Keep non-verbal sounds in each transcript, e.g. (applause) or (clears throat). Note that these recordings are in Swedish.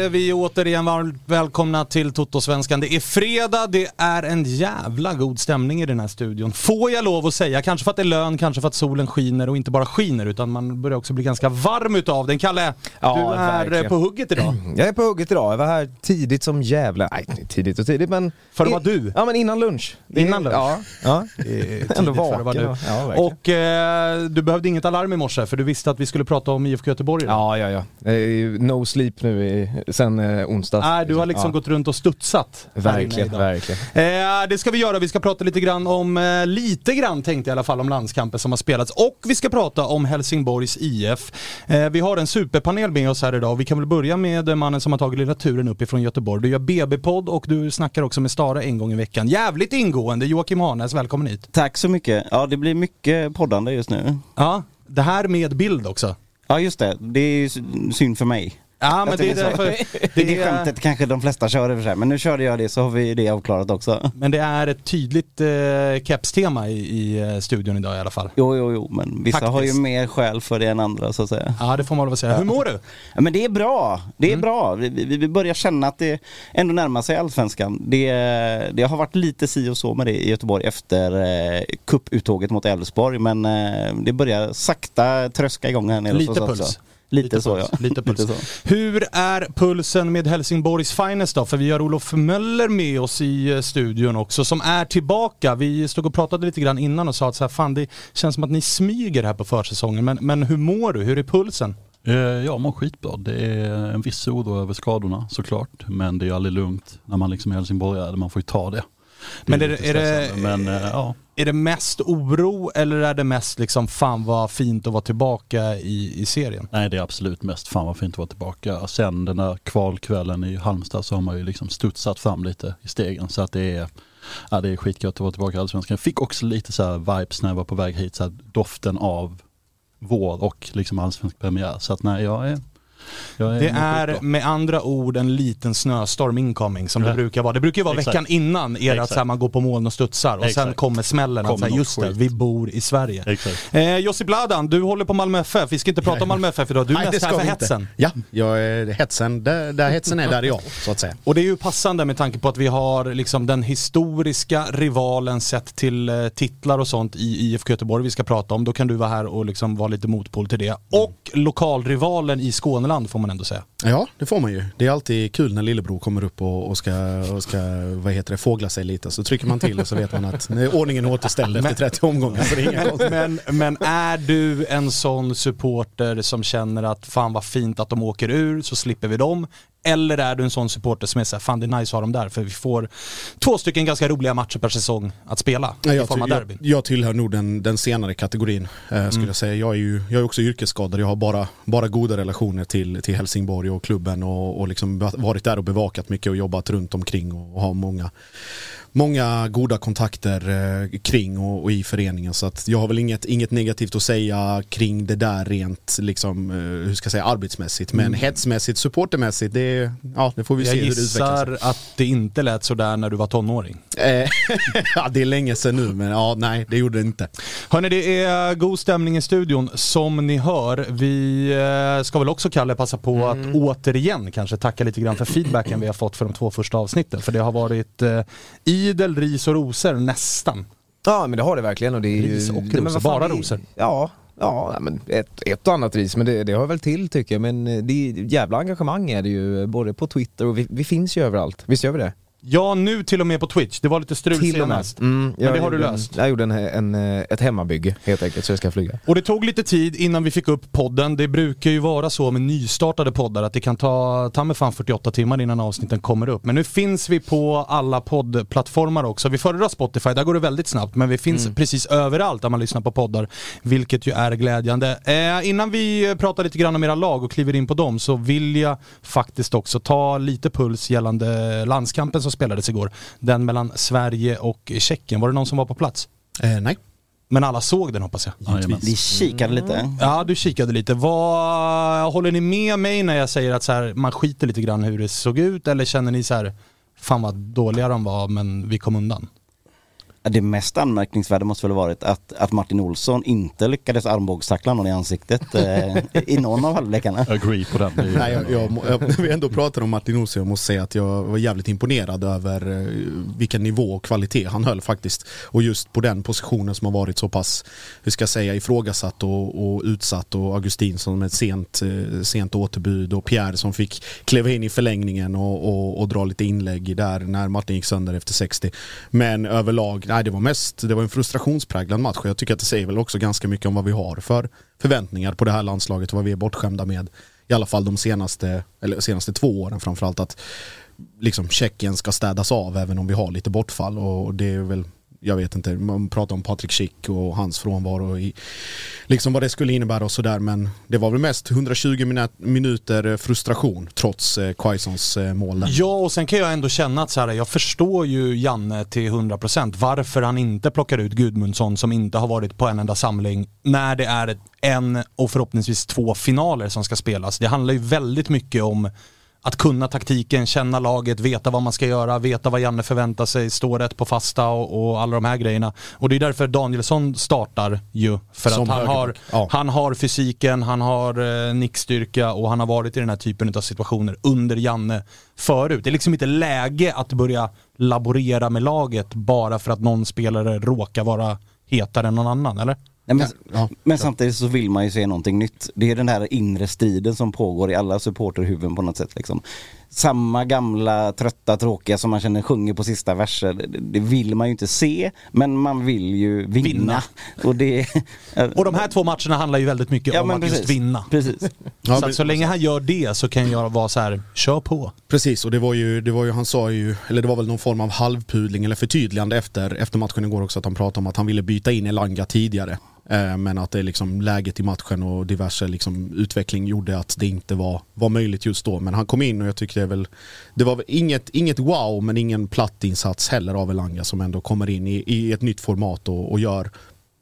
Säger vi återigen varmt välkomna till Toto-svenskan. Det är fredag, det är en jävla god stämning i den här studion. Får jag lov att säga, kanske för att det är lön, kanske för att solen skiner och inte bara skiner utan man börjar också bli ganska varm utav den. Kalle, Ja, du är verkligen. på hugget idag. (clears throat) Jag är på hugget idag, jag var här tidigt som jävla... Nej, tidigt och tidigt men... För att vara du? Ja men innan lunch. Det- Innan lunch? Ja. ja. (laughs) Ändå vaken. du. Ja. Och eh, du behövde inget alarm i morse för du visste att vi skulle prata om IFK Göteborg idag. Ja, ja, ja. Ju No sleep nu i, sen eh, onsdags. Nej, du har liksom ja. gått runt och studsat. Verkligen, verkligen. Eh, det ska vi göra, vi ska prata lite grann om, eh, lite grann tänkte jag i alla fall, om landskampen som har spelats. Och vi ska prata om Helsingborgs IF. Eh, vi har en superpanel med oss här idag vi kan väl börja med mannen som har tagit lilla turen uppifrån Göteborg. Du gör BB-podd och du snackar också med Stare en gång i veckan. Jävligt ingående, Joakim Hanes, välkommen hit. Tack så mycket. Ja det blir mycket poddande just nu. Ja, det här med bild också. Ja just det, det är synd för mig. Ja men det är därför, Det, det är skämtet kanske de flesta kör i och för sig, men nu körde jag det så har vi det avklarat också. men det är ett tydligt eh, kepstema i, i eh, studion idag i alla fall. Jo, jo, jo, men vissa har ju Faktiskt. mer skäl för det än andra så att säga. Ja det får man väl säga. Hur mår du? Ja, men det är bra, det är bra. Vi, vi, vi börjar känna att det ändå närmar sig allsvenskan. Det, det har varit lite si och så med det i Göteborg efter eh, cuputtåget mot Elfsborg, men eh, det börjar sakta tröska igång här nere Lite puls. också. Lite, så puls. ja. Lite puls. (laughs) så. Hur är pulsen med Helsingborgs Finest då? För vi har Olof Möller med oss i eh, studion också som är tillbaka. Vi stod och pratade lite grann innan och sa att så här, fan det känns som att ni smyger här på försäsongen. Men, men hur mår du? Hur är pulsen? Eh, Jag mår skitbra. Det är en viss oro över skadorna såklart. Men det är aldrig lugnt när man liksom är helsingborgare. Man får ju ta det. Men är lite det- är det- Men eh, ja, är det mest oro eller är det mest liksom fan vad fint att vara tillbaka i, i serien? nej det är absolut mest fan vad fint att vara tillbaka. Sen den där kvalkvällen i Halmstad så har man ju liksom studsat fram lite i stegen. Så att det är, ja, det är skitgött att vara tillbaka i Allsvenskan. Jag fick också lite så här vibes när jag var på väg hit, så här doften av vår och liksom allsvensk premiär. Så att nej, jag är, jag Det är med andra ord en liten snöstorm incoming som det Ja. brukar vara. Det brukar ju vara Exakt. veckan innan er att Exakt. här, man går på moln och studsar och sen Exakt. kommer smällen att Kommer säga just det, vi bor i Sverige. Exakt. Eh, Josip Bladan, du håller på Malmö FF. Vi ska inte prata om Malmö FF idag, du är Nej, det mest här för vi inte. hetsen. Ja, jag är hetsen. Där, där hetsen är, där är jag, så att säga. Och det är ju passande med tanke på att vi har liksom den historiska rivalen sett till eh, titlar och sånt i IFK Göteborg vi ska prata om. Då kan du vara här och liksom vara lite motpol till det. Och lokalrivalen i Skåneland får man ändå säga. Ja, det får man ju. Det är alltid kul när lillebror kommer upp och, och, ska, och ska, vad heter det, fågla sig lite. Så trycker man till och så vet man att nu är ordningen återställd efter 30 omgångar. Så det är inga. Men, men är du en sån supporter som känner att fan vad fint att de åker ur så slipper vi dem? Eller är du en sån supporter som är såhär, fan det är nice att ha dem där för vi får två stycken ganska roliga matcher per säsong att spela Nej, i jag, form av derbyn. jag, jag tillhör nog den, den senare kategorin eh, skulle jag säga. Jag är ju jag är också yrkesskadad. Jag har bara, bara goda relationer till, till Helsingborg och klubben och, och liksom varit där och bevakat mycket och jobbat runt omkring och, och har många, många goda kontakter eh, kring och, och i föreningen. Så att jag har väl inget, inget negativt att säga kring det där rent liksom, eh, hur ska jag säga, arbetsmässigt. Men hetsmässigt, supportermässigt, det, ja, det får vi Jag se hur det utvecklas. gissar att det inte lät sådär när du var tonåring. Eh, (laughs) ja, det är länge sedan nu men ja, nej det gjorde det inte. Hörni, det är god stämning i studion som ni hör. Vi ska väl också, Kalle, passa på att återigen kanske tacka lite grann för feedbacken vi har fått för de två första avsnitten. För det har varit eh, idel ris och rosor nästan. Ja men det har det verkligen och det är ju... Ris och men rosor, bara det- rosor. Ja, ja men ett, ett och annat ris men det, det hör väl till tycker jag. Men eh, det är jävla engagemang är det ju både på Twitter och vi, vi finns ju överallt. Visst gör vi det? Ja, nu till och med på Twitch. Det var lite strul Till senast. Mm, Men det har du löst. En, jag gjorde en, en, eh, ett hemmabygge helt enkelt så jag ska flyga. Och det tog lite tid innan vi fick upp podden. Det brukar ju vara så med nystartade poddar att det kan ta, ta med fan 48 timmar innan avsnitten kommer upp. Men nu finns vi på alla poddplattformar också. Vi föredrar Spotify, där går det väldigt snabbt. Men vi finns precis överallt där man lyssnar på poddar. Vilket ju är glädjande. Eh, innan vi pratar lite grann om era lag och kliver in på dem så vill jag faktiskt också ta lite puls gällande landskampen som spelades igår. Den mellan Sverige och Tjeckien. Var det någon som var på plats? Eh, nej. Men alla såg den hoppas jag. Jajamän. Vi kikade lite. Ja, du kikade lite. Vad, håller ni med mig när jag säger att så här, man skiter lite grann hur det såg ut eller känner ni så här, fan vad dåliga de var men vi kom undan? Det mest anmärkningsvärda måste väl ha varit att, att Martin Olsson inte lyckades armbågstackla någon i ansiktet eh, i någon av halvlekarna. Agree på den. (laughs) Nej, jag, jag, jag, vi ändå pratar om Martin Olsson, jag måste säga att jag var jävligt imponerad över eh, vilken nivå och kvalitet han höll faktiskt. Och just på den positionen som har varit så pass, hur ska jag säga, ifrågasatt och, och utsatt och Augustin som ett sent, eh, sent återbud och Pierre som fick kliva in i förlängningen och, och, och dra lite inlägg där när Martin gick sönder efter 60. Men överlag, nej det var mest, det var en frustrationspräglad match. Och jag tycker att det säger väl också ganska mycket om vad vi har för förväntningar på det här landslaget och vad vi är bortskämda med. I alla fall de senaste, eller senaste två åren framförallt att liksom Tjeckien ska städas av även om vi har lite bortfall. Och det är väl jag vet inte, man pratar om Patrik Schick och hans frånvaro i liksom vad det skulle innebära och sådär men det var väl mest 120 minuter eh, frustration trots eh, Quaisons eh, mål där. Ja, och sen kan jag ändå känna att så här, jag förstår ju Janne till 100% varför han inte plockar ut Gudmundsson som inte har varit på en enda samling när det är en och förhoppningsvis två finaler som ska spelas. Det handlar ju väldigt mycket om att kunna taktiken, känna laget, veta vad man ska göra, veta vad Janne förväntar sig, stå rätt på fasta och, och alla de här grejerna. Och det är därför Danielsson startar ju. För Som att han har, ja. han har fysiken, han har eh, nickstyrka och han har varit i den här typen av situationer under Janne förut. Det är liksom inte läge att börja laborera med laget bara för att någon spelare råkar vara hetare än någon annan, eller? Nej, men, Ja. men samtidigt så vill man ju se någonting nytt. Det är den här inre striden som pågår i alla supporterhuvuden på något sätt. Liksom. Samma gamla trötta tråkiga som man känner sjunger på sista verser. Det, det vill man ju inte se men man vill ju vinna. Vinna. (laughs) Och, det, Och de här två matcherna handlar ju väldigt mycket Ja, om att just precis. vinna. Precis. Ja, så att så länge han gör det så kan jag vara så här: kör på. Precis, och det var ju, det var ju, han sa ju, eller det var väl någon form av halvpudling eller förtydligande efter, efter matchen igår också att han pratade om att han ville byta in Elanga tidigare. Eh, men att det är liksom läget i matchen och diverse liksom utveckling gjorde att det inte var, var möjligt just då. Men han kom in och jag tyckte det väl, det var inget, inget wow men ingen platt insats heller av Elanga som ändå kommer in i, i ett nytt format och, och gör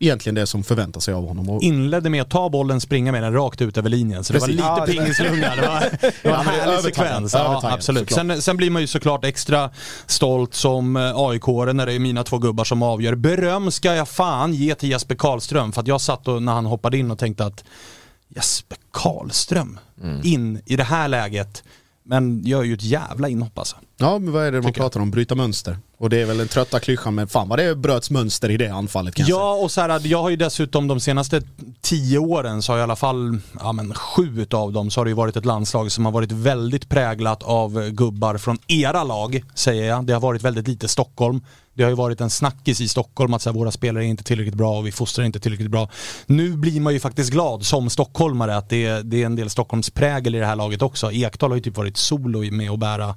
egentligen det som förväntar sig av honom. Och, Inledde med att ta bollen, springa med den rakt ut över linjen. Så det Precis. (laughs) var Ja, lite det- pingislunga. Det var, det var Ja, en det härlig sekvens. Ja, absolut. Sen, sen blir man ju såklart extra stolt som aik när det är mina två gubbar som avgör. Beröm ska jag fan ge till Jesper Karlström för att jag satt och, när han hoppade in och tänkte att Jesper Karlström in i det här läget. Men gör ju ett jävla inhopp alltså. Ja, men vad är det man jag. pratar om? Bryta mönster. Och det är väl en trötta klyschan, men fan vad det bröts mönster i det anfallet kan jag säga. Ja, och så här, jag har ju dessutom de senaste tio åren så har i alla fall ja, men sju utav dem så har det ju varit ett landslag som har varit väldigt präglat av gubbar från era lag, säger jag. Det har varit väldigt lite Stockholm. Det har ju varit en snackis i Stockholm att så här, våra spelare är inte tillräckligt bra och vi fostrar inte tillräckligt bra. Nu blir man ju faktiskt glad som stockholmare att det är, det är en del Stockholms prägel i det här laget också. Ekdal har ju typ varit solo med att bära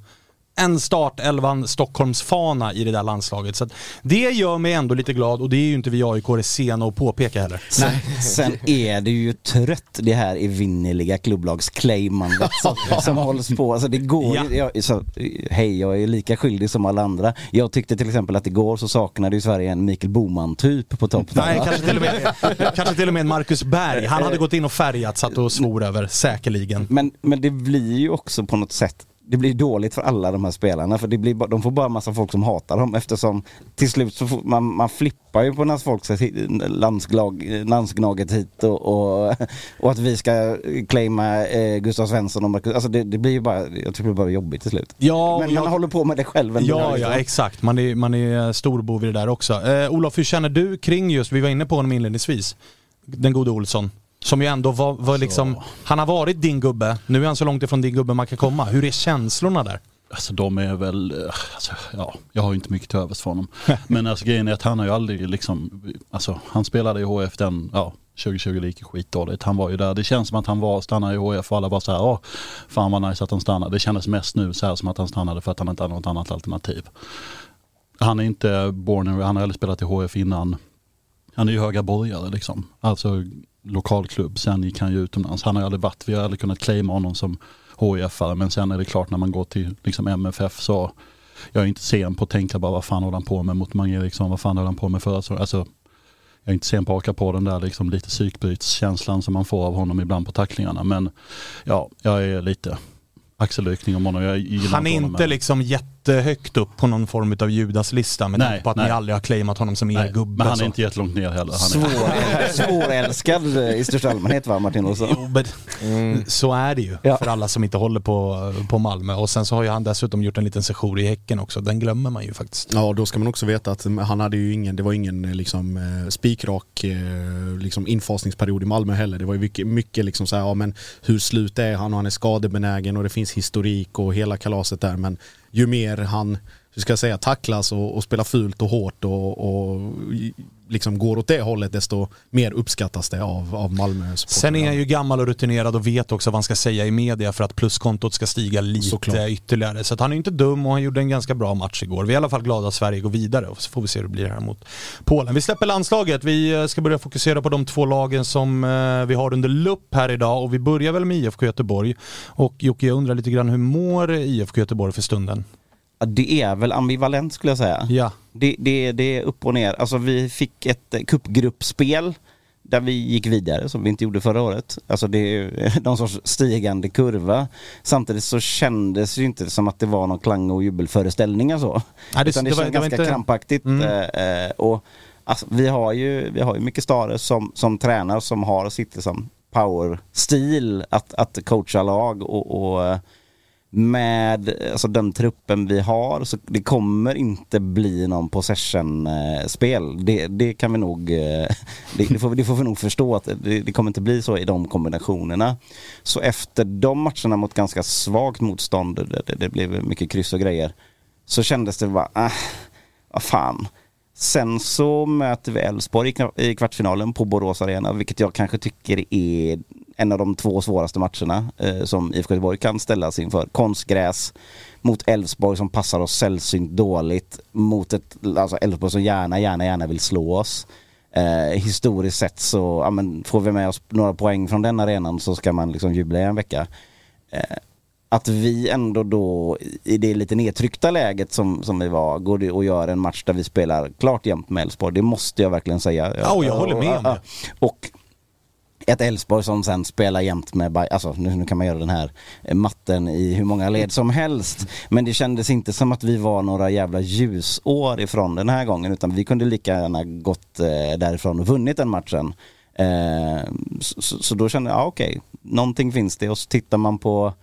en startelvan Stockholmsfana i det där landslaget. Så att det gör mig ändå lite glad och det är ju inte vi aik sena att påpeka heller. Sen, sen är det ju trött det här evinnerliga klubblagsclaimandet som, som hålls på. Alltså det går Ja. jag, så, Hej, jag är lika skyldig som alla andra. Jag tyckte till exempel att igår så saknade ju Sverige en Mikael Boman-typ på topp. Nej, kanske till, och med, kanske till och med en Marcus Berg. Han hade gått in och färgat, satt och svor över, säkerligen. Men, men det blir ju också på något sätt det blir dåligt för alla de här spelarna för det blir, de får bara massa folk som hatar dem eftersom till slut så får, man, man flippar ju på när folk landslag, landsgnaget hit och, och, och att vi ska claima eh, Gustav Svensson och Marcus, alltså det, det blir ju bara, jag tycker det blir bara jobbigt till slut. Ja, men jag- man håller på med det själv ändå. Ja, liksom. ja exakt. Man är, man är storbov i det där också. Eh, Olof, hur känner du kring just, vi var inne på honom inledningsvis, den gode Olsson. Som ju ändå var, var liksom, han har varit din gubbe, nu är han så långt ifrån din gubbe man kan komma. Hur är känslorna där? Alltså de är väl, eh, alltså, ja, jag har ju inte mycket till övers för honom. Men alltså grejen är att han har ju aldrig liksom, alltså han spelade i HF den, ja 2020 det gick skitdåligt. Han var ju där, det känns som att han var, stannade i HF och alla bara så här, åh, fan vad nice att han stannade. Det kändes mest nu så här som att han stannade för att han inte hade något annat alternativ. Han är inte born, han har aldrig spelat i HF innan. Han är ju höga borgare liksom. Alltså lokalklubb, sen gick han ju utomlands. Han har aldrig varit, vi har aldrig kunnat claima honom som HIF-are men sen är det klart när man går till liksom MFF så jag är inte sen på att tänka bara vad fan håller han på med mot Mange Eriksson, vad fan håller han på med förra säsongen? Alltså, jag är inte sen på att haka på den där liksom lite psykbrytskänslan som man får av honom ibland på tacklingarna men ja, jag är lite axelryckning om honom. Jag gillar Han är honom, inte men- liksom jättehögt upp på någon form av Judas-lista med Nej, tanke på att ni nej. aldrig har claimat honom som er gubbe. men han så. är inte jättelångt ner heller. Är, Svår, (laughs) svårälskad i största allmänhet va Martin Olsson? Jo, men Så är det ju Ja. för alla som inte håller på, på Malmö. Och sen så har ju han dessutom gjort en liten session i Häcken också. Den glömmer man ju faktiskt. Ja, då ska man också veta att han hade ju ingen, det var ingen liksom eh, spikrak eh, liksom infasningsperiod i Malmö heller. Det var ju mycket, mycket liksom så här, ja men hur slut är han och han är skadebenägen och det finns historik och hela kalaset där. Men ju mer han, hur ska jag säga, tacklas och, och spelar fult och hårt och, och liksom går åt det hållet desto mer uppskattas det av, av Malmö. Sen är han ju gammal och rutinerad och vet också vad han ska säga i media för att pluskontot ska stiga lite Såklart. ytterligare. Så att han är inte dum och han gjorde en ganska bra match igår. Vi är i alla fall glada att Sverige går vidare och så får vi se hur det blir här mot Polen. Vi släpper landslaget. Vi eh, ska börja fokusera på de två lagen som eh, vi har under lupp här idag och vi börjar väl med IFK Göteborg. Och Jocke, jag undrar lite grann, hur mår IFK Göteborg för stunden? Det är väl ambivalent skulle jag säga. Ja. Det, det, det är upp och ner. Alltså vi fick ett eh, cupgruppspel där vi gick vidare som vi inte gjorde förra året. Alltså det är (laughs) någon sorts stigande kurva. Samtidigt så kändes det ju inte som att det var någon klang och jubelföreställningar så. Nej, det- Utan det, det känns ganska inte- krampaktigt. Mm. eh, eh, och alltså, vi har ju, vi har ju mycket Stare som, som tränar som har sitt liksom, power-stil att, att coacha lag och, och eh, med alltså, den truppen vi har så det kommer inte bli någon possession-spel. Det, det kan vi nog, eh, (laughs) det, det, får, det får vi nog förstå att det, det kommer inte bli så i de kombinationerna. Så efter de matcherna mot ganska svagt motstånd, det, det, det blev mycket kryss och grejer, så kändes det bara, äh, vad fan. Sen så möter vi Elfsborg i kvartsfinalen på Borås Arena, vilket jag kanske tycker är en av de två svåraste matcherna eh, som IFK Göteborg kan ställas inför. Konstgräs mot Elfsborg som passar oss sällsynt dåligt, mot ett alltså Elfsborg som gärna, gärna, gärna vill slå oss. Eh, historiskt sett så, ja, men får vi med oss några poäng från den arenan så ska man liksom jubla i en vecka. Eh, att vi ändå då i det lite nedtryckta läget som, som vi var, går det och gör en match där vi spelar klart jämnt med Elfsborg. Det måste jag verkligen säga. Ja, och jag håller med om det. (laughs) Och ett Elfsborg som sen spelar jämt med Bayern. alltså nu, nu kan man göra den här eh, matten i hur många led som helst. Men det kändes inte som att vi var några jävla ljusår ifrån den här gången utan vi kunde lika gärna gått eh, därifrån och vunnit den matchen. Eh, så, så, då kände jag, ah, okej, någonting finns det och så tittar man på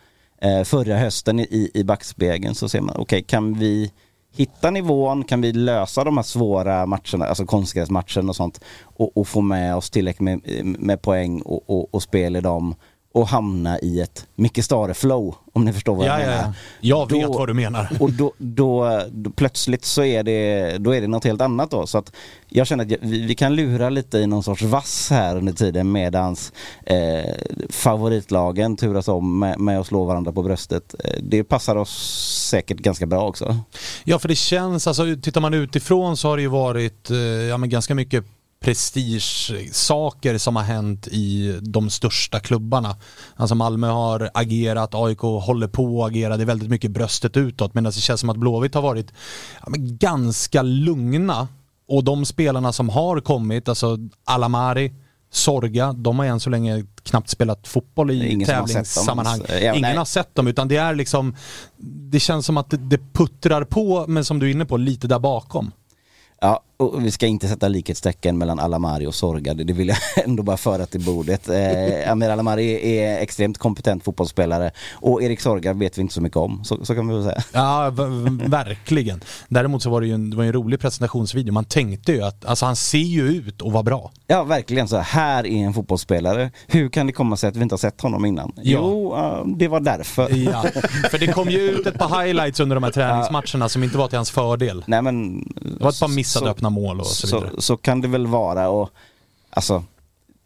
eh, förra hösten i, i backspegeln så ser man, okej kan vi hitta nivån, kan vi lösa de här svåra matcherna, alltså konstgräsmatchen och sånt och, och få med oss tillräckligt med, med poäng och, och, och spel i dem och hamna i ett Micke Stare-flow om ni förstår vad Ja, jag ja, menar. ja. Jag vet Då- vad du menar. (laughs) Och då, då, då plötsligt så är det, då är det något helt annat då. Så att jag känner att vi, vi kan lura lite i någon sorts vass här under tiden medans eh, favoritlagen turas om med, med att slå varandra på bröstet. Eh, Det passar oss säkert ganska bra också. Ja, för det känns, alltså tittar man utifrån så har det ju varit eh, ja, men ganska mycket prestige-saker som har hänt i de största klubbarna. Alltså Malmö har agerat, AIK håller på att agera, det är väldigt mycket bröstet utåt medan det känns som att Blåvitt har varit ganska lugna. Och de spelarna som har kommit, alltså Alamari, Sorga, de har än så länge knappt spelat fotboll i har tävlingssammanhang. ens. Ja, Ingen nej. har sett dem utan det är liksom Det känns som att det, det puttrar på men som du är inne på lite där bakom. Ja, och vi ska inte sätta likhetstecken mellan Alamari och Sorga, det vill jag (laughs) ändå bara föra till bordet. Eh, Amir Alamari är, extremt kompetent fotbollsspelare och Erik Sorga vet vi inte så mycket om, så, så kan vi väl säga. Ja, verkligen. Däremot så var det ju en, det var en rolig presentationsvideo. Man tänkte ju att, alltså han ser ju ut att vara bra. Ja, verkligen så. Här är en fotbollsspelare. Hur kan det komma sig att vi inte har sett honom innan? Jo, eh, det var därför. Ja, för det kom ju ut ett par highlights under de här träningsmatcherna som inte var till hans fördel. Nej men... Det var ett par missade så- öppna mål och så vidare. Så, så kan det väl vara och alltså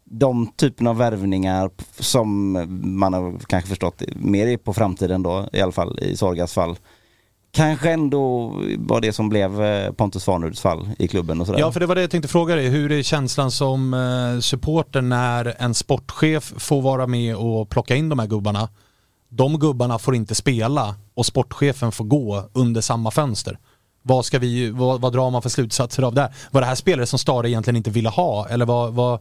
de typerna av värvningar som man har kanske förstått mer på framtiden då, i alla fall i Sorgas fall. Kanske ändå var det som blev eh, Pontus Farneruds fall i klubben och sådär. Ja, för det var det jag tänkte fråga dig. Hur är känslan som eh, supporter när en sportchef får vara med och plocka in de här gubbarna? De gubbarna får inte spela och sportchefen får gå under samma fönster. Vad, ska vi, vad, vad drar man för slutsatser av det? här? Var det här spelare som Stare egentligen inte ville ha? Eller vad, vad,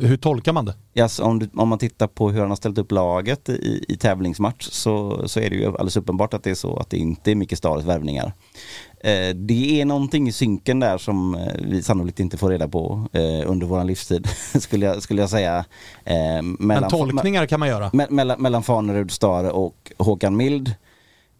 hur tolkar man det? Så om, du, om man tittar på hur han har ställt upp laget i, i tävlingsmatch så, så är det ju alldeles uppenbart att det är så att det inte är Micke Stares värvningar. Eh, det är någonting i synken där som eh, vi sannolikt inte får reda på eh, under vår livstid, (laughs) skulle, jag, skulle jag säga. Eh, Men mellan, tolkningar kan man göra. me, mellan, mellan Fanerud, Stare och Håkan Mild.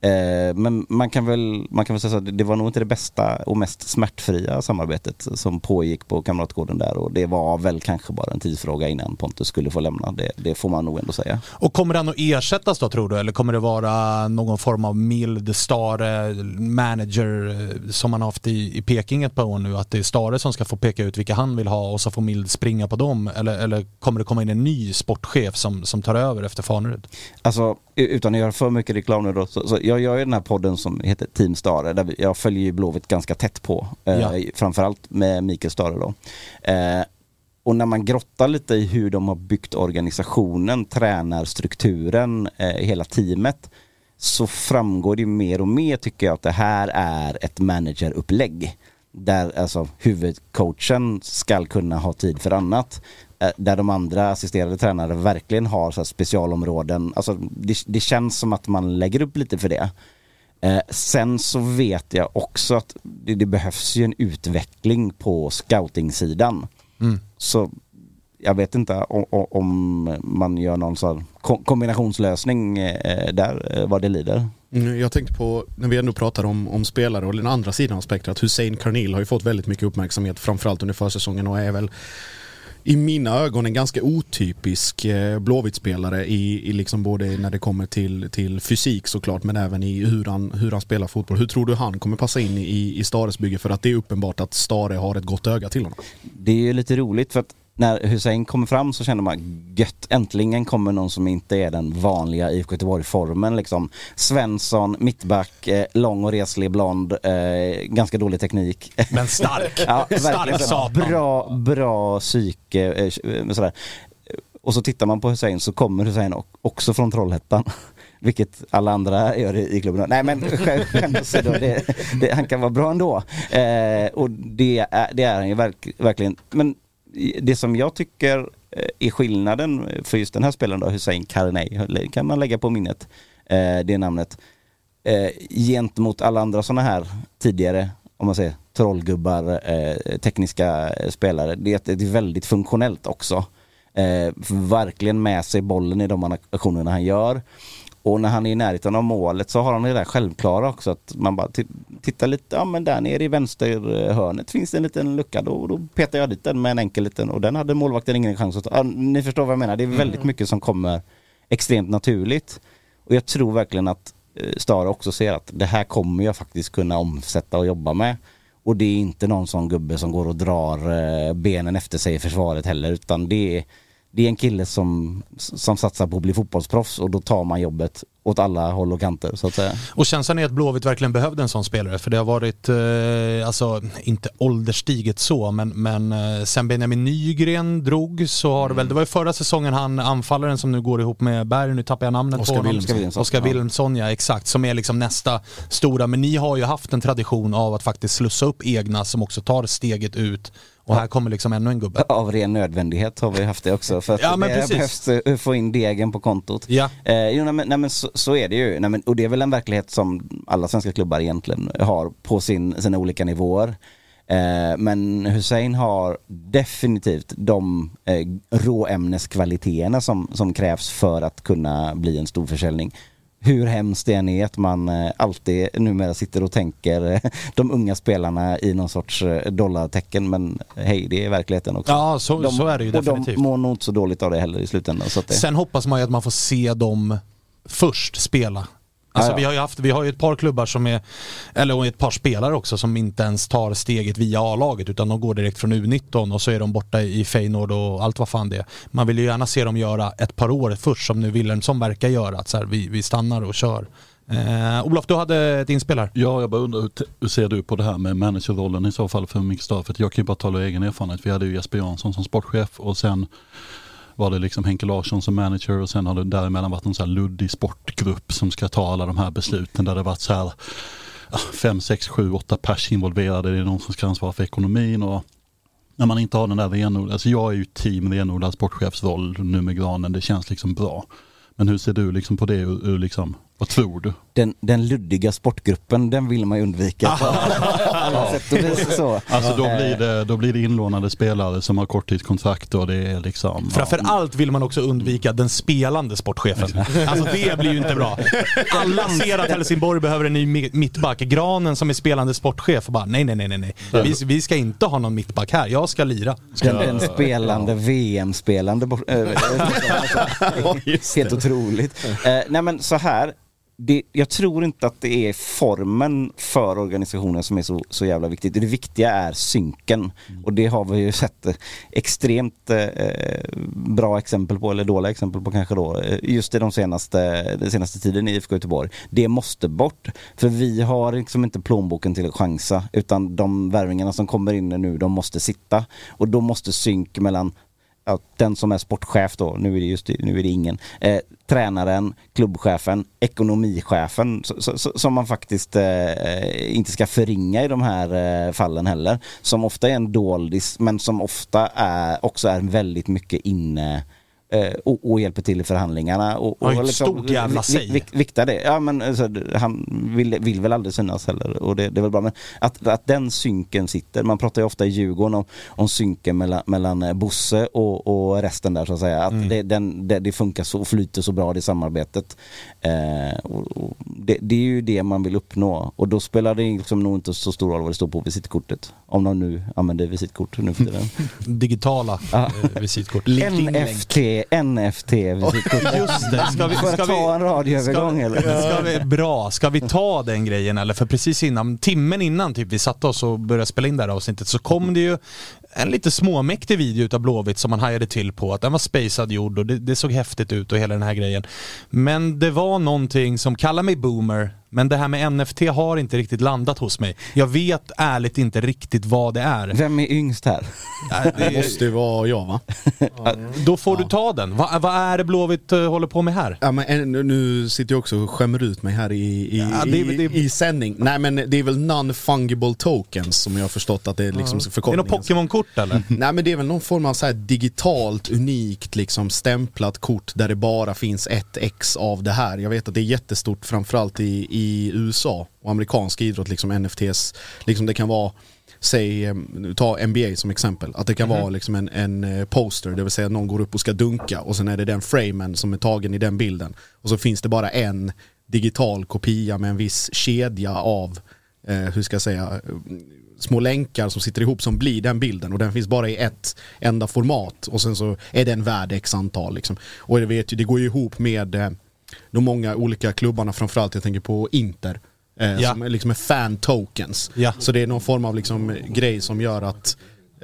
Eh, men man kan, väl, man kan väl säga att det var nog inte det bästa och mest smärtfria samarbetet som pågick på Kamratgården där och det var väl kanske bara en tidsfråga innan Pontus skulle få lämna. Det, det får man nog ändå säga. Och kommer han att ersättas då tror du? Eller kommer det vara någon form av mild Stare manager eh, som man har haft i, i Peking ett par år nu? Att det är Stare som ska få peka ut vilka han vill ha och så får mild springa på dem? Eller, eller kommer det komma in en ny sportchef som, som tar över efter Fanerud? Alltså utan att göra för mycket reklam nu då, så, så jag gör ju den här podden som heter Team Stare där jag följer ju Blåvitt ganska tätt på. Eh, Ja. Framförallt med Mikael Stare då. Eh, och när man grottar lite i hur de har byggt organisationen, tränarstrukturen, eh, hela teamet så framgår det mer och mer tycker jag att det här är ett managerupplägg. Där alltså huvudcoachen ska kunna ha tid för annat. Eh, Där de andra assisterade tränare verkligen har så specialområden. Alltså det, det känns som att man lägger upp lite för det. Eh, sen så vet jag också att det, det behövs ju en utveckling på scoutingsidan. Mm. Så jag vet inte om, om- man gör någon sån ko- kombinationslösning eh, där eh, vad det lider. Jag tänkte på, när vi ändå pratar om, om spelare och den andra sidan av spektrat, Hussein Karnil har ju fått väldigt mycket uppmärksamhet framförallt under försäsongen och är väl i mina ögon en ganska otypisk eh, Blåvitt-spelare i, i liksom både när det kommer till, till fysik såklart men även i hur han, hur han spelar fotboll. Hur tror du han kommer passa in i, i Stares bygge? För att det är uppenbart att Stare har ett gott öga till honom. Det är ju lite roligt för att när Hussein kommer fram så känner man gött, äntligen kommer någon som inte är den vanliga IFK Göteborg-formen liksom. Svensson, mittback, eh, lång och reslig, blond, eh, ganska dålig teknik. Men stark! (laughs) Ja, stark satan! Bra, bra psyke. eh, Sådär. Och så tittar man på Hussein så kommer Hussein också från Trollhättan. (laughs) vilket alla andra gör i, i klubben. Nej men (laughs) skämt åsido, det, det, han kan vara bra ändå. Eh, och det är, det är han ju verk, verkligen. Men det som jag tycker eh, är skillnaden för just den här spelaren då, Hussein Karnej, kan man lägga på minnet, eh, det namnet, eh, gentemot alla andra sådana här tidigare, om man säger trollgubbar, tekniska spelare, det är att det är väldigt funktionellt också. Verkligen med sig bollen i de aktionerna han gör. Och när han är i närheten av målet så har han det där självklara också att man bara tittar lite, ja men där nere i vänsterhörnet finns det en liten lucka, då, då petar jag dit den med en enkel liten och den hade målvakten ingen chans att ta. Ja, ni förstår vad jag menar, det är väldigt mm. mycket som kommer extremt naturligt. Och jag tror verkligen att eh, Stara också ser att det här kommer jag faktiskt kunna omsätta och jobba med. Och det är inte någon sån gubbe som går och drar eh, benen efter sig i försvaret heller utan det är det är en kille som, som satsar på att bli fotbollsproffs och då tar man jobbet åt alla håll och kanter så att säga. Och känslan är att Blåvitt verkligen behövde en sån spelare för det har varit, eh, alltså inte ålderstiget så men, men eh, sen Benjamin Nygren drog så har det väl, det var ju förra säsongen han anfallaren som nu går ihop med Berg, nu tappar jag namnet Oskar på honom. Wilhelmsson. Oskar Wilhelmsson ja, exakt, som är liksom nästa stora, men ni har ju haft en tradition av att faktiskt slussa upp egna som också tar steget ut och här kommer liksom ännu en gubbe. Av ren nödvändighet har vi haft det också. För att ja, men det precis. behövs eh, få in degen på kontot. Ja. Eh, jo, nej, men, nej, men så, så, är det ju. Nej, men, och det är väl en verklighet som alla svenska klubbar egentligen har på sin, sina olika nivåer. Eh, men Hussein har definitivt de eh, råämneskvaliteterna som, som krävs för att kunna bli en stor försäljning hur hemskt det än är att man eh, alltid numera sitter och tänker eh, de unga spelarna i någon sorts eh, dollartecken men hej det är verkligheten också. Ja så, de, så är det ju definitivt. Och de mår nog inte så dåligt av det heller i slutändan. Så det... Sen hoppas man ju att man får se dem först spela Alltså vi har ju haft, vi har ju ett par klubbar som är, eller ett par spelare också som inte ens tar steget via A-laget utan de går direkt från U19 och så är de borta i Feyenoord och allt vad fan det är. Man vill ju gärna se dem göra ett par år först som nu Wilhelmsson verkar göra, att så här, vi, vi stannar och kör. Eh, Olof, du hade ett inspel här. Ja, jag bara undrar hur, hur ser du på det här med managerrollen i så fall för Mixstar? För jag kan ju bara tala av egen erfarenhet. Vi hade ju Jesper Jansson som sportchef och sen var det liksom Henke Larsson som manager och sen har det däremellan varit en sån här luddig sportgrupp som ska ta alla de här besluten där det varit så här fem, sex, sju, åtta pers involverade. Det är någon som ska ansvara för ekonomin och när man inte har den där renodlade, alltså jag är ju team renodlad sportchefsroll nu med Granen, det känns liksom bra. Men hur ser du liksom på det ur, ur liksom, vad tror du? Den, den luddiga sportgruppen, den vill man ju undvika (laughs) (laughs) alla sätt och vis. Så. Alltså då blir, det, då blir det inlånade spelare som har korttidskontrakt och det är liksom... Framförallt vill man också undvika den spelande sportchefen. (laughs) Alltså det blir ju inte bra. (laughs) Alla ser att Helsingborg behöver en ny mittback. Granen som är spelande sportchef och bara nej, nej, nej, nej. Vi, vi ska inte ha någon mittback här. Jag ska lira. Den, den spelande, VM-spelande äh, (laughs) Helt otroligt. Uh, nej men så här, det, jag tror inte att det är formen för organisationen som är så, så jävla viktigt. Det viktiga är synken. Mm. Och det har vi ju sett eh, extremt eh, eh, bra exempel på, eller dåliga exempel på kanske då, eh, just i de senaste, den senaste tiden i IFK Göteborg. Det måste bort. För vi har liksom inte plånboken till att chansa, utan de värvningarna som kommer in nu, de måste sitta. Och då måste synk mellan ja, den som är sportchef då, nu är det, just, nu är det ingen, eh, tränaren, klubbchefen, ekonomichefen så, så, som man faktiskt eh, inte ska förringa i de här eh, fallen heller. Som ofta är en doldis men som ofta är, också är väldigt mycket inne Eh, och, och, hjälper till i förhandlingarna. Och, och liksom, stort jävla säg. Vik, vikta det. Ja men alltså, han vill, vill, väl aldrig synas heller och det, det är väl bra. Men att, att den synken sitter, man pratar ju ofta i Djurgården om, om synken mellan, mellan eh, Bosse och, och resten där så att säga. Att mm. det, den, det, det, funkar så och flyter så bra det samarbetet. Eh, och, det, det, är ju det man vill uppnå och då spelar det liksom nog inte så stor roll vad det står på visitkortet. Om de nu använder visitkort nu för tiden. (laughs) Digitala visitkort. (laughs) NFT NFT. Just det. Ska vi, ska jag ta en radioövergång eller? Ska vi, bra. Ska vi ta den grejen eller? För precis innan, timmen innan typ vi satte oss och började spela in det här avsnittet så kom det ju en lite småmäktig video utav Blåvitt som man hajade till på. Att den var spacad gjord och det, det, såg häftigt ut och hela den här grejen. Men det var någonting som, kalla mig boomer, Men det här med NFT har inte riktigt landat hos mig. Jag vet ärligt inte riktigt vad det är. Vem är yngst här? Nej, Det måste ju vara jag va? då får du ta den. Va, vad är det Blåvitt eh, håller på med här? Ja, men en- nu sitter jag också och skämmer ut mig här i, i, Ja, det i, det i sändning. Nej men det är väl non-fungible tokens som jag har förstått att det är liksom Är det förkortningen. något Pokémon-kort eller? (laughs) Nej men det är väl någon form av så här digitalt unikt liksom stämplat kort där det bara finns ett ex av det här. Jag vet att det är jättestort framförallt i, i USA och amerikansk idrott liksom NFTs. Liksom det kan vara Säg, eh, ta NBA som exempel, att det kan vara liksom en, en eh, poster, det vill säga någon går upp och ska dunka och sen är det den framen som är tagen i den bilden. Och så finns det bara en digital kopia med en viss kedja av, eh, hur ska jag säga, små länkar som sitter ihop som blir den bilden och den finns bara i ett enda format och sen så är den värd x antal liksom. Och det, vet ju, det går ju ihop med eh, de många olika klubbarna, framförallt jag tänker på Inter. Eh, Ja. Som är liksom är fan tokens. Ja. Så det är någon form av liksom grej som gör att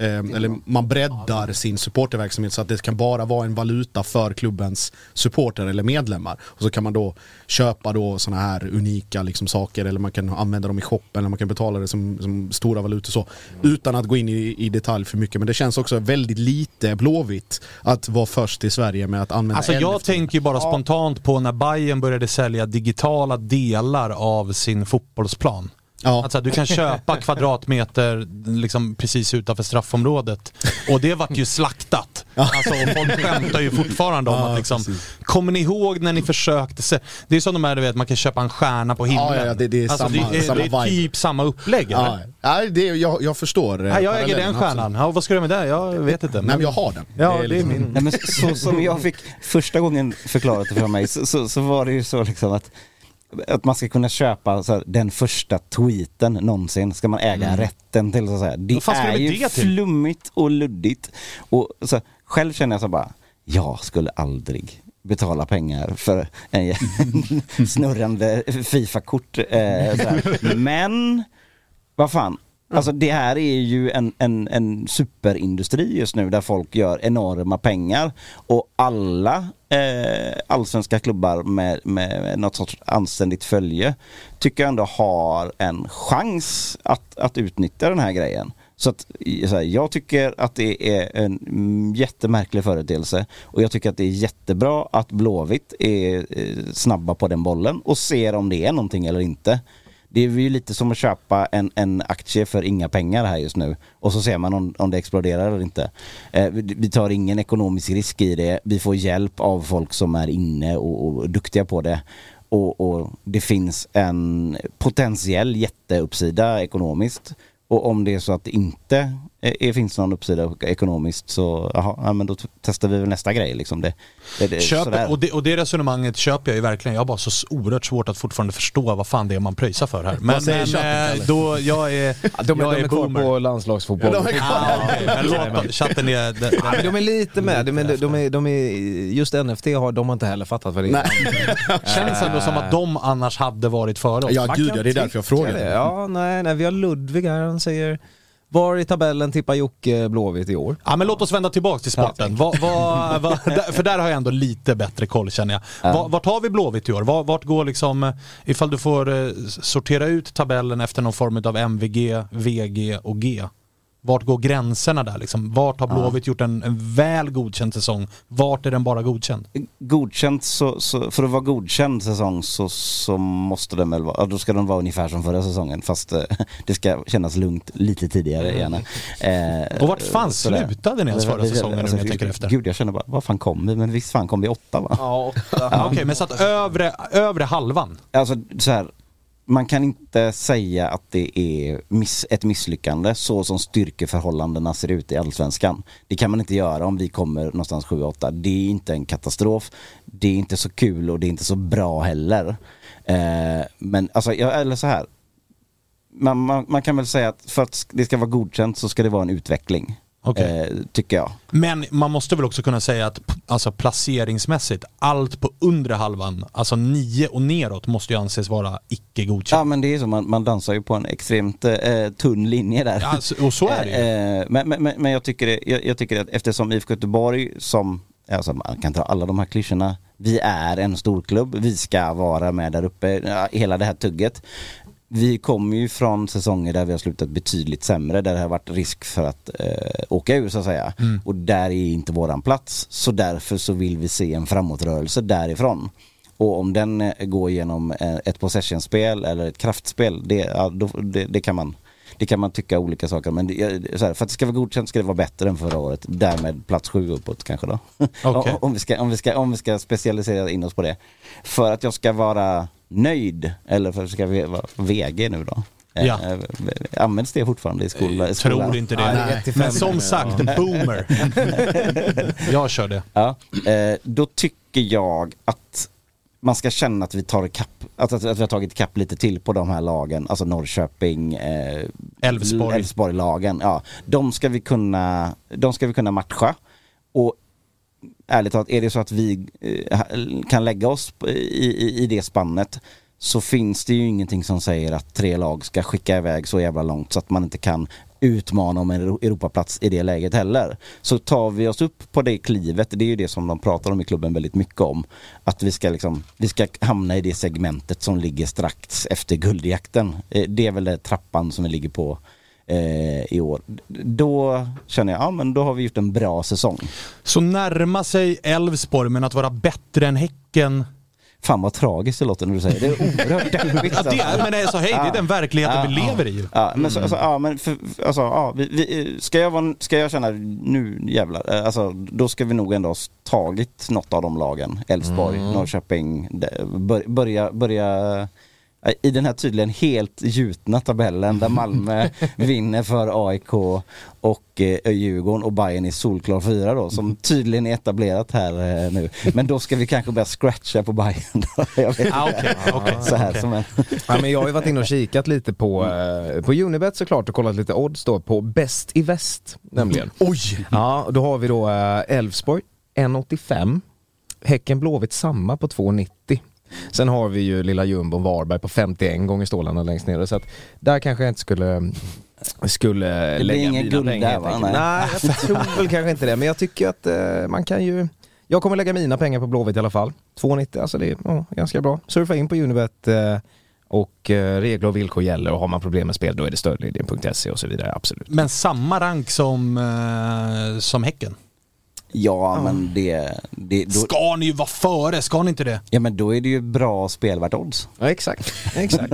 eller man breddar sin supporterverksamhet så att det kan bara vara en valuta för klubbens supporter eller medlemmar. Och så kan man då köpa då sådana här unika liksom saker eller man kan använda dem i shoppen eller man kan betala det som, som stora valutor så. Utan att gå in i, i detalj för mycket. Men det känns också väldigt lite blåvitt att vara först i Sverige med att använda Alltså jag tänker ju bara spontant på när Bayern började sälja digitala delar av sin fotbollsplan. Ja. Alltså du kan köpa (laughs) kvadratmeter liksom precis utanför straffområdet och det vart ju slaktat. Alltså, och folk skämtar ju fortfarande om Ja, att liksom, precis. kommer ni ihåg när ni försökte se, Det är som de här du vet, man kan köpa en stjärna på himlen. Ja, ja, det- det är alltså, samma- det, är, samma det är typ samma upplägg Ja, ja det, jag, jag förstår. eh, Nej, jag äger den stjärnan. Ja, vad ska du med det? Jag vet inte. Nej men jag har den. Ja, det är liksom- min. Nej, men så som jag fick första gången förklarat det för mig så, så, så var det ju så liksom att att man ska kunna köpa så här, den första tweeten någonsin, ska man äga rätten till så att säga. Det är ju det flummigt och luddigt. Och så, här, själv känner jag så bara, jag skulle aldrig betala pengar för en (laughs) snurrande Fifa-kort. Eh. Men, vad fan. Alltså det här är ju en, en, en superindustri just nu där folk gör enorma pengar och alla eh, allsvenska klubbar med, med något sorts anständigt följe tycker jag ändå har en chans att, att utnyttja den här grejen. Så att så här, jag tycker att det är en jättemärklig företeelse och jag tycker att det är jättebra att Blåvitt är eh, snabba på den bollen och ser om det är någonting eller inte. Det är ju lite som att köpa en, en aktie för inga pengar här just nu och så ser man om, om det exploderar eller inte. Eh, vi, vi tar ingen ekonomisk risk i det. Vi får hjälp av folk som är inne och, och duktiga på det. Och, och det finns en potentiell jätteuppsida ekonomiskt. Och om det är så att det inte är, finns någon uppsida ekonomiskt så jaha, ja, men då testar vi väl nästa grej. Liksom det, det, det. Köper, och, det, och det resonemanget köper jag ju verkligen. Jag har bara så oerhört svårt att fortfarande förstå vad fan det är man pröjsar för här. Men, men chatten, eh, då, jag är, Ja, de, är- jag de är kvar boomer. på landslagsfotboll. Ja, de är kvar. Ah, låt chatten är... Den, Ja, men de är lite med, de är, de är, de är, just NFT har de har inte heller fattat vad det är. (laughs) Känns ändå som att de annars hade varit före oss. Ja gud ja, det är därför jag frågar. Ja, nej, nej, vi har Ludvig här, han säger var i tabellen tippar Jocke Blåvitt i år? Ja men låt oss vända tillbaka till sporten. Va, va, va, för där har jag ändå lite bättre koll känner jag. Va, vart har vi Blåvitt i år? Va, vart går liksom, eh, ifall du får eh, sortera ut tabellen efter någon form av MVG, VG och G. Vart går gränserna där liksom? Vart har Blåvitt gjort en, en väl godkänd säsong? Vart är den bara godkänd? godkänt så, så, för att vara godkänd säsong så, så måste den väl vara, då ska den vara ungefär som förra säsongen fast eh, (laughs) det ska kännas lugnt lite tidigare gärna. (laughs) Eh, Och vart fan sådär. slutade ni ens förra Alltså, säsongen om jag tänker efter? Gud jag känner bara, vad fan kom vi? Men visst fan kom vi åtta va? Ja, Ja, (laughs) Okej, men så att övre, övre halvan. Alltså så här, man kan inte säga att det är miss, ett misslyckande så som styrkeförhållandena ser ut i Allsvenskan. Det kan man inte göra om vi kommer någonstans 7-8. Det är inte en katastrof. Det är inte så kul och det är inte så bra heller. Eh, men alltså, jag, eller så här. Man, man, man kan väl säga att för att det ska vara godkänt så ska det vara en utveckling. Okej. Eh, tycker jag. Men man måste väl också kunna säga att alltså placeringsmässigt, allt på undre halvan, alltså nio och neråt måste ju anses vara icke Ja godkänt. men det är så, man, man dansar ju på en extremt eh, tunn linje där. Ja, och så är det ju. Eh, men, men, men- jag tycker, det, jag, jag tycker att eftersom IFK Göteborg som alltså man kan ta alla de här klyschorna. Vi är en stor klubb, vi ska vara med där uppe, ja, hela det här tugget. Vi kommer ju från säsonger där vi har slutat betydligt sämre, där det har varit risk för att eh, åka ur så att säga. Och där är inte våran plats. Så därför så vill vi se en framåtrörelse därifrån. Och om den eh, går genom eh, ett possessionspel eller ett kraftspel, det, ja, då, det, det kan man det kan man tycka olika saker men det, här, för att det ska vara godkänt ska det vara bättre än förra året. Därmed plats sju uppåt kanske då. Okej. (laughs) om, vi ska, om, vi ska, om vi ska specialisera in oss på det. För att jag ska vara nöjd, eller för ska vi- vara VG nu då. Eh, Ja. eh, Används det fortfarande i skolan? i Jag skolan? tror inte det. Nej, det Men som sagt, boomer. (laughs) jag kör det. Ja, eh, då tycker jag att man ska känna att vi tar ikapp, att, att, att vi har tagit ikapp lite till på de här lagen, alltså Norrköping, eh, Elfsborg. Elfsborg-lagen. Ja, de ska vi kunna, de ska vi kunna matcha. Och ärligt talat, är det så att vi eh, kan lägga oss i, i, i det spannet så finns det ju ingenting som säger att tre lag ska skicka iväg så jävla långt så att man inte kan utmana om en Europaplats i det läget heller. Så tar vi oss upp på det klivet, det är ju det som de pratar om i klubben väldigt mycket om. Att vi ska, liksom, vi ska hamna i det segmentet som ligger strax efter guldjakten. Eh, det är väl den trappan som vi ligger på eh, i år. Då känner jag, ja men då har vi gjort en bra säsong. Så närma sig Elfsborg men att vara bättre än Häcken. Fan vad tragiskt det låter när du säger det. Det är oerhört deppigt. (laughs) Ja, det, alltså. men det är så, hej, det är den verkligheten Ja, vi lever i. Ja, men, så, alltså, ja, men för, alltså, ja, vi, vi, ska, jag vara, ska jag känna nu jävlar, eh, alltså, då ska vi nog ändå ha tagit något av de lagen. Elfsborg, Norrköping, de- bör, börja, börja i den här tydligen helt gjutna tabellen där Malmö (laughs) vinner för AIK och eh, Djurgården och Bayern är solklar fyra då som tydligen är etablerat här eh, nu. Men då ska vi kanske börja scratcha på Bayern då. (laughs) Jag vet inte. Ah, Så här okej. som en... (laughs) Ja, men jag har ju varit inne och kikat lite på, eh, på Unibet såklart och kollat lite odds då på bäst i väst nämligen. Oj! Ja, då har vi då eh, Elfsborg 1,85. Häcken Blåvitt samma på 2,90. Sen har vi ju lilla jumbon Varberg på 51 gånger stålarna längst nere så att där kanske jag inte skulle skulle blir lägga ingen mina guld pengar. där, va? Nej. Nej, jag tror väl kanske inte det men jag tycker att eh, man kan ju jag kommer lägga mina pengar på Blåvitt i alla fall. 2,90, alltså det är ja, ganska bra. Surfa in på Unibet eh, och eh, regler och villkor gäller och har man problem med spel då är det stödlinjen.se och så vidare, absolut. Men samma rank som, eh, som Häcken. Ja men det, det då, Ska ni ju vara före, ska ni inte det? ja men då är det ju bra spelvärt odds. Ja, exakt, exakt.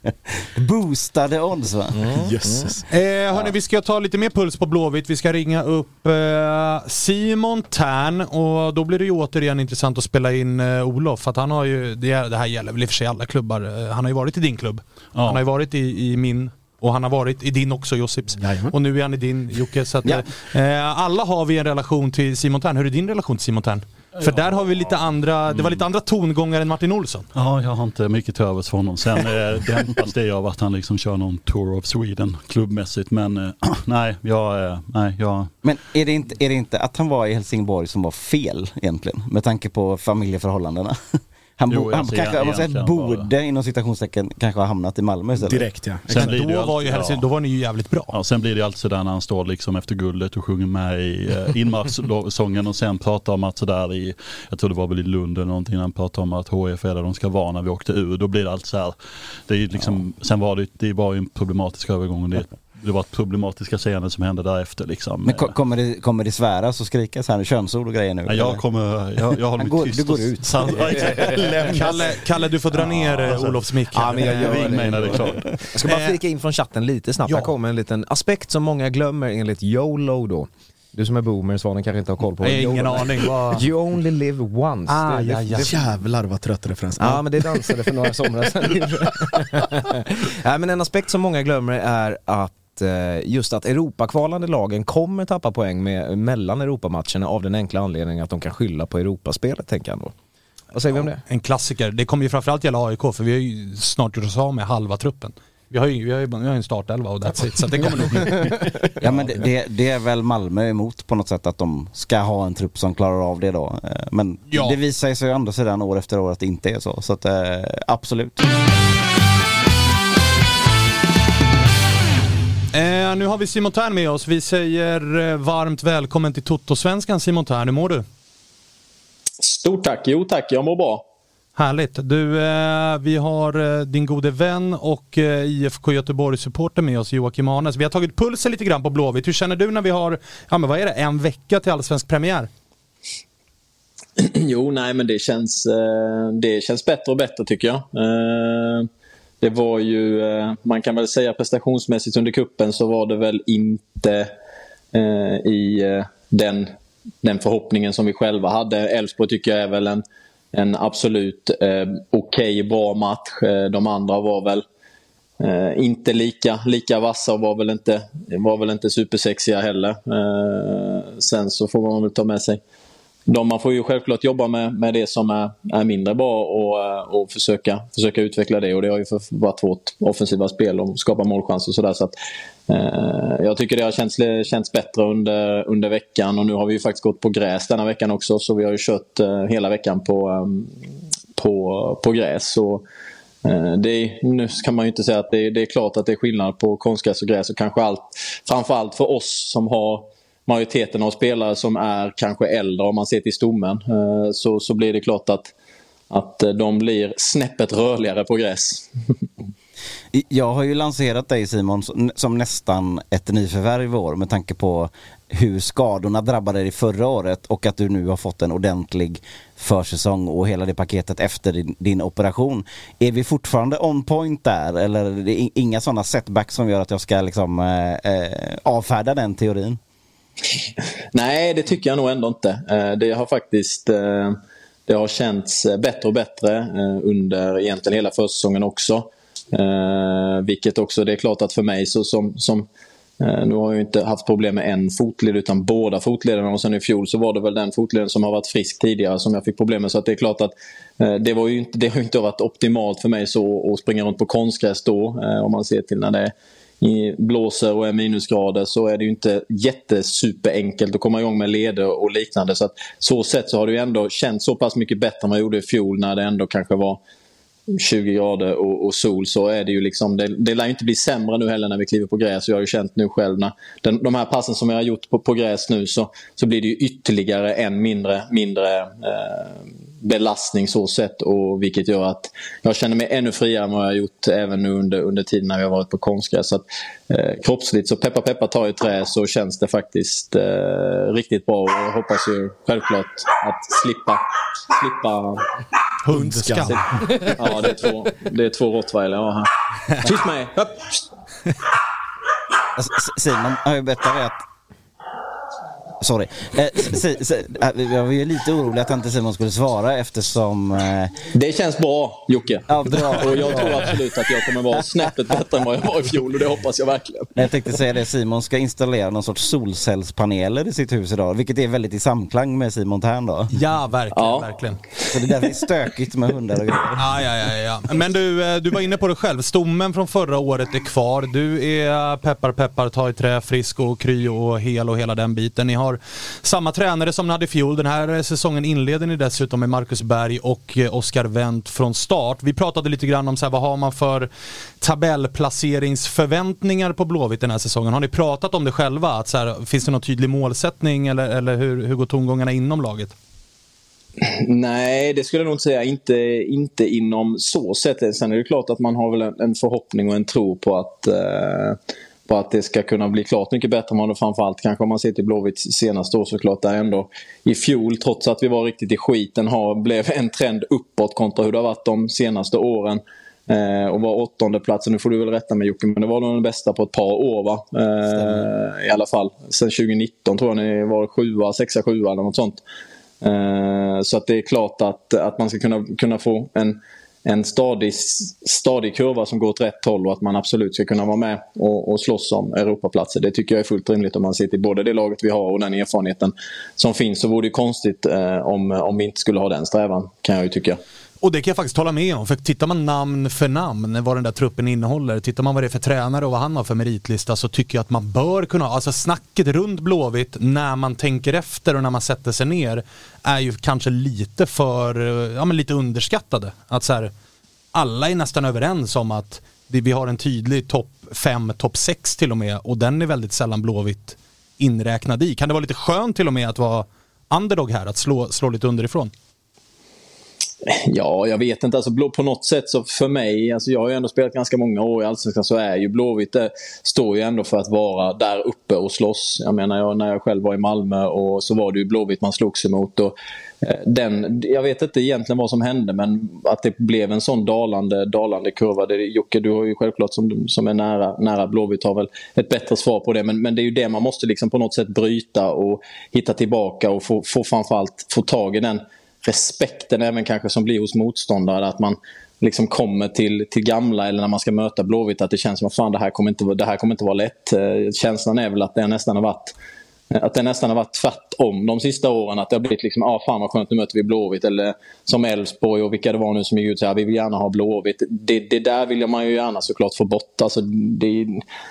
(laughs) Boostade odds va? Jösses. Eh, hörni, vi ska ta lite mer puls på Blåvitt. Vi ska ringa upp eh, Simon Tern och då blir det ju återigen intressant att spela in eh, Olof. För att han har ju, det, det här gäller väl i och för sig alla klubbar. Eh, han har ju varit i din klubb. Ja. Han har ju varit i, i min och han har varit i din också Josips. Jajamän. Och nu är han i din Jocke. Så att, Ja. eh, alla har vi en relation till Simon Tern. Hur är din relation till Simon Tern? För där har vi lite andra, det var lite andra tongångar än Martin Olsson. Ja, jag har inte mycket till övers för honom. Sen eh, dämpas (laughs) det av att han liksom kör någon Tour of Sweden klubbmässigt. Men eh, (clears throat) nej, jag, eh, nej, jag, Men är det, inte, är det inte att han var i Helsingborg som var fel egentligen? Med tanke på familjeförhållandena. (laughs) Han, bo, Jo, jag han kanske, måste säga, egentligen bara- borde inom citationstecken kanske ha hamnat i Malmö istället. Direkt ja. Sen ju Då var, ju Helsing, ja. då var ni ju jävligt bra. Ja, sen blir det alltid sådär när han står liksom efter guldet och sjunger med i eh, inmarschsången och sen pratar om att sådär i, jag tror det var väl i Lund eller någonting, han pratar om att HF är där de ska vara när vi åkte ur. Då blir det alltid så här, det är ju liksom, sen var det, det var ju en problematisk övergång och det, det var ett problematiska scener som hände därefter liksom. Men ko- kommer det, kommer det sväras och skrikas här, könsord och grejer nu? Ja, jag kommer, jag, jag håller mig går- tyst. du går ut. (laughs) Kalle, Kalle du får dra ner eh, alltså. Olofs mick. Ja, men jag gör Ring det. mig när det är klart. Jag ska bara flika in från chatten lite snabbt. Ja. Här kommer en liten aspekt som många glömmer enligt YOLO då. Du som är boomer, Svanen kanske inte har koll på Nej, YOLO ingen aning. (laughs) You only live once. Ah, det, ja, det, ja. det, Jävlar vad trött referens. Ja men det dansade för några somrar sedan. (laughs) Nej men en aspekt som många glömmer är att eh, just att Europakvalande lagen kommer tappa poäng med, mellan Europamatcherna av den enkla anledningen att de kan skylla på Europaspelet tänker jag ändå. Vad säger vi om det? En klassiker. Det kommer ju framförallt gälla AIK för vi har ju snart gjort oss av med halva truppen. Vi har ju, vi har ju, vi har ju en startelva och that's it. Så att det kommer nog bli... (laughs) Ja men det, det, det är väl Malmö emot på något sätt att de ska ha en trupp som klarar av det då. Eh, Men Ja. det visar sig ju å andra sidan år efter år att det inte är så. Så att eh, absolut. Eh, nu har vi Simon Tern med oss. Vi säger eh, varmt välkommen till Toto-svenskan Simon Tern. Hur mår du? Stort tack. Jo tack, jag mår bra. Härligt. Du, eh, vi har eh, din gode vän och eh, IFK Göteborg-supporter med oss, Joakim Arnes. Vi har tagit pulsen lite grann på Blåvitt. Hur känner du när vi har, ja men vad är det, en vecka till allsvensk premiär? (clears throat) Jo, nej men det känns, eh, det känns bättre och bättre tycker jag. Det var ju, eh, man kan väl säga prestationsmässigt under kuppen så var det väl inte eh, i eh, den, den förhoppningen som vi själva hade. Elfsborg tycker jag är väl en, en absolut eh, okej, okay, bra match. De andra var väl eh, inte lika, lika vassa och var väl inte, var väl inte supersexiga heller. Eh, sen så får man väl ta med sig de, man får ju självklart jobba med, med det som är, är mindre bra och, eh, och försöka, försöka utveckla det. Och det har ju varit vårt offensiva spel och skapa målchanser och sådär. Så att, eh, jag tycker det har känts, känts bättre under, under veckan och nu har vi ju faktiskt gått på gräs denna veckan också. Så vi har ju kört eh, hela veckan på, um, på, på gräs. Och, eh, det nu kan man ju inte säga att det, det är klart att det är skillnad på konstgräs och gräs och kanske allt, framförallt för oss som har majoriteten av spelare som är kanske äldre om man ser till stommen eh, så, så blir det klart att, att de blir snäppet rörligare på gräs. Jag har ju lanserat dig Simon som nästan ett nyförvärv i år med tanke på hur skadorna drabbade dig förra året och att du nu har fått en ordentlig försäsong och hela det paketet efter din, din operation. Är vi fortfarande on point där eller är det inga sådana setbacks som gör att jag ska liksom, eh, eh avfärda den teorin? (laughs) Nej, det tycker jag nog ändå inte. Eh, det har faktiskt eh, det har känts eh, bättre och bättre under egentligen hela försäsongen också. Vilket också, det är klart att för mig så som, som nu har jag inte haft problem med en fotled utan båda fotlederna och sen i fjol så var det väl den fotleden som har varit frisk tidigare som jag fick problem med. Så att det är klart att det, var ju inte, det har inte varit optimalt för mig så att springa runt på konstgräs då om man ser till när det är blåser och är minusgrader så är det ju inte jättesuperenkelt att komma igång med leder och liknande. Så att så sätt så har det ju ändå känts så pass mycket bättre än vad jag gjorde i fjol när det ändå kanske var 20 grader och, och, sol så är det ju liksom, det, det lär ju inte bli sämre nu heller när vi kliver på gräs. Jag har ju känt nu själv när den, de här passen som jag har gjort på, på gräs nu så, så blir det ju ytterligare en mindre, mindre eh, belastning så sett och vilket gör att jag känner mig ännu friare än vad jag har gjort även nu under, under tiden när jag varit på konstgräs. Så att, eh, kroppsligt så peppa peppa tar i trä så känns det faktiskt eh, riktigt bra och jag hoppas ju självklart att slippa, slippa Hundskam. Ja, det är två, det är två rottweiler jag har här. Tyst med Simon har ju berättat att Sorry. Eh, si, si, eh, jag var ju lite orolig att inte Simon skulle svara eftersom... Eh... Det känns bra Jocke. Ja, bra. (laughs) och jag tror absolut att jag kommer vara snäppet bättre än vad jag var i fjol och det hoppas jag verkligen. Jag tänkte säga det, Simon ska installera någon sorts solcellspaneler i sitt hus idag, vilket är väldigt i samklang med Simon Tern då. Ja, verkligen. Ja. verkligen. Så det är därför det är stökigt med hundar och grejer. Ja, ja, ja, ja. Men du, eh, du var inne på det själv. Stommen från förra året är kvar. Du är peppar peppar, ta i trä, frisk och kry och hel och hela den biten. Ni har har samma tränare som ni hade i fjol. Den här säsongen inleder ni dessutom med Marcus Berg och eh, Oskar Wendt från start. Vi pratade lite grann om så här, vad har man för tabellplaceringsförväntningar på Blåvitt den här säsongen. Har ni pratat om det själva? Att så här, finns det någon tydlig målsättning eller, eller hur, hur går tongångarna inom laget? Nej, det skulle jag nog inte säga. Inte, inte inom så sätt. Sen är det klart att man har väl en, förhoppning och en tro på att eh, på att det ska kunna bli klart mycket bättre det framförallt kanske om man ser till Blåvitts senaste år såklart. Där ändå i fjol, trots att vi var riktigt i skiten, har, blev en trend uppåt kontra hur det har varit de senaste åren. Eh, och var åttonde plats, nu får du väl rätta mig Jocke, men det var nog den bästa på ett par år va? Eh, I alla fall. Sen 2019 tror jag ni var sjua, sexa, sjua eller något sånt. Eh, så att det är klart att, att man ska kunna, kunna få en en stadig, stadig kurva som går åt rätt håll och att man absolut ska kunna vara med och, och slåss om Europaplatser. Det tycker jag är fullt rimligt om man ser till både det laget vi har och den erfarenheten som finns. Så vore det konstigt eh, om, om vi inte skulle ha den strävan, kan jag ju tycka. Och det kan jag faktiskt hålla med om, för tittar man namn för namn vad den där truppen innehåller, tittar man vad det är för tränare och vad han har för meritlista så tycker jag att man bör kunna, alltså snacket runt Blåvitt när man tänker efter och när man sätter sig ner är ju kanske lite för, ja men lite underskattade. Att så här, alla är nästan överens om att vi har en tydlig topp 5, topp 6 till och med och den är väldigt sällan Blåvitt inräknad i. Kan det vara lite skönt till och med att vara underdog här, att slå, slå lite underifrån? Ja, jag vet inte. Alltså, på något sätt så för mig, alltså jag har ju ändå spelat ganska många år i Allsvenskan, så är ju Blåvitt, det står ju ändå för att vara där uppe och slåss. Jag menar, jag, när jag själv var i Malmö och så var det ju Blåvitt man slogs emot. Och, eh, den, jag vet inte egentligen vad som hände men att det blev en sån dalande, dalande kurva. Det, Jocke, du har ju självklart som, som är nära, nära Blåvitt har väl ett bättre svar på det. Men, men det är ju det man måste liksom på något sätt bryta och hitta tillbaka och få, få framförallt få tag i den respekten även kanske som blir hos motståndare. Att man liksom kommer till, till gamla eller när man ska möta Blåvitt att det känns som att fan, det, här kommer inte, det här kommer inte vara lätt. Eh, känslan är väl att det nästan har varit att det nästan har varit tvärtom de sista åren. Att det har blivit liksom, ah, fan vad skönt nu möter vi Blåvitt. Eller som Elfsborg och vilka det var nu som gick ut och sa vi vill gärna ha Blåvitt. Det, det där vill man ju gärna såklart få bort. Alltså, det,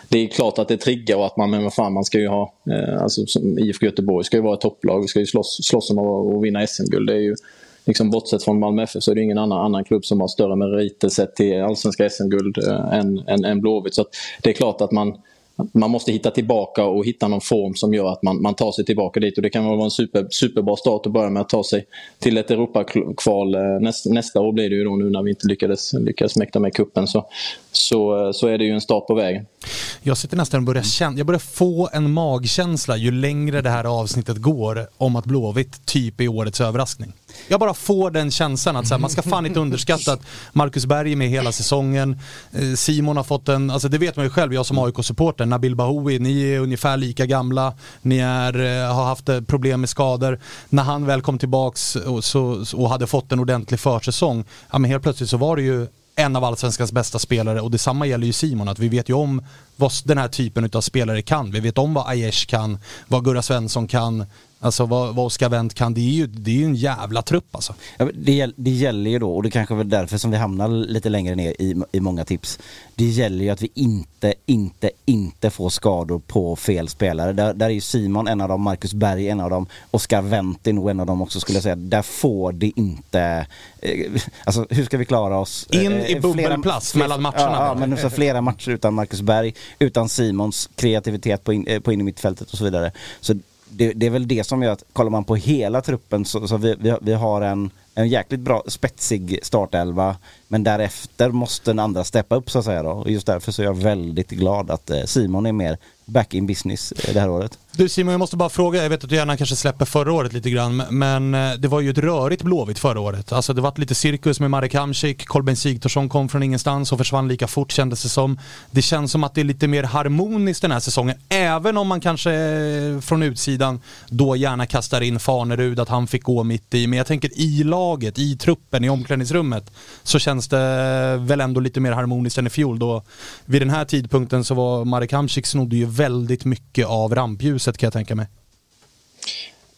det är klart att det triggar och att man, men vad fan man ska ju ha, eh, alltså som IFK Göteborg ska ju vara ett topplag. Vi ska ju slåss, slåss om att vinna SM-guld. Det är ju liksom bortsett från Malmö FF så är det ingen annan, annan klubb som har större meriter sett till allsvenska SM-guld eh, än, än, än Blåvitt. Så det är klart att man man måste hitta tillbaka och hitta någon form som gör att man, man tar sig tillbaka dit. Och Det kan vara en super, superbra start att börja med att ta sig till ett Europakval. Eh, nästa, nästa år blir det ju då nu när vi inte lyckades, lyckades mäkta med kuppen så, så, eh, så är det ju en start på vägen. Jag sitter nästan och börjar känna, jag börjar få en magkänsla ju längre det här avsnittet går om att Blåvitt typ är årets överraskning. Jag bara får den känslan att så här, man ska fan inte (laughs) underskatta att Marcus Berg är med hela säsongen. Eh, Simon har fått en, alltså det vet man ju själv, jag som AIK-supporter. Nabil Bahoui, ni är ungefär lika gamla. Ni är, eh, har haft eh, problem med skador. När han väl kom tillbaks och, så, och hade fått en ordentlig försäsong, ja men helt plötsligt så var det ju en av allsvenskans bästa spelare och detsamma gäller ju Simon, att vi vet ju om vad den här typen av spelare kan. Vi vet om vad Aiesh kan, vad Gurra Svensson kan, Alltså vad, vad Oskar Wendt kan, det är ju, det är ju en jävla trupp alltså. Ja, det, det gäller ju då, och det kanske är därför som vi hamnar lite längre ner i, i många tips. Det gäller ju att vi inte, inte, inte får skador på fel spelare. Där, där är ju Simon en av dem, Marcus Berg en av dem, Oskar Wendt är nog en av dem också skulle jag säga. Där får det inte, eh, alltså hur ska vi klara oss? In i eh, bubbelplats mellan matcherna. Ja, ja men så flera matcher utan Marcus Berg, utan Simons kreativitet på in, eh, på in i mittfältet och så vidare. Så det, det, är väl det som gör att, kollar man på hela truppen så, så vi, vi, vi har en, en jäkligt bra spetsig startelva. Men därefter måste den andra steppa upp så att säga då. Och just därför så är jag väldigt glad att eh, Simon är mer back in business eh, det här året. Du Simon, jag måste bara fråga, jag vet att du gärna kanske släpper förra året lite grann, men eh, det var ju ett rörigt Blåvitt förra året. Alltså det var lite cirkus med Marek Hamsik, Kolben Sigthorsson kom från ingenstans och försvann lika fort kändes det som. Det känns som att det är lite mer harmoniskt den här säsongen, även om man kanske från utsidan då gärna kastar in Fanerud, att han fick gå mitt i. Men jag tänker i laget, i truppen, i omklädningsrummet, så känns Känns det väl ändå lite mer harmoniskt än i fjol. Då vid den här tidpunkten så var Marek Hamsik snodde ju väldigt mycket av rampljuset kan jag tänka mig.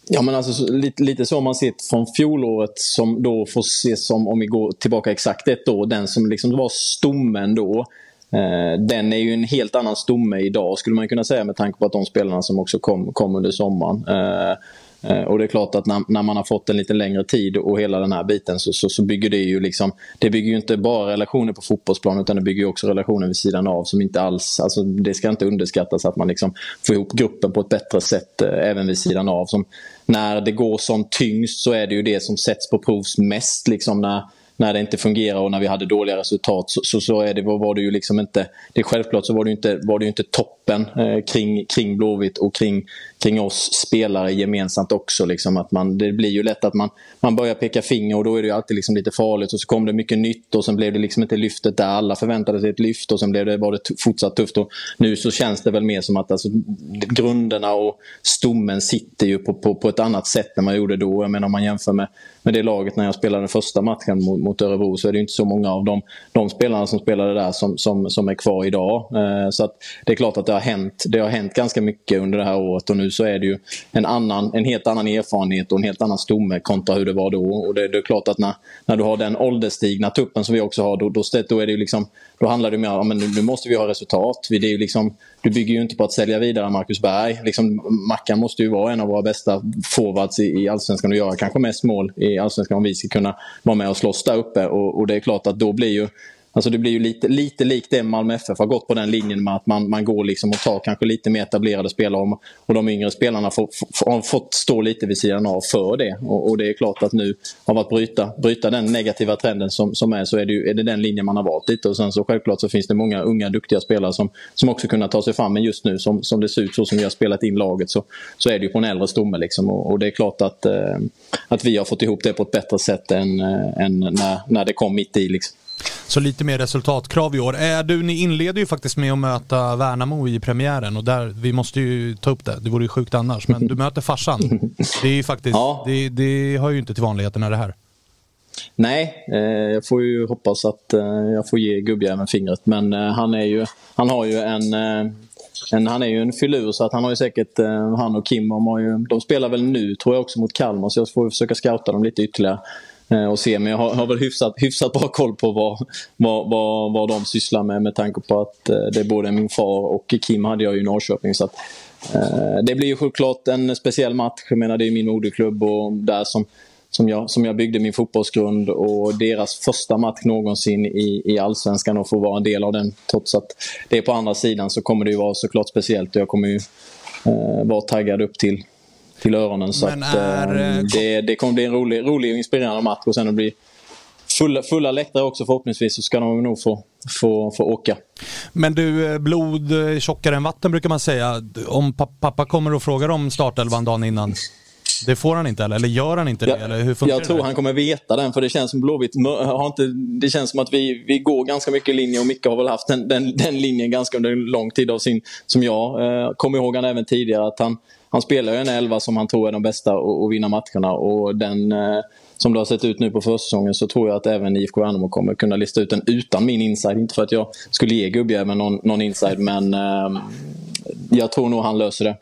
Ja men alltså lite, lite så man sett från fjolåret som då får ses som, om vi går tillbaka exakt ett år, den som liksom var stommen då. Eh, den är ju en helt annan stomme idag skulle man kunna säga med tanke på att de spelarna som också kom, kom under sommaren. Eh, Eh, och det är klart att när, när, man har fått en lite längre tid och hela den här biten så, så, så, bygger det ju liksom Det bygger ju inte bara relationer på fotbollsplan utan det bygger också relationer vid sidan av som inte alls Alltså det ska inte underskattas att man liksom får ihop gruppen på ett bättre sätt eh, även vid sidan av. Som, när det går som tyngst så är det ju det som sätts på provs mest liksom när när det inte fungerar och när vi hade dåliga resultat så, så, så är det, var det ju liksom inte... Det är självklart så var det ju inte, var det inte toppen eh, kring, kring Blåvitt och kring, kring oss spelare gemensamt också. Liksom, att man, det blir ju lätt att man, man börjar peka finger och då är det ju alltid liksom lite farligt och så kom det mycket nytt och sen blev det liksom inte lyftet där alla förväntade sig ett lyft och sen blev det, var det fortsatt tufft. Och nu så känns det väl mer som att alltså, grunderna och stommen sitter ju på, på, på ett annat sätt än man gjorde då. Jag menar om man jämför med, med det laget när jag spelade första matchen mot, mot Örebro så är det inte så många av de, de spelarna som spelade där som, som, som är kvar idag. Eh, så att det är klart att det har, hänt, det har hänt ganska mycket under det här året och nu så är det ju en, annan, en helt annan erfarenhet och en helt annan stomme kontra hur det var då. Och det, det är klart att när, när du har den ålderstigna tuppen som vi också har, då, då, då, är det liksom, då handlar det mer om att nu måste vi ha resultat. Det är ju liksom, du bygger ju inte på att sälja vidare Marcus Berg. Liksom, Mackan måste ju vara en av våra bästa forwards i, i Allsvenskan och göra kanske mest mål i Allsvenskan om vi ska kunna vara med och slåss där uppe. Och, och det är klart att då blir ju Alltså det blir ju lite, lite likt det Malmö FF har gått på den linjen med att man, man går liksom och tar kanske lite mer etablerade spelare och, och de yngre spelarna får, får, har fått stå lite vid sidan av för det. Och, och, det är klart att nu av att bryta, bryta den negativa trenden som, som är så är det, ju, är det den linjen man har valt lite. Och sen så självklart så finns det många unga duktiga spelare som, som också kunnat ta sig fram. Men just nu som, som det ser ut så som vi har spelat in laget så, så är det ju på en äldre stomme. Liksom. Och, och, det är klart att, eh, att vi har fått ihop det på ett bättre sätt än, eh, än när, när det kom mitt i. Liksom. Så lite mer resultatkrav i år. Äh, du, ni inleder ju faktiskt med att möta Värnamo i premiären och där, vi måste ju ta upp det, det vore ju sjukt annars, men du möter farsan. Det är ju faktiskt, ja. det, det hör ju inte till vanligheterna det här. Nej, eh, jag får ju hoppas att eh, jag får ge gubbjäveln fingret. Men eh, han, är ju, han har ju en, eh, en, han är ju en filur så att han har ju säkert, eh, han och Kim, de, har ju, de spelar väl nu tror jag också mot Kalmar så jag får försöka scouta dem lite ytterligare. Eh, och se. Men jag har, har väl hyfsat, hyfsat bra koll på vad, vad, vad, vad de sysslar med med tanke på att eh, det är både min far och Kim hade jag i Norrköping. Så att, eh, det blir ju självklart en speciell match. Jag menar, det är min moderklubb och där som, som, jag, som jag byggde min fotbollsgrund och deras första match någonsin i, i Allsvenskan och få vara en del av den. Trots att det är på andra sidan så kommer det ju vara såklart speciellt och jag kommer ju eh, vara taggad upp till, till öronen. Så att, är... eh, det, det kommer bli en rolig, rolig och inspirerande match och sen att bli fulla, fulla läktare också förhoppningsvis så ska de nog få, få, få åka. Men du, eh, blod tjockare än vatten brukar man säga. Om pappa kommer och frågar om startelvan dagen innan, det får han inte eller? Eller gör han inte det? eller hur jag tror det? han kommer veta den för det känns som Blåvitt har inte, Det känns som att vi, vi går ganska mycket linje och Micke har väl haft den, den, den linjen ganska under lång tid av sin, som jag eh, kommer ihåg han även tidigare att han han spelar ju en elva som han tror är de bästa att vinna matcherna och den eh, som det har sett ut nu på försäsongen så tror jag att även IFK Värnamo kommer kunna lista ut den utan min inside. Inte för att jag skulle ge gubbjäveln någon, någon inside men eh, jag tror nog han löser det.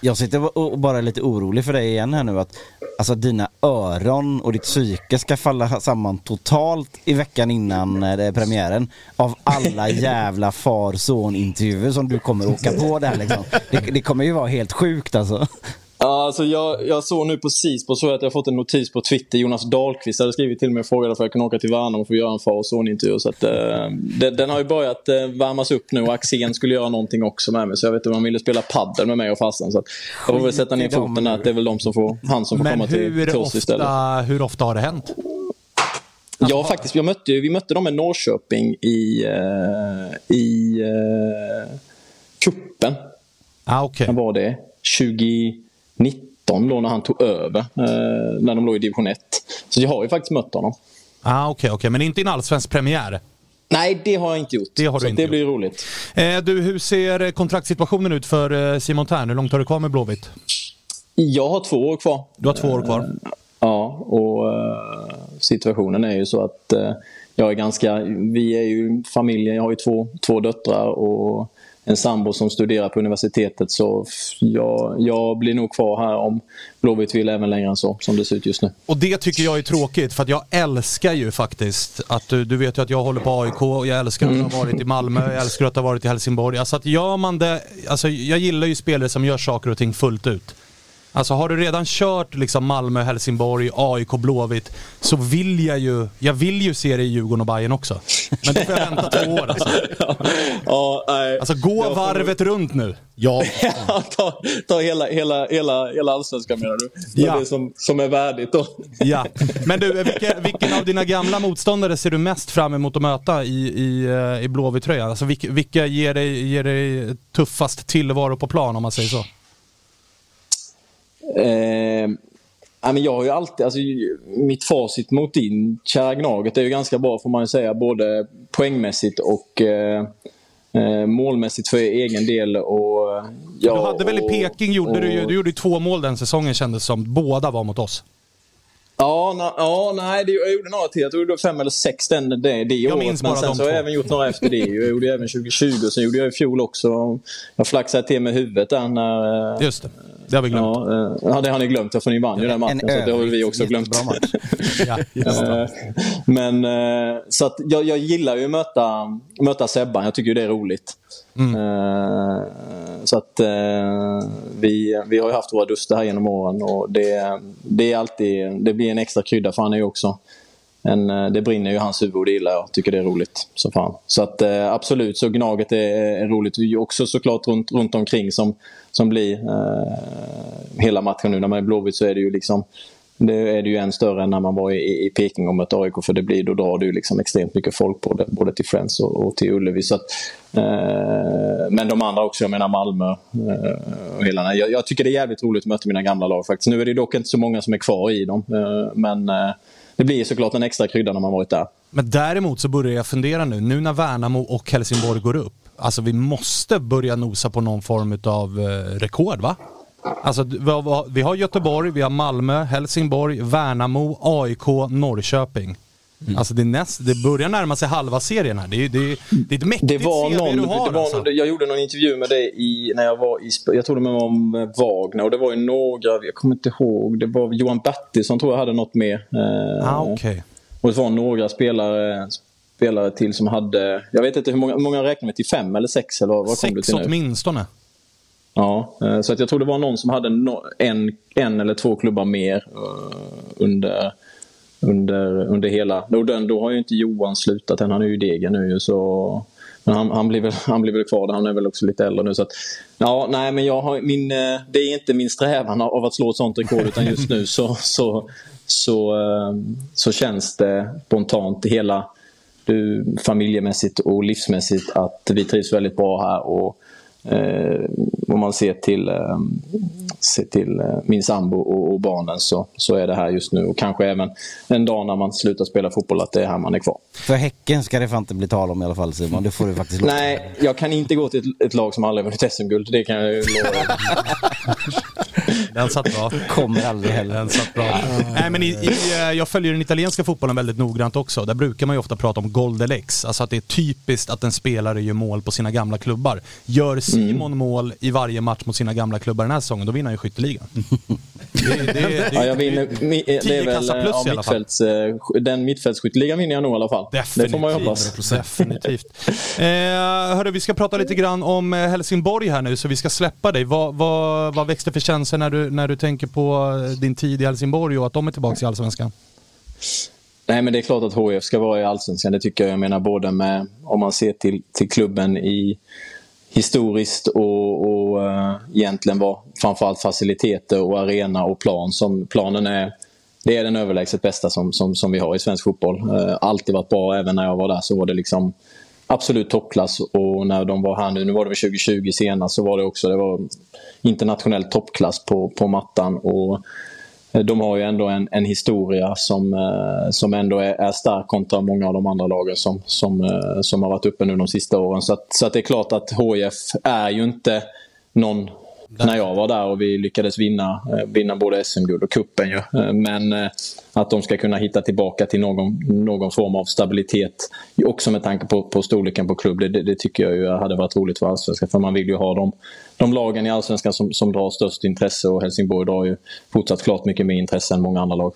Jag sitter och bara lite orolig för dig igen här nu att alltså dina öron och ditt psyke ska falla samman totalt i veckan innan eh, premiären av alla (laughs) jävla far-son intervjuer som du kommer åka på där liksom. Det, det kommer ju vara helt sjukt alltså. Ja, alltså jag, jag såg nu precis på så att jag fått en notis på Twitter. Jonas Dahlqvist hade skrivit till mig och frågade att jag kunde åka till Värnamo för att göra en far och sonintervju. Så att, eh, den, den, har ju börjat eh, värmas upp nu och Axén skulle göra någonting också med mig. Så jag vet inte om han ville spela paddel med mig och farsan. Så att jag får väl sätta ner foten där att det är väl de som får, han som får komma till, till oss istället. Men hur ofta har det hänt? Ja, faktiskt. Jag mötte, vi mötte dem i Norrköping i, uh, i uh, kuppen. Ah, okay. När var det? 20... 19 då när han tog över. Eh, när de låg i division 1. Så jag har ju faktiskt mött honom. Ah, Okej, okay, okay. men inte i en allsvensk premiär? Nej, det har jag inte gjort. Det, har du så inte det gjort. blir roligt. Eh, du, hur ser kontraktssituationen ut för eh, Simon Thern? Hur långt har du kvar med Blåvitt? Jag har två år kvar. Du har två år kvar? Eh, ja, och uh, situationen är ju så att uh, jag är ganska... Vi är ju familjen, jag har ju två, två döttrar och en sambo som studerar på universitetet så jag, jag blir nog kvar här om Blåvitt vill även längre än så som det ser ut just nu. Och det tycker jag är tråkigt för att jag älskar ju faktiskt att du, du vet ju att jag håller på AIK, jag älskar att ha varit i Malmö, jag älskar att ha varit i Helsingborg. Alltså att gör man det, alltså jag gillar ju spelare som gör saker och ting fullt ut. Alltså har du redan kört liksom Malmö, Helsingborg, AIK, Blåvitt så vill jag ju, jag vill ju se det i Djurgården och Bayern också. Men då får jag vänta två år alltså. (laughs) ja, nej. Alltså gå varvet får... runt nu. Ja. (laughs) ta, ta hela, hela, hela, hela allsvenskan menar du? Det är ja. det som, som är värdigt då. (laughs) ja. Men du, vilken, vilken av dina gamla motståndare ser du mest fram emot att möta i, i, i Blåvitt-tröjan? Alltså vilka, vilka ger, dig, ger dig tuffast tillvaro på plan om man säger så? Eh, jag har ju alltid, alltså, mitt facit mot din kära Gnaget är ju ganska bra får man ju säga. Både poängmässigt och eh, eh målmässigt för egen del. Och, ja, du hade väl i Peking, gjorde och, du, du gjorde två mål den säsongen kändes som. Båda var mot oss. Ja, na, ja nej, det, jag gjorde några till. Jag tror det var fem eller sex den, det, det jag året. Men sen så har jag även gjort några efter det. Jag gjorde även 2020 och sen gjorde jag i fjol också. Jag flaxade till med huvudet där när... Just det. Det har vi glömt. Ja, eh, ja det har ni glömt för ni vann ju den matchen. En så det har väl vi också glömt. (laughs) ja, eh, Men eh, så att jag, jag gillar ju att möta, möta Sebban. Jag tycker det är roligt. Mm. Så att vi, vi har ju haft våra duster här genom åren och det, det är alltid, det blir en extra krydda för han är ju också en, eh, det brinner ju i hans huvud och det gillar jag. Tycker det är roligt. Så, fan. så att eh, absolut, så Gnaget är, är roligt. Också såklart runt, runt omkring som, som blir eh, hela matchen nu. När man är Blåvitt så är det ju liksom det är det ju än större än när man var i, i Peking och mötte AIK för det blir, då drar det ju liksom extremt mycket folk på det, både till Friends och, och till Ullevi. Så att, eh, men de andra också, jag menar Malmö eh, och hela jag, jag tycker det är jävligt roligt att möta mina gamla lag faktiskt. Nu är det dock inte så många som är kvar i dem. Eh, men eh, det blir såklart en extra krydda när man varit där. Men däremot så börjar jag fundera nu, nu när Värnamo och Helsingborg går upp. Alltså vi måste börja nosa på någon form av eh, rekord va? Alltså vi har Göteborg, vi har Malmö, Helsingborg, Värnamo, AIK, Norrköping. Mm. Alltså det, näst, det börjar närma sig halva serien här. Det är, det, det är ett mäktigt det var CV någon, du har det var alltså. någon, Jag gjorde någon intervju med dig i, när jag var i, jag tror det var om Wagner och det var ju några, jag kommer inte ihåg, det var Johan Bertilsson tror jag hade något med. Eh, ah, okay. Och det var några spelare, spelare till som hade, jag vet inte hur många, många räknar med till fem eller sex eller vad, vad kom du till nu? åtminstone. Ja, eh, så att jag tror det var någon som hade en, en eller två klubbar mer eh, under, under, under hela... Då, då har ju inte Johan slutat än, han är ju i Degen nu så... Men han, han, blir väl, (laughs) han blir väl kvar där, han är väl också lite äldre nu. Så att, ja, nej, men jag har, min, eh, det är inte min strävan av att slå ett sånt rekord utan just nu så, (laughs) så, så, eh, så känns det spontant hela du, familjemässigt och livsmässigt att vi trivs väldigt bra här. Och Eh, om man ser till, eh, ser till eh, min sambo och, och, barnen så, så är det här just nu. Och kanske även en dag när man slutar spela fotboll att det är här man är kvar. För Häcken ska det fan inte bli tal om i alla fall Simon. Det får du faktiskt låta. Nej, jag kan inte gå till ett, ett lag som aldrig vunnit SM-guld. Det kan jag ju lova. (laughs) Den satt bra. Kommer aldrig heller. Den satt bra. Nej, men i, i, jag följer den italienska fotbollen väldigt noggrant också. Där brukar man ju ofta prata om Goldelex. Alltså att det är typiskt att en spelare gör mål på sina gamla klubbar. Gör Simon mm. mål i varje match mot sina gamla klubbar den här säsongen, då vinner han ju skytteligan. det, det, det, (laughs) ja, jag vinner, det är väl plus ja, mittfälts, eh, den mittfältsskytteligan vinner jag nog i alla fall. Definitivt. Det får man ju hoppas. Definitivt. eh, hörru, vi ska prata lite grann om eh, Helsingborg här nu, så vi ska släppa dig. Vad, vad, vad växte för känslor när du, när du tänker på eh, din tid i Helsingborg och att de är tillbaka i Allsvenskan? Nej, men det är klart att HIF ska vara i Allsvenskan. Det tycker jag. Jag menar både med, om man ser till, till klubben i historiskt och, och uh, egentligen var framförallt faciliteter och arena och plan som planen är det är den överlägset bästa som, som, som vi har i svensk fotboll. Uh, alltid varit bra, även när jag var där så var det liksom absolut toppklass och när de var här nu, nu var det väl 2020 senast, så var det också det var internationell toppklass på, på mattan. Och eh, de har ju ändå en, en historia som, eh, som ändå är, är stark kontra många av de andra lagen som, som, eh, som har varit uppe nu de sista åren. Så, att, så att det är klart att HIF är ju inte någon när jag var där och vi lyckades vinna, eh, vinna både SM-guld och kuppen ju. Men att de ska kunna hitta tillbaka till någon, någon form av stabilitet också med tanke på, på storleken på klubb. Det, det, tycker jag ju hade varit roligt för Allsvenskan för man vill ju ha dem de lagen i Allsvenskan som, som drar störst intresse och Helsingborg drar ju fortsatt klart mycket mer intresse än många andra lag.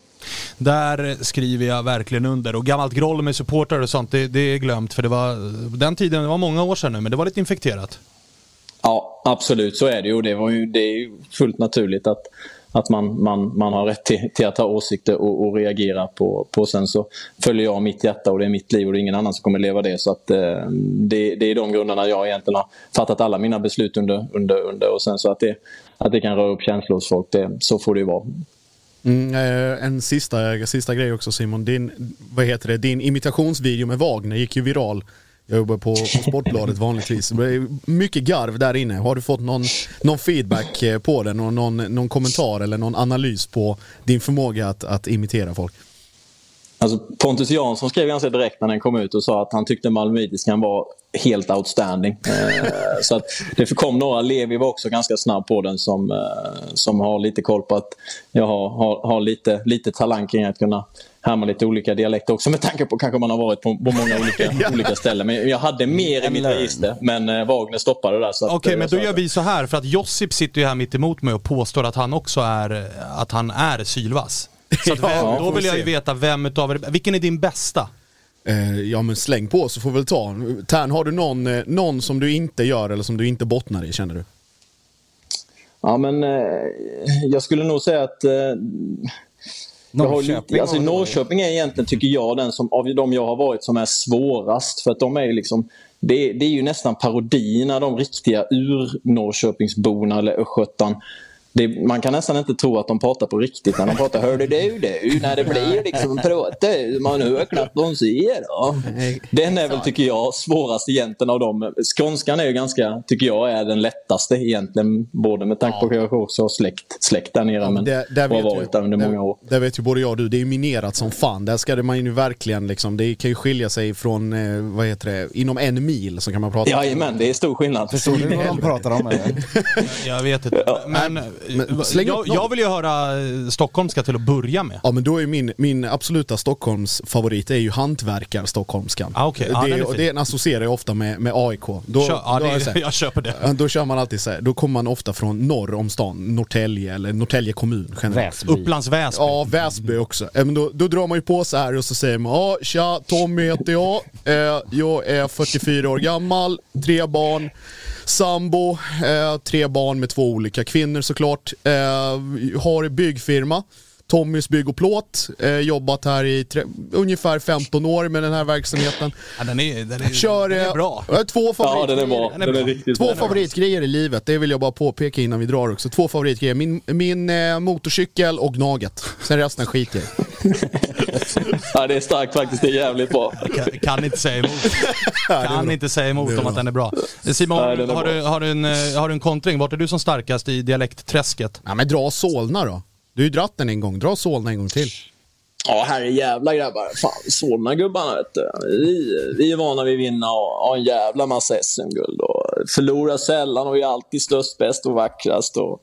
Där skriver jag verkligen under. Och gammalt groll med supportrar och sånt, det, det är glömt. För det var, den tiden, det var många år sedan nu, men det var lite infekterat. Ja, absolut så är det ju. Det, var ju, det är ju fullt naturligt att att man, man, man har rätt till, till att ha åsikter och, och, reagera på, på. Sen så följer jag mitt hjärta och det är mitt liv och det är ingen annan som kommer leva det. Så att, eh, det, det är de grunderna jag egentligen har fattat alla mina beslut under. under, under. Och sen så att det, att det kan röra upp känslor hos folk, det, så får det ju vara. Mm, eh, en sista, sista grej också Simon. Din, vad heter det, din imitationsvideo med Wagner gick ju viral jag jobbar på, på Sportbladet vanligtvis. Det är mycket garv där inne. Har du fått någon, någon feedback eh, på den? Och någon, någon kommentar eller någon analys på din förmåga att, att imitera folk? Alltså Pontus Jansson skrev ganska direkt när den kom ut och sa att han tyckte Malmöitiskan var helt outstanding. Eh, (laughs) så att det kom några, Levi var också ganska snabb på den som, eh, som har lite koll på att jag har, har, har lite, lite talang kring att kunna härma lite olika dialekter också med tanke på kanske man har varit på, på många olika, (laughs) ja. olika ställen. Men jag hade mer i mitt register men eh, Wagner stoppade det där. Okej, okay, men då gör vi så här för att Josip sitter ju här mitt emot mig och påstår att han också är, att han är sylvass. Så (laughs) vem, ja, då vill jag ju veta vem utav er, vilken är din bästa? Eh, ja men släng på så får vi väl ta. Tern, har du någon, eh, någon som du inte gör eller som du inte bottnar i känner du? Ja men eh, jag skulle nog säga att eh, jag har Norrköping lite, alltså det då. Norrköping är egentligen, tycker jag, den som av de jag har varit som är svårast. För att de är ju liksom, det, det är ju nästan parodi när de riktiga ur-Norrköpingsborna eller östgötan det, man kan nästan inte tro att de pratar på riktigt när de pratar Hörde du du, när det blir liksom pratar man hör knappt vad de säger då. Den är väl, tycker jag, svårast egentligen av dem. Skånskan är ju ganska, tycker jag, är den lättaste egentligen. Både med tanke på att jag också har släkt, släkt där nere. men det, där och har varit där under många år. Det, det vet ju både jag och du, det är minerat som fan. Där ska det man ju verkligen liksom, det kan ju skilja sig från, eh, vad heter det, inom en mil så kan man prata. Jajamän, det är stor skillnad. Förstår du vad de pratar om? Eller? (laughs) Jag vet inte. Men, men släng upp jag, någon. jag vill ju höra eh, stockholmska till att börja med. Ja men då är min, min absoluta Stockholms favorit är ju hantverkar-stockholmskan. Ah, okej. Ja, det, den är fin. den associerar jag ofta med, med AIK. Då, Kör, då, jag det, här- (laughs) jag köper det. Då kör man alltid så här, då kommer man ofta från norr om stan, Norrtälje eller Norrtälje kommun generellt. Väsby. Upplands Väsby. Ja, Väsby också. Ja, men då, då drar man ju på så här och så säger man ja, tja, Tommy heter jag. Eh, jag är 44 år gammal, tre barn, sambo, eh, tre barn med två olika kvinnor såklart. Eh, har byggfirma. Tommys bygg och plåt. Eh, jobbat här i tre, ungefär 15 år med den här verksamheten. Ja, den är, den är, Kör den är eh, bra. två Ja, favoritgrejer. den är bra. Den är Den är bra. Två favoritgrejer i livet, det vill jag bara påpeka innan vi drar också. Två favoritgrejer, min, min eh, motorcykel och Gnaget. Sen resten skiter jag. (laughs) Ja, det är starkt faktiskt. Det är jävligt bra. Kan, kan inte säga emot. (laughs) Kan inte säga emot om att den är bra. Simon, Nej, har, bra. du, har, du en, eh, har du en kontring? Vart är du som starkast i dialektträsket? Ja men dra Solna då. Du har ju dratt den en gång, dra Solna en gång till. Ja, herre jävla grabbar. Fan, Solna-gubbarna vet du. Vi, vi är vana vid att vinna och ha en jävla massa SM-guld. Förlora förlorar sällan och är alltid störst, bäst och vackrast. Och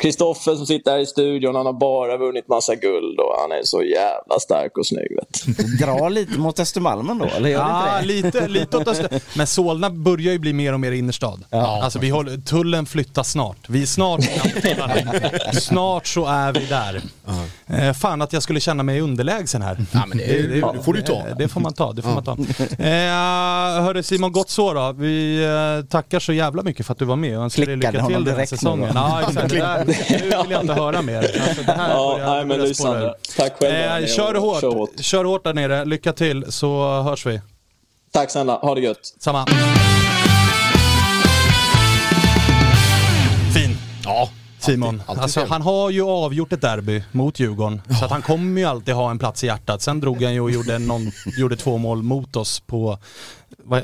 Kristoffer som sitter här i studion, han har bara vunnit massa guld och han är så jävla stark och snygg. Vet. (laughs) Dra lite mot Östermalmen då, eller gör Ja, det? lite, lite åt öster. Men Solna börjar ju bli mer och mer innerstad. Alltså vi håller, tullen flyttar snart. Vi är snart (laughs) Snart så är vi där. Eh, fan att jag skulle känna mig underlägsen här. Ja, men det, det, det får du ta. Det, det får man ta, det får man ta. Eh, hörru Simon, gott så då. Vi eh, tackar så jävla mycket för att du var med och önskar dig lycka till den här säsongen. Ja, exakt. Det där, (laughs) nu vill jag inte höra mer. Alltså, det här Ja, nej, men lysande. Tack själva. Eh, kör hårt. Kör hårt. Kör hårt där nere. Lycka till så hörs vi. Tack snälla. Ha det gött. Samma. Fin. Ja. Simon. Alltid- alltid alltså, han har ju avgjort ett derby mot Djurgården. Så att han kommer ju alltid ha en plats i hjärtat. Sen drog han ju och gjorde, någon, gjorde två mål mot oss på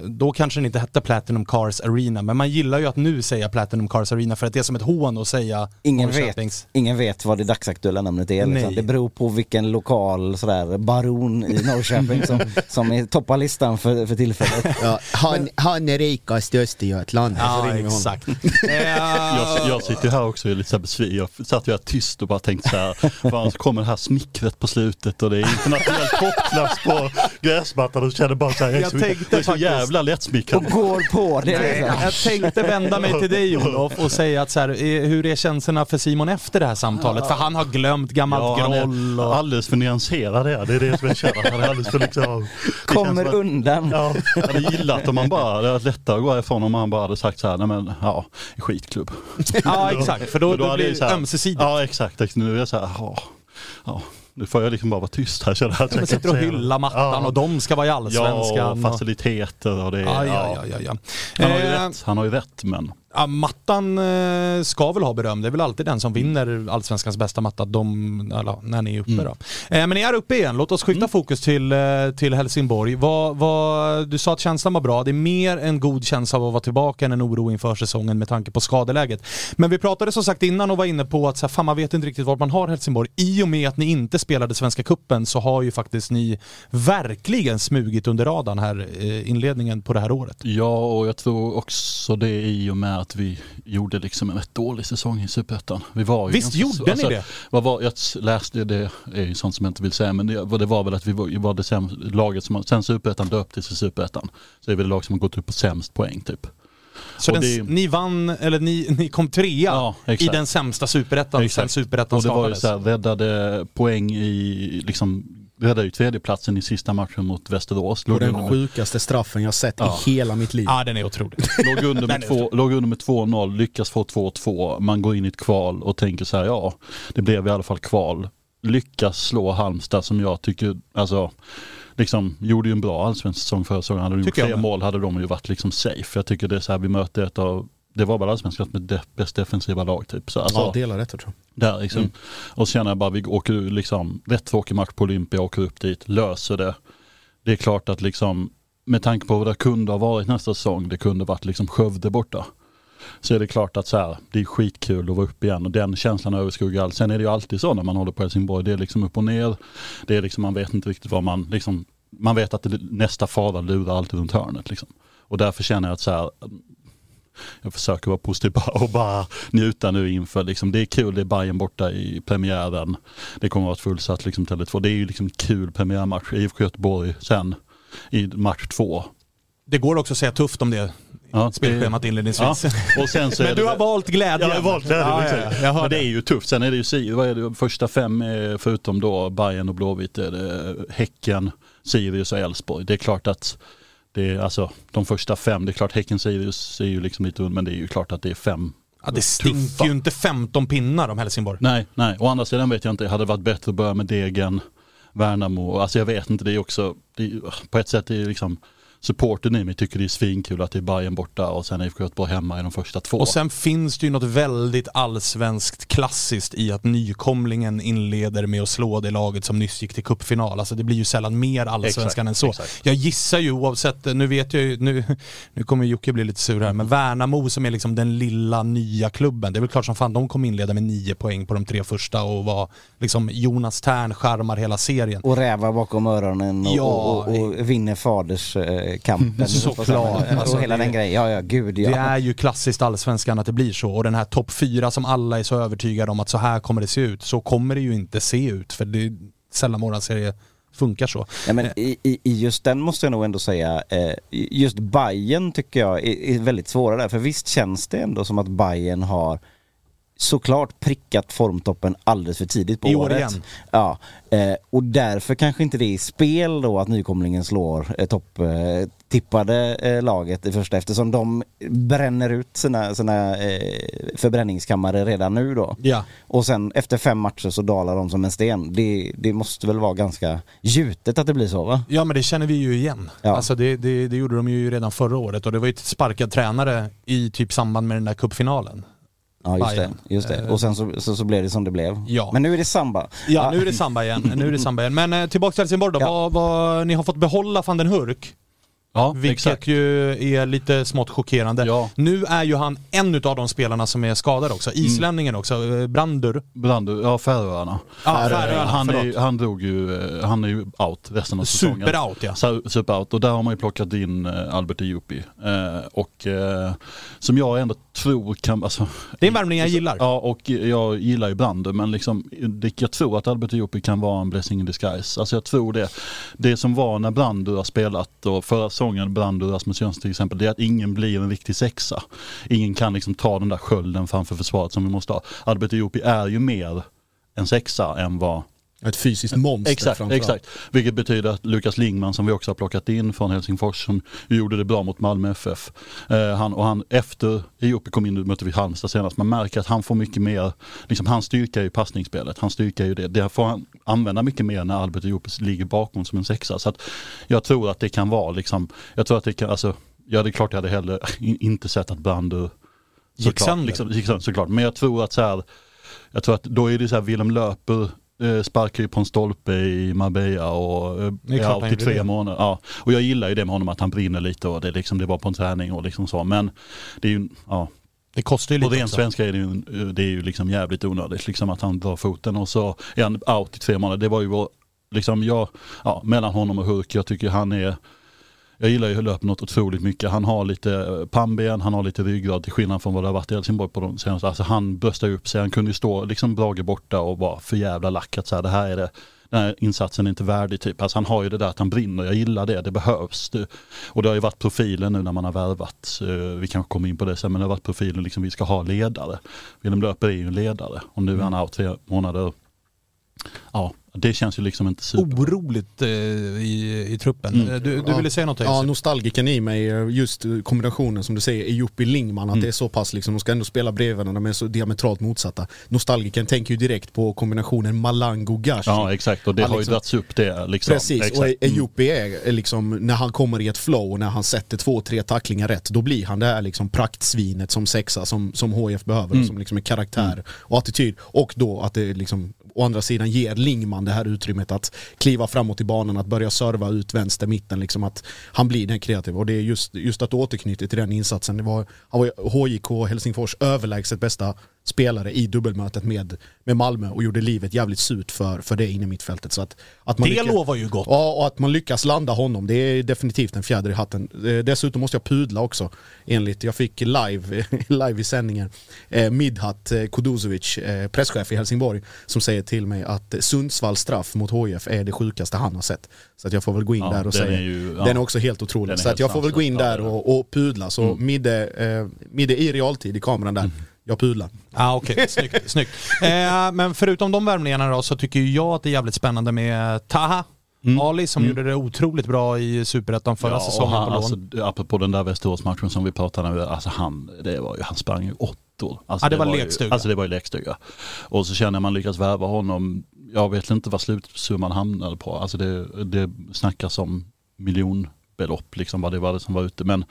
då kanske den inte hette Platinum Cars Arena, men man gillar ju att nu säga Platinum Cars Arena för att det är som ett hån att säga Ingen vet, ingen vet vad det dagsaktuella namnet är. Liksom. Det beror på vilken lokal sådär, baron i (laughs) Norrköping som, som är toppar listan för, för tillfället. (laughs) Ja, han, han är rikast i Östergötland. Ja, exakt. (laughs) Jag, jag sitter här också och är lite så här besviken. Jag satt ju här tyst och bara tänkte så här, fan så kommer det här smickret på slutet och det är internationell toppklass på gräsmattan och känner bara så här, jag är Jag så, tänkte jag är så faktiskt- jävla lättsmickrad. Och går på det. Liksom. Jag tänkte vända mig till dig Olof och säga att så här, hur är känslorna för Simon efter det här samtalet? För han har glömt gammalt Ja, groll är och... alldeles för nyanserad är det är det som jag känner. Han är alldeles för liksom... det Kommer att- undan. Ja, jag hade gillat om man bara, det hade varit lättare att gå ifrån om man bara hade sagt så här, nej men ja, skitklubb. Ja exakt, för då, Men då, hade blir det så här- ömsesidigt. Ja exakt, nu är jag så här, ja, ja, nu får jag liksom bara vara tyst här känner jag. kan sitter och hyllar mattan Ja. och de ska vara i Ja, allsvenskan. och faciliteter och det Ja, ja, ja, ja, ja. Han har ju Eh, rätt, han har ju rätt men Ja, mattan eh, ska väl ha beröm. Det är väl alltid den som vinner allsvenskans bästa matta, de, eller, när ni är uppe då. Eh, men ni är uppe igen, låt oss skifta fokus till, eh, till Helsingborg. Vad, vad, du sa att känslan var bra, det är mer en god känsla av att vara tillbaka än en oro inför säsongen med tanke på skadeläget. Men vi pratade som sagt innan och var inne på att så här, fan, man vet inte riktigt vart man har Helsingborg. I och med att ni inte spelade Svenska Kuppen så har ju faktiskt ni verkligen smugit under radarn här inledningen på det här året. Ja, och jag tror också det i och med att vi gjorde liksom en rätt dålig säsong i Superettan. Vi var ju Visst ganska- gjorde ni det? Vad var, jag läste det, är ju sånt som jag inte vill säga, men det, det var väl att vi var, var det sämst, laget som, sen Superettan döptes till Superettan, så är vi det lag som har gått upp på sämst poäng typ. Så den, det- ni vann, eller ni, ni kom trea Ja, i den sämsta superettan sen superettan Och det var ju skapades. så här, räddade poäng i, liksom, räddade ju tredjeplatsen i sista matchen mot Västerås. Och Låg den under med- sjukaste straffen jag sett Ja. i hela mitt liv. Ja, den är otrolig. Låg under, Den med två, låg under med 2-0, lyckas få 2-2, man går in i ett kval och tänker så här, ja, det blev i alla fall kval. lyckas slå Halmstad som jag tycker, alltså liksom gjorde ju en bra allsvensk säsong förra säsongen. Hade de gjort med. mål hade de ju varit liksom safe. Jag tycker det är så här, vi möter ett av, det var väl allsvenskans med de, bäst defensiva lag typ. Så, alltså, Ja, delar rätt tror jag. där liksom. Och så känner jag bara, vi åker ur liksom, rätt tråkig match på Olympia, åker upp dit, löser det. Det är klart att liksom, med tanke på vad det kunde ha varit nästa säsong, det kunde varit liksom Skövde borta. Så är det klart att så här, det är skitkul att vara uppe igen och den känslan överskuggar allt. Sen är det ju alltid så när man håller på Helsingborg, det är liksom upp och ner. Det är liksom, man vet inte riktigt vad man, liksom, man vet att det, nästa fara lurar alltid runt hörnet. Liksom. Och därför känner jag att så här, jag försöker vara positiv och bara njuta nu inför, liksom, det är kul, det är Bayern borta i premiären. Det kommer att vara ett fullsatt liksom, Tele2. Det är ju liksom kul premiärmatch, IFK Göteborg sen i match två. Det går också att säga tufft om det Ja, spelschemat inledningsvis. Ja. Och sen så (laughs) Men det du har valt glädjen. Ja, jag har valt glädjen. Ja, ja, ja, Men det det. är ju tufft. Sen är det ju vad är det, första fem är, förutom då Bayern och Blåvitt är det Häcken, Sirius och Elfsborg. Det är klart att det är, alltså de första fem, det är klart Häcken, Sirius är ju liksom lite under, men det är ju klart att det är fem Ja, det stinker ju inte 15 pinnar om Helsingborg. Nej, nej. Å andra sidan vet jag inte, hade det varit bättre att börja med Degen, Värnamo, alltså jag vet inte, det är också, det är, på ett sätt är det liksom supporten i mig tycker det är svinkul att det är Bayern borta och sen IFK Göteborg hemma i de första två. Och sen finns det ju något väldigt allsvenskt klassiskt i att nykomlingen inleder med att slå det laget som nyss gick till cupfinal. Alltså det blir ju sällan mer allsvenskan Exakt, än så. exakt. Jag gissar ju oavsett, nu vet jag ju, nu, nu kommer Jocke bli lite sur här, men Värnamo som är liksom den lilla nya klubben, det är väl klart som fan de kommer inleda med nio poäng på de tre första och vara liksom Jonas Tern charmar hela serien. Och rävar bakom öronen och, Ja. och, och, och vinner faderskampen. Såklart. Och Alltså, hela den grejen. Ja, ja, gud ja. Det är ju klassiskt allsvenskan att det blir så och den här topp fyra som alla är så övertygade om att så här kommer det se ut, så kommer det ju inte se ut för det är sällan våran serie funkar så. Ja, men i, i, I just den måste jag nog ändå säga, eh, just Bayern tycker jag är, är väldigt svåra där. För visst känns det ändå som att Bayern har såklart prickat formtoppen alldeles för tidigt på I år året. igen. Ja, eh, och därför kanske inte det är spel då att nykomlingen slår eh, topptippade eh, laget i första eftersom de bränner ut sina, sina eh, förbränningskammare redan nu då. Ja. Och sen efter fem matcher så dalar de som en sten. Det, det måste väl vara ganska gjutet att det blir så va? Ja men det känner vi ju igen. Ja. Alltså det, det, det gjorde de ju redan förra året och det var ju ett sparkad tränare i typ samband med den där cupfinalen. Ja just Bayern. det, just det. Eh, Och sen så, så, så blev det som det blev. Ja. Men nu är det samba. Ja, nu är det samba igen. Nu är det samba igen. Men eh, tillbaka till Helsingborg då. Ja. Vad, vad, ni har fått behålla van den Hurk. Ja, Vilket exakt. ju är lite smått chockerande. Ja. Nu är ju han en av de spelarna som är skadad också. Islänningen också, eh, Brandur. Brandur, ja Färöarna. Ja, Färöarna, han, är, han drog ju, eh, han är ju out resten av säsongen. Super-out ja. Su- Super-out och där har man ju plockat in eh, Albert. Eh, och eh, som jag ändå tror kan, alltså, Det är en värvning jag gillar. Ja och jag gillar ju Brandur men liksom, det, jag tror att Albert Iopi kan vara en blessing in disguise. Alltså jag tror det. Det som var när Brandur har spelat och förra säsongen Brand och Rasmus Jönsson till exempel, det är att ingen blir en riktig sexa. Ingen kan liksom ta den där skölden framför försvaret som vi måste ha. Albert Iopi är ju mer en sexa än vad ett fysiskt monster Exakt, framförallt. exakt. Vilket betyder att Lukas Lingman som vi också har plockat in från Helsingfors som gjorde det bra mot Malmö FF. Eh, han, och han efter Iopi kom in, nu mötte vi Halmstad senast, man märker att han får mycket mer, liksom hans styrka är ju passningsspelet, han styrka är ju det. Det får han använda mycket mer när Albert Iopi ligger bakom som en sexa. Så att jag tror att det kan vara liksom, jag tror att det kan, alltså, ja det är klart jag hade hellre in- inte sett att Brandur Gick sönder. Liksom, gick sönder såklart. Men jag tror att så här, jag tror att då är det så här, Willem Löper sparkar ju på en stolpe i Marbella och eh, är klart gjorde tre det. månader. Ja. Och jag gillar ju det med honom att han brinner lite och det, liksom, det var på en träning och liksom så. Men det är ju, ja, Det kostar ju på lite ren också. svenska är det ju, det är ju liksom jävligt onödigt liksom att han drar foten och så är han out i tre månader. Det var ju vår, liksom jag, ja, mellan honom och Hurk, jag tycker han är jag gillar ju löp något otroligt mycket. Han har lite eh, pannben, han har lite ryggrad till skillnad från vad det har varit i Helsingborg på de senaste. Alltså han bröstar upp sig, han kunde ju stå liksom Brage borta och vara för jävla lack att så här, det här är det, den här insatsen är inte värdig typ. Alltså han har ju det där att han brinner, jag gillar det, det behövs. Det, och det har ju varit profilen nu när man har värvat, eh, vi kanske kommer in på det sen, men det har varit profilen liksom vi ska ha ledare. Willem Löper är ju en ledare och nu är han out tre månader. Ja, Det känns ju liksom inte super. oroligt eh, i, i truppen. Mm. Eh, Du, du Ja. ville säga något Ja, nostalgiken i mig, eh, just eh, kombinationen som du säger, Ejupi Lingman, att Mm. det är så pass liksom, de ska ändå spela bredvid varandra, de är så diametralt motsatta. Nostalgiken tänker ju direkt på kombinationen Malango Gashi. Ja exakt och det Ja, har ju liksom- dragits upp det liksom. Precis, exakt. och Mm. Ejupi är är liksom, när han kommer i ett flow, och när han sätter två, tre tacklingar rätt, då blir han det här liksom praktsvinet som sexa som, som HF behöver, Mm. som liksom är karaktär och attityd. Och då att det liksom, å andra sidan ger Lingman det här utrymmet att kliva framåt i banan, att börja serva ut vänster, mitten, liksom att han blir den kreativa. Och det är just, just att återknyta till den insatsen. Det var, han var HJK Helsingfors överlägset bästa spelare i dubbelmötet med, med Malmö och gjorde livet jävligt surt för, för det inne mittfältet. Så att, att man Det lyckas- lovar ju gott. Ja, och att man lyckas landa honom, det är definitivt en fjäder i hatten. Eh, Dessutom måste jag pudla också, enligt, jag fick live, (laughs) live i sändningen, eh, Midhat eh, Kuduzovic, eh, presschef i Helsingborg, som säger till mig att Sundsvalls straff mot HIF är det sjukaste han har sett. Så att jag får väl gå in Ja, där och säga, ju- ja. den är också helt otrolig. Så att helt jag får väl gå in där och, och pudla. Så midde, eh, midde i realtid i kameran där, jag pudlar. Ah, Okej, (laughs) snyggt. snyggt. Eh, men förutom de värvningarna då så tycker ju jag att det är jävligt spännande med Taha Ali som gjorde det otroligt bra i Superettan förra Ja, säsongen han, på lån. alltså, apropå den där Västeråsmatchen som vi pratade om, alltså han, det var ju, han sprang ju åttor. Alltså, Ja, det var ju- lekstuga. Alltså det var ju lekstuga. Och så känner man lyckas värva honom, jag vet inte vad slutsumman hamnade på, alltså det, det snackas om miljonbelopp liksom vad det var det som var ute. Men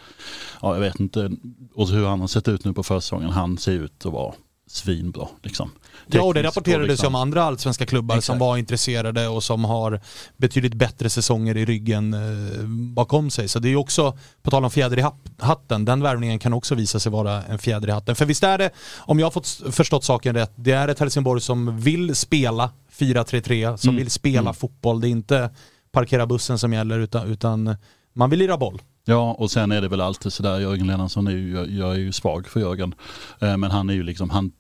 ja, jag vet inte, och hur han har sett ut nu på försäsongen, han ser ut att vara svinbra liksom. Ja, och det rapporterades liksom- om andra allsvenska klubbar som Exakt. var intresserade och som har betydligt bättre säsonger i ryggen eh, bakom sig. Så det är ju också, på tal om fjäder i hatt- hatten, den värvningen kan också visa sig vara en fjäder i hatten. För visst är det, om jag har fått förstått saken rätt, det är ett Helsingborg som vill spela 4-3-3, som Mm. vill spela Mm. fotboll. Det är inte parkera bussen som gäller utan, utan man vill lira boll. Ja, och sen är det väl alltid sådär, Jörgen Lennartsson är ju, jag, jag är ju svag för Jörgen. Eh, men han är ju liksom, han,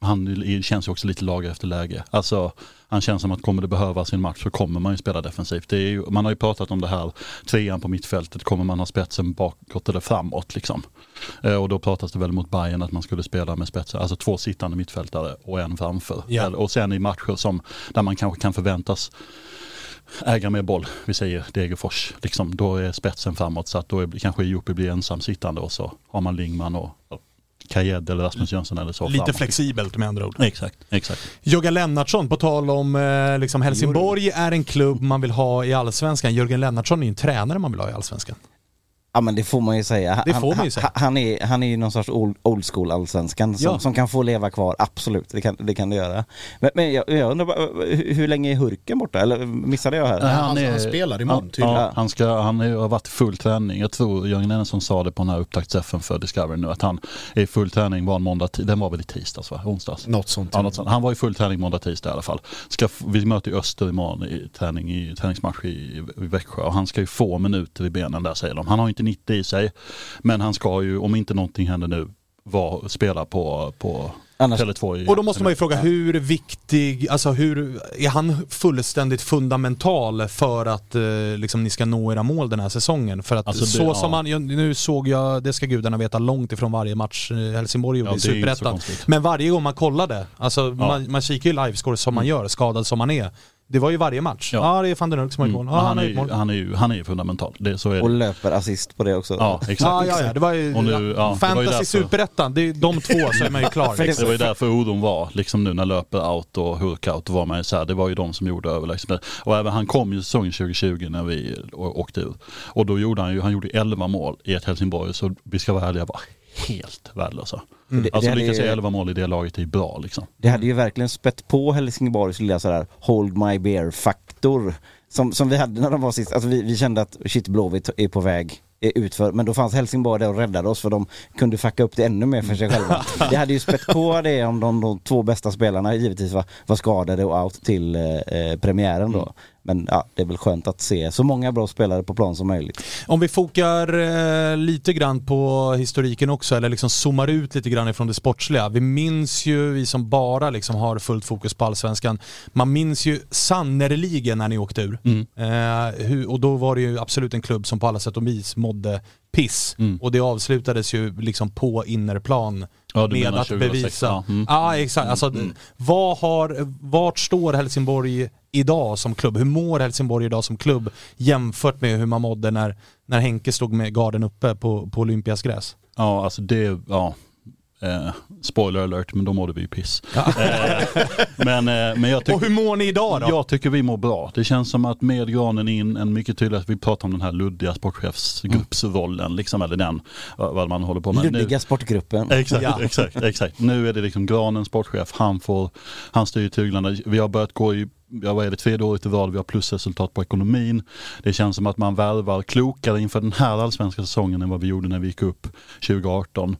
han känns ju också lite lag efter läge. Alltså, han känns som att kommer det behövas i en match så kommer man ju spela defensivt. Ju, man har ju pratat om det här, trean på mittfältet, kommer man ha spetsen bakåt eller framåt liksom. Eh, och då pratas det väl mot Bayern att man skulle spela med spetsen, alltså två sittande mittfältare och en framför. Ja. Och sen i matcher som, där man kanske kan förväntas äga med boll, vi säger Degerfors, liksom, då är spetsen framåt så att då är, kanske Jopi blir ensam sittande och så har man Lingman och, och Kajed eller Rasmus Jönsson eller så Lite framåt. flexibelt med andra ord. Exakt, exakt. Jörgen Lennartsson, på tal om eh, liksom Helsingborg är en klubb man vill ha i Allsvenskan. Jörgen Lennartsson är ju en tränare man vill ha i Allsvenskan. Ja men det får man ju säga. Det Han- får man ju säga. Han, han, är, han är ju någon sorts old, old school allsvenskan som, Ja. som kan få leva kvar, absolut. Det kan det, kan det göra. Men, men jag, jag undrar bara, hur, hur länge är Hurken borta? Eller missade jag här? Nej, han- han spelar imorgon, tydligen. ja, han, ska, han är- har varit i full träning. Jag tror Jörgen Lennartsson sa det på den här upptaktsträffen för Discovery nu att han är i full träning var en måndag, den var väl i tisdags va? Onsdags? Något sånt. Ja, något sånt. Han var i full träning måndag, tisdag i alla fall. Ska, vi möter ju Öster imorgon i träning i träningsmatch i, i Växjö och han ska ju få minuter i benen där säger de. Han har inte 90 i sig men han ska ju, om inte någonting händer nu, var, spela på, på Annars- Tele2 i... Och då måste man ju fråga, hur viktig, alltså hur, är han fullständigt fundamental för att eh, liksom, ni ska nå era mål den här säsongen? För att Alltså det- så ja. som han, jag, nu såg jag, det ska gudarna veta, långt ifrån varje match eh, Helsingborg gjorde Ja, i Superettan. Men varje gång man kollade, alltså man, man kikar ju livescore som man gör, skadad som man är. Det var ju varje match. Ja, Ja. det är van den Hulk som har gjort Mm. mål. Ja, han, han är, gjort mål. ju- han, är ju, han är ju fundamental, det, så är Och det. löper assist på det också. Ja, exakt. Ja, ja, ja, det var ju, Och nu- ja, det var ju fantasy Superettan, det är de två så är man ju klar. (laughs) Det- var ju därför oron var, liksom nu när löper out och hurk out, då var man ju så här, det var ju de som gjorde överlägset. Och även han kom ju säsongen 2020 när vi åkte ur. Och då gjorde han ju, han gjorde 11 mål i ett Helsingborg, så vi ska vara ärliga, var helt värdelösa. Det- det Alltså lyckas ju- göra 11 mål i det laget är bra liksom. Det hade ju verkligen spett på Helsingborgs lilla sådär hold my beer faktor som, som vi hade när de var sist. Alltså vi, vi kände att shit Blåvitt är på väg utför men då fanns Helsingborg där och räddade oss för de kunde fucka upp det ännu mer för sig själva. (laughs) Det hade ju spett på det om de, de två bästa spelarna givetvis var, var skadade och out till eh, eh, premiären då. Men ja, det är väl skönt att se så många bra spelare på plan som möjligt. Om vi fokar eh, lite grann på historiken också, eller liksom zoomar ut lite grann ifrån det sportsliga. Vi minns ju, vi som bara liksom har fullt fokus på allsvenskan, man minns ju sannerligen när ni åkte ur. Mm. Eh, hur, och då var det ju absolut en klubb som på alla sätt och vis mådde piss. Och det avslutades ju liksom på innerplan Ja, med att 2006, bevisa. ja. Mm. Ja, exakt. Alltså, vad har, vart står Helsingborg idag som klubb? Hur mår Helsingborg idag som klubb jämfört med hur man mådde när, när Henke stod med garden uppe på, på Olympias gräs? Ja, alltså det, ja. Eh, spoiler alert, men då mådde vi ju piss. Eh, men, eh, men jag tycker... Och hur mår ni idag då? Jag tycker vi mår bra. Det känns som att med granen in en mycket tydligare, vi pratar om den här luddiga sportchefsgruppsrollen, liksom, eller den, vad vad man håller på med. Nu- Luddiga sportgruppen. Exakt, Ja. exakt, exakt. Nu är det liksom Granen sportchef, han får, han styr tyglarna. Vi har börjat gå i, ja, vad är det, tredje året i rad, vi har plusresultat på ekonomin. Det känns som att man värvar klokare inför den här allsvenska säsongen än vad vi gjorde när vi gick upp 2018.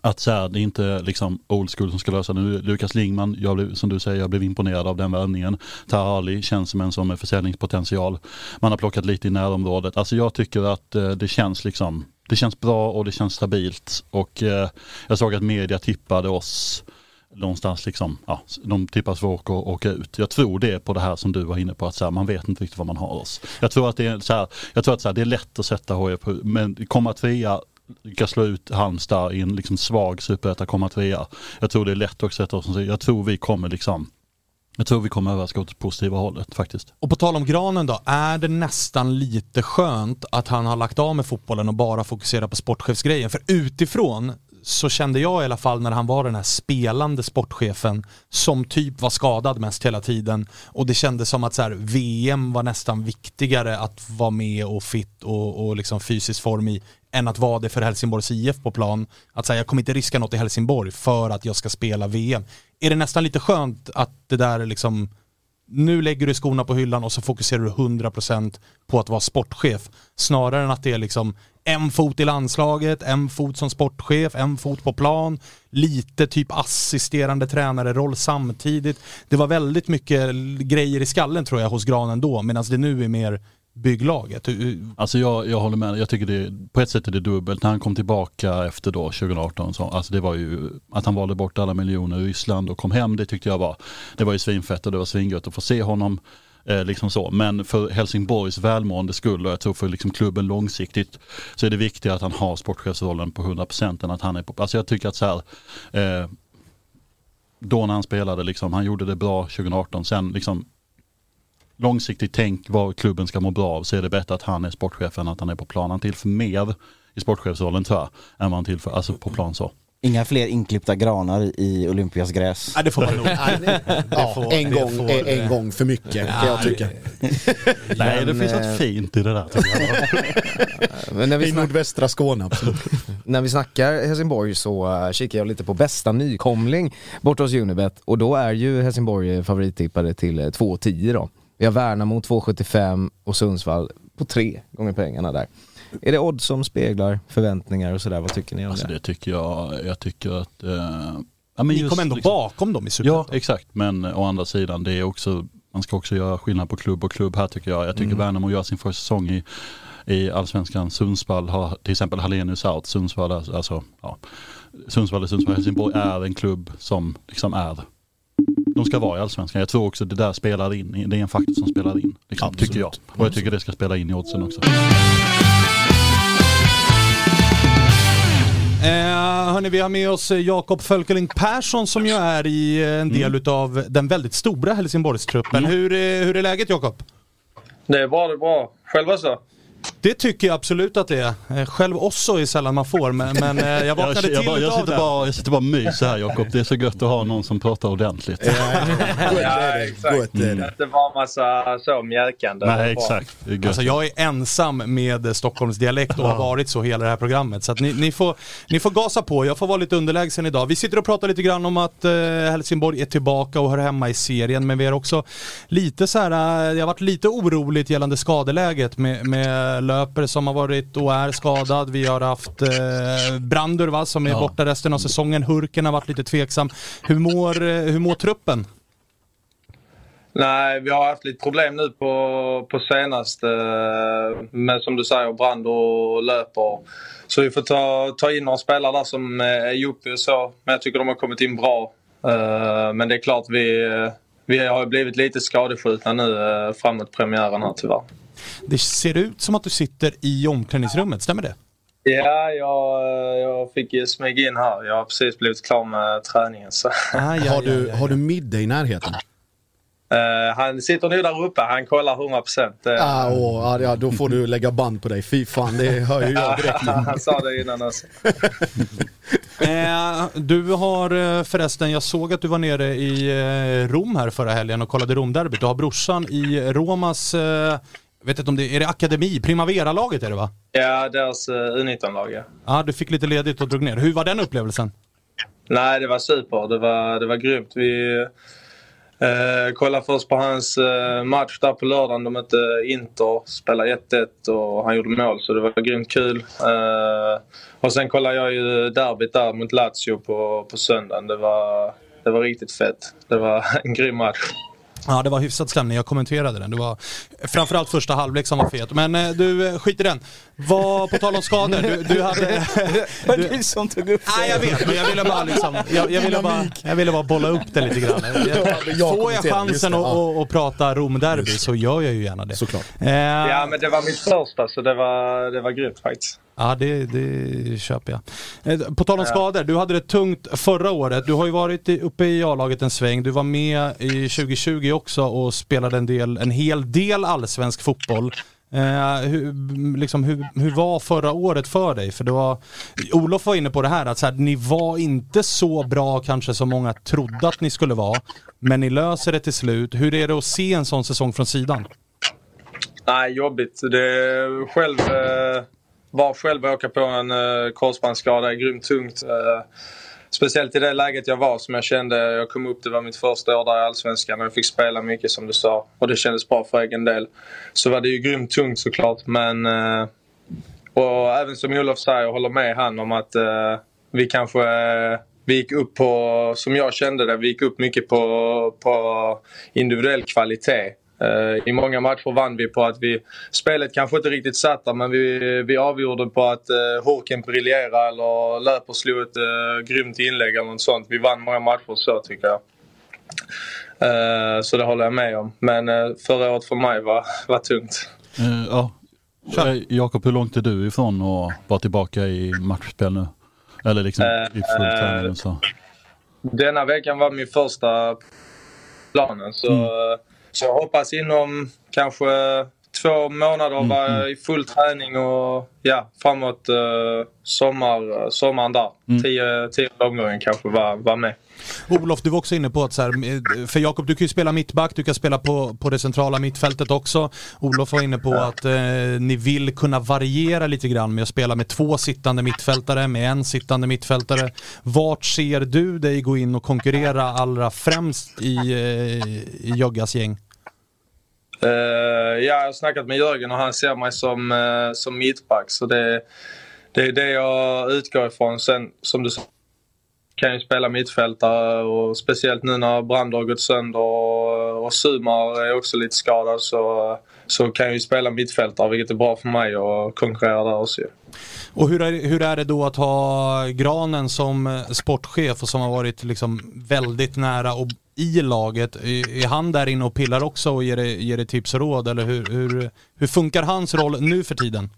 Att så här, det är inte liksom old school som ska lösa det. Nu. Lukas Lingman, jag blev, som du säger, jag blev imponerad av den värvningen. Taha Ali känns som en som är försäljningspotential. Man har plockat lite i närområdet. Alltså jag tycker att eh, det känns liksom, det känns bra och det känns stabilt. Och eh, jag såg att media tippade oss någonstans liksom, ja, de tippas för att åka, åka ut. Jag tror det är på det här som du var inne på, att så här, man vet inte riktigt vad man har oss. Jag tror att det är, så här, jag tror att så här, det är lätt att sätta HIF, på- men komma trea, lyckas slå ut Halmstad i en liksom svag superetta, komma trea. Jag tror det är lätt att sätta jag tror vi kommer liksom, jag tror vi kommer överraska åt det positiva hållet faktiskt. Och på tal om Granen då, är det nästan lite skönt att han har lagt av med fotbollen och bara fokuserar på sportchefsgrejen? För utifrån så kände jag i alla fall när han var den här spelande sportchefen som typ var skadad mest hela tiden och det kändes som att så här, VM var nästan viktigare att vara med och fit och, och liksom fysisk form i än att vara det för Helsingborgs IF på plan. Att säga jag kommer inte riska något i Helsingborg för att jag ska spela VM. Är det nästan lite skönt att det där liksom nu lägger du skorna på hyllan och så fokuserar du 100% på att vara sportchef. Snarare än att det är liksom en fot i landslaget, en fot som sportchef, en fot på plan, lite typ assisterande tränare-roll samtidigt. Det var väldigt mycket grejer i skallen tror jag hos Granen då, medan det nu är mer bygglaget. Alltså jag, jag håller med, jag tycker det, på ett sätt är det dubbelt. När han kom tillbaka efter då 2018, så, alltså det var ju att han valde bort alla miljoner i Ryssland och kom hem, det tyckte jag var, det var ju svinfett och det var svingött att få se honom. Eh, liksom så. Men för Helsingborgs välmående skull och jag tror för liksom klubben långsiktigt så är det viktigare att han har sportchefsrollen på 100% än att han är på, alltså jag tycker att så här, eh, då när han spelade, liksom, han gjorde det bra 2018, sen liksom långsiktigt tänk vad klubben ska må bra av så är det bättre att han är sportchef än att han är på plan. Han tillför mer i sportchefsrollen tror jag, än vad han tillför, alltså på plan så. Inga fler inklippta granar i Olympias gräs. Nej, det får man nog. (laughs) Ja, får- en, gång, får- är en gång för mycket kan jag tycka. (laughs) Nej, det finns eh, något fint i det där. (laughs) Men när vi, I nordvästra Skåne absolut. när vi snackar Helsingborg så uh, kikar jag lite på bästa nykomling borta hos Unibet och då är ju Helsingborg favorittippade till uh, 2,10 då. Vi har Värnamo 2,75 och Sundsvall på tre gånger pengarna där. Är det odds som speglar förväntningar och sådär? Vad tycker ni om Alltså det? det tycker jag, jag tycker att... Eh, ja, men Ni just kom ändå liksom- bakom dem i Ja, Superettan. exakt. Men å andra sidan, det är också, man ska också göra skillnad på klubb och klubb här tycker jag. Jag tycker Värnamo gör sin första säsong i, i allsvenskan. Sundsvall har till exempel Hallenius out. Sundsvall, alltså, ja. Sundsvall och Sundsvall Helsingborg är en klubb som liksom är de ska vara i allsvenskan. Jag tror också det där spelar in. Det är en faktor som spelar in. Liksom, Absolut. tycker jag. Och jag tycker det ska spela in i oddsen också. Eh, hörni, vi har med oss eh, Jakob Fölkeling Persson som ju är i eh, en del utav den väldigt stora Helsingborgstruppen. Hur, är, hur är läget Jakob? Det är bra, det är bra. Själva så? Det tycker jag absolut att det är. Eh, Själv också är sällan man får, men, men eh, jag (laughs) vaknade jag, jag, till bara, jag, sitter det. bara, jag sitter bara och myser här Jakob. Det är så gött att ha någon som pratar ordentligt. (laughs) Det. exakt. Gott är det. Att det var massa så mjäkande. Det Nej exakt. Alltså jag är ensam med eh, Stockholmsdialekt och har varit så hela det här programmet. Så att ni, ni, får, ni får gasa på, jag får vara lite underlägsen idag. Vi sitter och pratar lite grann om att eh, Helsingborg är tillbaka och hör hemma i serien, men vi är också lite så här, eh, det har varit lite oroligt gällande skadeläget med, med löpare som har varit och är skadad. Vi har haft eh, Brandur va, som är borta resten av säsongen. Hurken har varit lite tveksam. Hur mår, eh, hur mår truppen? Nej, vi har haft lite problem nu på, på senaste. eh, Med som du säger, brand och löper. Så vi får ta, ta in några spelare där som eh, är Joppi och så. Men jag tycker de har kommit in bra. Men det är klart vi, vi har blivit lite skadeskjutna nu framåt premiären här tyvärr. Det ser ut som att du sitter i omklädningsrummet, stämmer det? Ja, jag, jag fick smyga in här. Jag har precis blivit klar med träningen. Så. Ah, ja, (laughs) Har du, ja, har ja. du middag i närheten? Eh, han sitter nu där uppe. Han kollar 100 procent. Ah, åh, ja, ja, då får du lägga band på dig. Fy fan, det hör ju jag direkt. (laughs) han sa det innan också. (laughs) Eh, du har eh, förresten, jag såg att du var nere i eh, Rom här förra helgen och kollade Romderbyt. Du har brorsan i Romas, eh, vet inte om det är det akademi, Primavera-laget är det va? Ja, deras uh, U19-lag ja. Ja, du fick lite ledigt och drog ner. Hur var den upplevelsen? Nej, det var super. Det var, det var grymt. Vi eh, kollade först på hans eh, match där på lördagen. De mötte Inter, spelade 1-1 och han gjorde mål så det var grymt kul. Eh, och sen kollade jag ju derbyt där mot Lazio på, på söndagen. Det var, det var riktigt fett. Det var (laughs) en grym match. Ja, det var hyfsad stämning. Jag kommenterade den. Det var framförallt första halvlek som var fet. Men eh, du, eh, skit i den. Vad, på tal om skador, du, du hade... (laughs) Det var du som tog upp Nej, jag vet, men jag ville bara liksom... Jag, jag, ville, bara, jag ville bara bolla upp det lite grann. Jag, får jag chansen det, att prata Romderby så gör jag ju gärna det. Såklart. Eh, Ja, men det var mitt första så det var, det var grymt faktiskt. Ja, det, det köper jag. Eh, På tal om skador, du hade det tungt förra året. Du har ju varit uppe i A-laget en sväng. Du var med i 2020 också och spelade en, del, en hel del allsvensk fotboll. Eh, hur, liksom, hur, hur var förra året för dig? För det var, Olof var inne på det här att så här, ni var inte så bra kanske som många trodde att ni skulle vara. Men ni löser det till slut. Hur är det att se en sån säsong från sidan? Nej, jobbigt. Det själv, eh, var själv att åka på en eh, korsbandsskada är grymt tungt. Eh, speciellt i det läget jag var som jag kände. Jag kom upp, det var mitt första år där i Allsvenskan och jag fick spela mycket som du sa. Och det kändes bra för egen del. Så var det ju grymt tungt såklart. Men eh, och även som Olof säger, jag håller med han om att eh, vi kanske eh, vi gick upp på, som jag kände det, vi gick upp mycket på, på individuell kvalitet. Eh, I många matcher vann vi på att vi, spelet kanske inte riktigt satt där men vi, vi avgjorde på att uh, Håkan briljerade eller Löper slog ett uh, grymt inlägg eller något sånt. Vi vann många matcher så tycker jag. Eh, så det håller jag med om. Men uh, förra året för mig var, var tungt. Eh, ja. Eh, Jakob, hur långt är du ifrån att vara tillbaka i matchspel nu? Eller liksom i full Eh, träning och så? Denna veckan var min första planen. Så, så jag hoppas inom kanske två månader vara i full träning och ja, framåt uh, sommar, sommaren där. Tio, tio omgången kanske var, var med. Olof, du var också inne på att så här, eh, för Jakob du kan ju spela mittback, du kan spela på, på det centrala mittfältet också. Olof var inne på att eh, ni vill kunna variera lite grann med att spela med två sittande mittfältare, med en sittande mittfältare. Vart ser du dig gå in och konkurrera allra främst i, eh, i Joggas gäng? Eh, ja, jag har snackat med Jörgen och han ser mig som, eh, som mittback. Så det, det är det jag utgår ifrån. Sen som du sa kan ju spela mittfältare och speciellt nu när Brand har gått sönder och, och Sumar är också lite skadad så, så kan jag ju spela mittfältare vilket är bra för mig och konkurrera där också. ju. Och hur är, hur är det då att ha Granen som sportchef och som har varit liksom väldigt nära och i laget? Är han där inne och pillar också och ger dig, ger dig tips och råd? Eller hur, hur, hur funkar hans roll nu för tiden?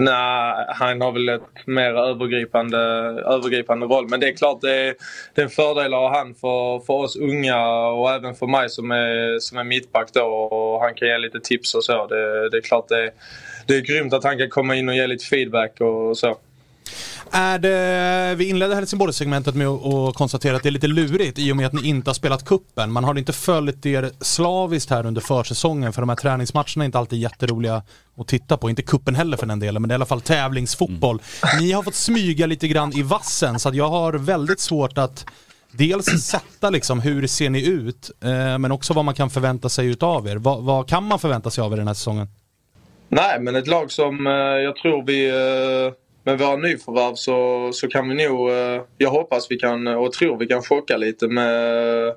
Nej, han har väl ett mer övergripande, övergripande roll. Men det är klart det är, det är en fördel att ha han för, för oss unga och även för mig som är, som är mittback då. Och han kan ge lite tips och så. Det, det är klart det, det är grymt att han kan komma in och ge lite feedback och så. Är det, vi inledde Helsingborg-segmentet med att konstatera att det är lite lurigt i och med att ni inte har spelat kuppen. Man har inte följt er slaviskt här under försäsongen för de här träningsmatcherna är inte alltid jätteroliga att titta på. Inte kuppen heller för den delen, men det är i alla fall tävlingsfotboll. Ni har fått smyga lite grann i vassen så att jag har väldigt svårt att dels sätta liksom hur ser ni ut, eh, men också vad man kan förvänta sig utav er. Vad, vad kan man förvänta sig av er den här säsongen? Nej, men ett lag som eh, jag tror vi eh, med våra nyförvärv så, så kan vi nog, eh, jag hoppas vi kan och tror vi kan chocka lite med,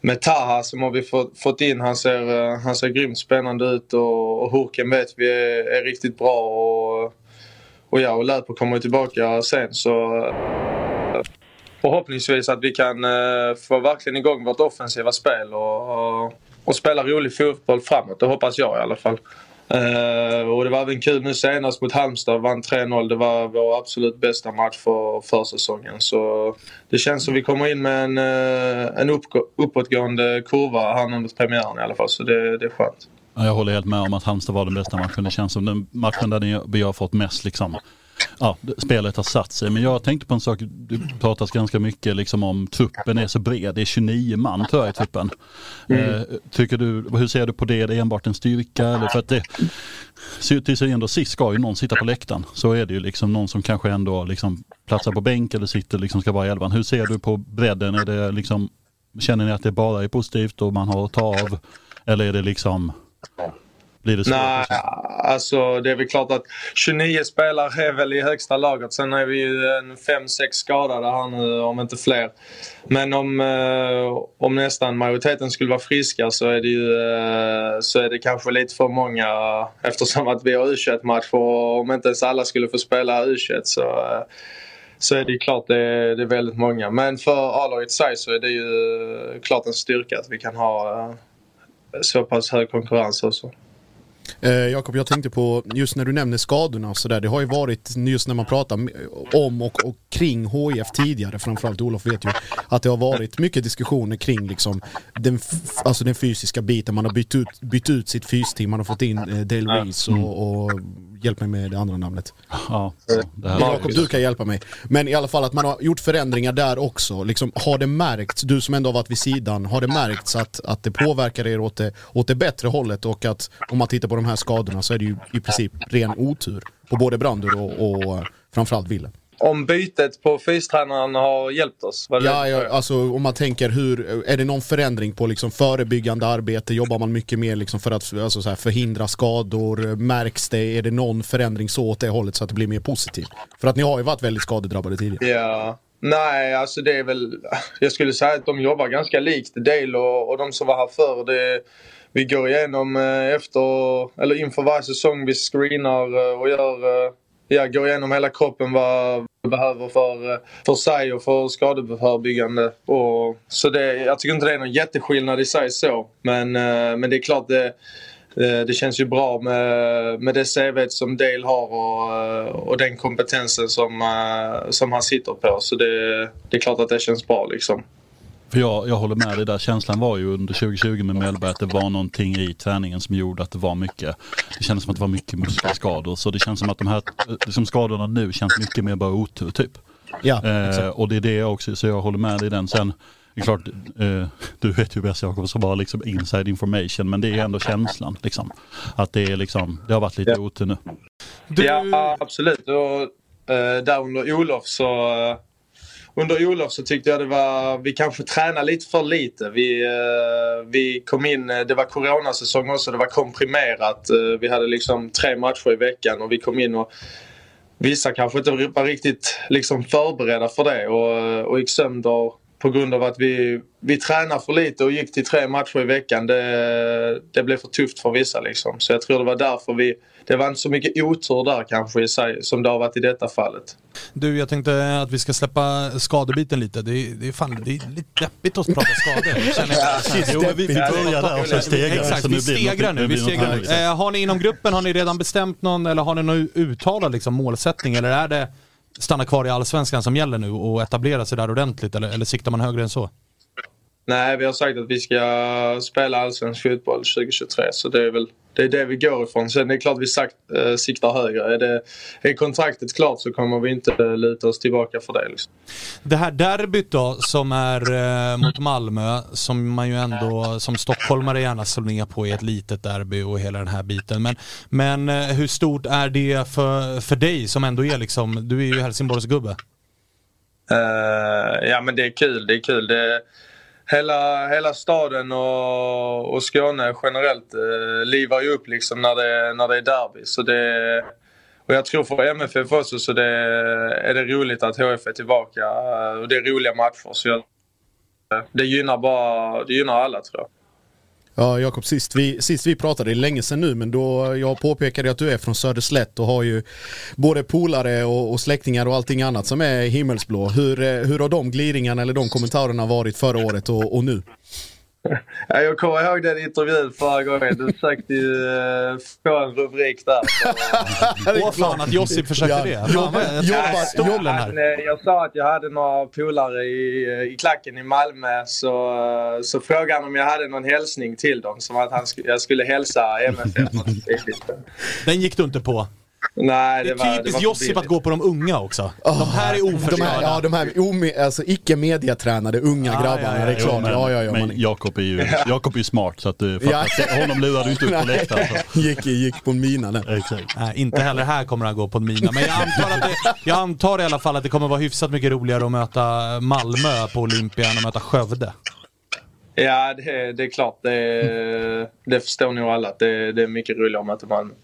med Taha som har vi fått, fått in. Han ser, eh, han ser grymt spännande ut och, och Hurken vet vi är, är riktigt bra och, och ja, och Läpo kommer ju tillbaka sen så eh, förhoppningsvis att vi kan få verkligen igång vårt offensiva spel och, och, och spela rolig fotboll framåt. Det hoppas jag i alla fall. Uh, och det var även kul nu senast mot Halmstad, vann 3-0. Det var vår absolut bästa match för försäsongen. Så det känns som vi kommer in med en, uh, en uppåtgående kurva här under premiären i alla fall. Så det, det är skönt. Jag håller helt med om att Halmstad var den bästa matchen. Det känns som den matchen där vi har fått mest liksom, ja, spelet har satt sig. Men jag tänkte på en sak, det pratas ganska mycket liksom om truppen är så bred. Det är 29 man tror jag i truppen. Eh, tycker du, hur ser du på det? Är det enbart en styrka? Eller för att det, till syvende och sist ska ju någon sitta på läktaren. Så är det ju liksom någon som kanske ändå liksom platsar på bänk eller sitter liksom ska vara i elvan. Hur ser du på bredden? Är det liksom, känner ni att det bara är positivt och man har att ta av? Eller är det liksom, blir det svårt? Nej, alltså det är väl klart att 29 spelare är väl i högsta laget. Sen är vi ju en 5-6 skadade här nu, om inte fler. Men om, eh, om nästan majoriteten skulle vara friska så är det ju eh, så är det kanske lite för många eftersom att vi har U21-match och om inte ens alla skulle få spela U21 så eh, så är det ju klart det är, det är väldigt många. Men för A-laget sig så är det ju klart en styrka att vi kan ha så pass hög konkurrens också. Eh, Jakob, jag tänkte på just när du nämner skadorna och sådär. Det har ju varit just när man pratar om och, och kring HIF tidigare, framförallt Olof vet ju att det har varit mycket diskussioner kring liksom den, alltså den fysiska biten. Man har bytt ut, bytt ut sitt fysteam, man har fått in eh, Dale Reese och, och hjälp mig med det andra namnet. Ja, Jakob, du kan hjälpa mig. Men i alla fall att man har gjort förändringar där också. Liksom, har det märkts, du som ändå har varit vid sidan, har det märkts att, att det påverkar er åt det, åt det bättre hållet och att om man tittar på de här skadorna så är det ju i princip ren otur på både Brandur och, och framförallt Ville. Om bytet på fystränaren har hjälpt oss? Var Ja, ja, alltså om man tänker hur, är det någon förändring på liksom förebyggande arbete? Jobbar man mycket mer liksom för att alltså så här, förhindra skador? Märks det? Är det någon förändring så åt det hållet så att det blir mer positivt? För att ni har ju varit väldigt skadedrabbade tidigare. Ja. Nej, alltså det är väl... Jag skulle säga att de jobbar ganska likt Dale och, och de som var här förr. Det, vi går igenom eh, efter, eller inför varje säsong. Vi screenar eh, och gör... Eh, ja, går igenom hela kroppen vad vi behöver för, för sig och för skadeförebyggande. Och, så det, jag tycker inte det är någon jätteskillnad i sig så. Men, men det är klart det, det känns ju bra med, med det CV som Dale har och, och den kompetensen som, som han sitter på. Så det, det är klart att det känns bra liksom. För jag, jag håller med dig där. Känslan var ju under 2020 med Mellberg att det var någonting i träningen som gjorde att det var mycket. Det kändes som att det var mycket muskelskador. Så det känns som att de här liksom skadorna nu känns mycket mer bara otur typ. Ja, Eh, och det är det jag också, så jag håller med dig i den. Sen, det är klart, eh, du vet ju bäst Jakob, som bara liksom inside information. Men det är ändå känslan liksom. Att det är liksom, det har varit lite Ja. otur nu. Du, Ja, absolut. Och, eh, där under Olof så... Under Olof så tyckte jag det var... Vi kanske tränade lite för lite. Vi, eh, vi kom in... Eh, det var coronasäsong också. Det var komprimerat. Eh, vi hade liksom tre matcher i veckan och vi kom in och... Vissa kanske inte var riktigt liksom förberedda för det och, och gick sönder på grund av att vi, vi tränade för lite och gick till tre matcher i veckan. Det, det blev för tufft för vissa. Liksom. Så jag tror det var därför vi... Det var inte så mycket otur där kanske i sig som det har varit i detta fallet. du, jag tänkte att vi ska släppa skadebiten lite. Det är, det är, fan, det är lite deppigt att prata skador. (laughs) känner jag. Jo, men vi, vi börjar där och sen stegrar. Exakt, vi nu stegrar Vi stegrar nu. härligt. Eh, har ni inom gruppen, har ni redan bestämt någon eller har ni någon uttalad liksom, målsättning eller är det stanna kvar i allsvenskan som gäller nu och etablera sig där ordentligt eller, eller siktar man högre än så? Nej, vi har sagt att vi ska spela allsvensk fotboll 2023 så det är väl det, är det vi går ifrån. Sen är det klart vi sagt, eh, siktar högre. Är, det, är kontraktet klart så kommer vi inte luta oss tillbaka för det. Liksom. Det här derbyt då som är eh, mot Malmö som man ju ändå som stockholmare gärna slår ner på i ett litet derby och hela den här biten. Men, men eh, hur stort är det för, för dig som ändå är liksom, du är ju Helsingborgsgubbe. Eh, ja men det är kul, det är kul. Det, hela, hela staden och, och Skåne generellt eh, livar ju upp liksom när det, när det är derby. Så det, och jag tror för MFF också så det, är det roligt att HF är tillbaka. Eh, och det är roliga matcher. Så jag, det, gynnar bara, det gynnar alla tror jag. Ja, Jakob, sist vi, sist vi pratade, det är länge sedan nu, men då jag påpekade att du är från Söderslätt och har ju både polare och, och släktingar och allting annat som är himmelsblå. Hur, eh, hur har de glidningarna eller de kommentarerna varit förra året och, och nu? Ja, jag kommer ihåg den intervjun förra gången. Du försökte ju uh, få en rubrik där. (laughs) Åh fan att Josip försökte det. Fan, jag eh, jag sa att jag hade några polare i, i klacken i Malmö så, eh, så frågade han om jag hade någon hälsning till dem. Som att han sk- jag skulle hälsa MFF. (laughs) Den gick du inte på. Nej, Det det, är typiskt Josip att gå på de unga också. De här är De här, oförstörda. ja, de här ome, alltså, icke mediatränade unga Ja, grabbarna, ja, ja, men, ja, ja, ja, men man, Jakob är ju Jakob är ju smart så att du Ja. fattar att honom lurar du inte upp på läktaren. (laughs) gick, gick på en mina där. Exakt. Nej, inte heller här kommer han gå på en mina. Men jag antar, att det, jag antar i alla fall att det kommer vara hyfsat mycket roligare att möta Malmö på Olympia än att möta Skövde. Ja, det, det är klart. Det, det förstår nog alla. att Det, det är mycket roligare att möta Malmö.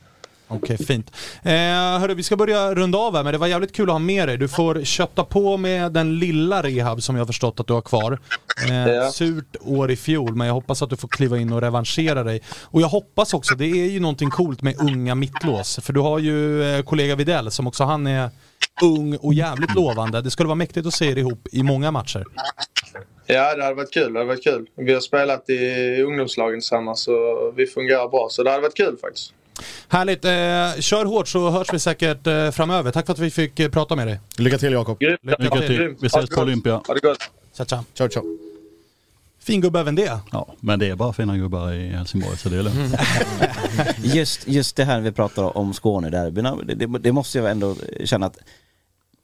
Okej, fint. Eh, hörru, vi ska börja runda av här, men det var jävligt kul att ha med dig. Du får kötta på med den lilla rehab som jag har förstått att du har kvar. Eh, Ja. Surt år i fjol, men jag hoppas att du får kliva in och revanschera dig. Och jag hoppas också, det är ju någonting coolt med unga mittlås. För du har ju eh, kollega Videll som också han är ung och jävligt lovande. Det skulle vara mäktigt att se er ihop i många matcher. Ja, det hade varit kul. Det hade varit kul. Vi har spelat i ungdomslagen tillsammans så vi fungerar bra. Så det hade varit kul faktiskt. Härligt, eh, kör hårt så hörs vi säkert eh, framöver. Tack för att vi fick eh, prata med dig. Lycka till Jakob. Lycka till. Vi ses på. Olympia. Ha det gott. Tja, tja. Ciao, ciao. Fin gubbe även det. Ja, men det är bara fina gubbar i Helsingborg så det är lugnt. (laughs) Just, just det här vi pratar om Skånederbyna, det, det, det måste jag ändå känna att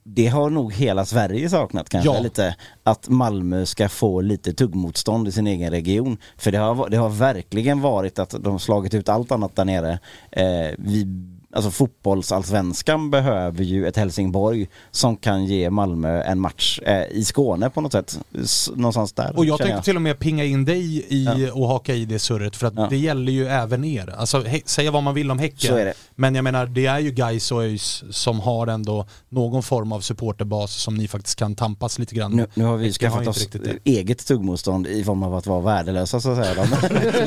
det har nog hela Sverige saknat kanske Ja. lite. Att Malmö ska få lite tuggmotstånd i sin egen region. För det har, det har verkligen varit att de slagit ut allt annat där nere. Eh, vi, alltså fotbollsallsvenskan behöver ju ett Helsingborg som kan ge Malmö en match eh, i Skåne på något sätt. S- någonstans där. Och jag tänkte till och med pinga in dig i Ja. och haka i det surret för att Ja. det gäller ju även er. Alltså säga vad man vill om Häcken. Så är det. Men jag menar det är ju guys och ÖIS som har ändå någon form av supporterbas som ni faktiskt kan tampas lite grann Nu, nu har vi Häcken skaffat oss eget tuggmotstånd i form av att vara värdelösa så att säga.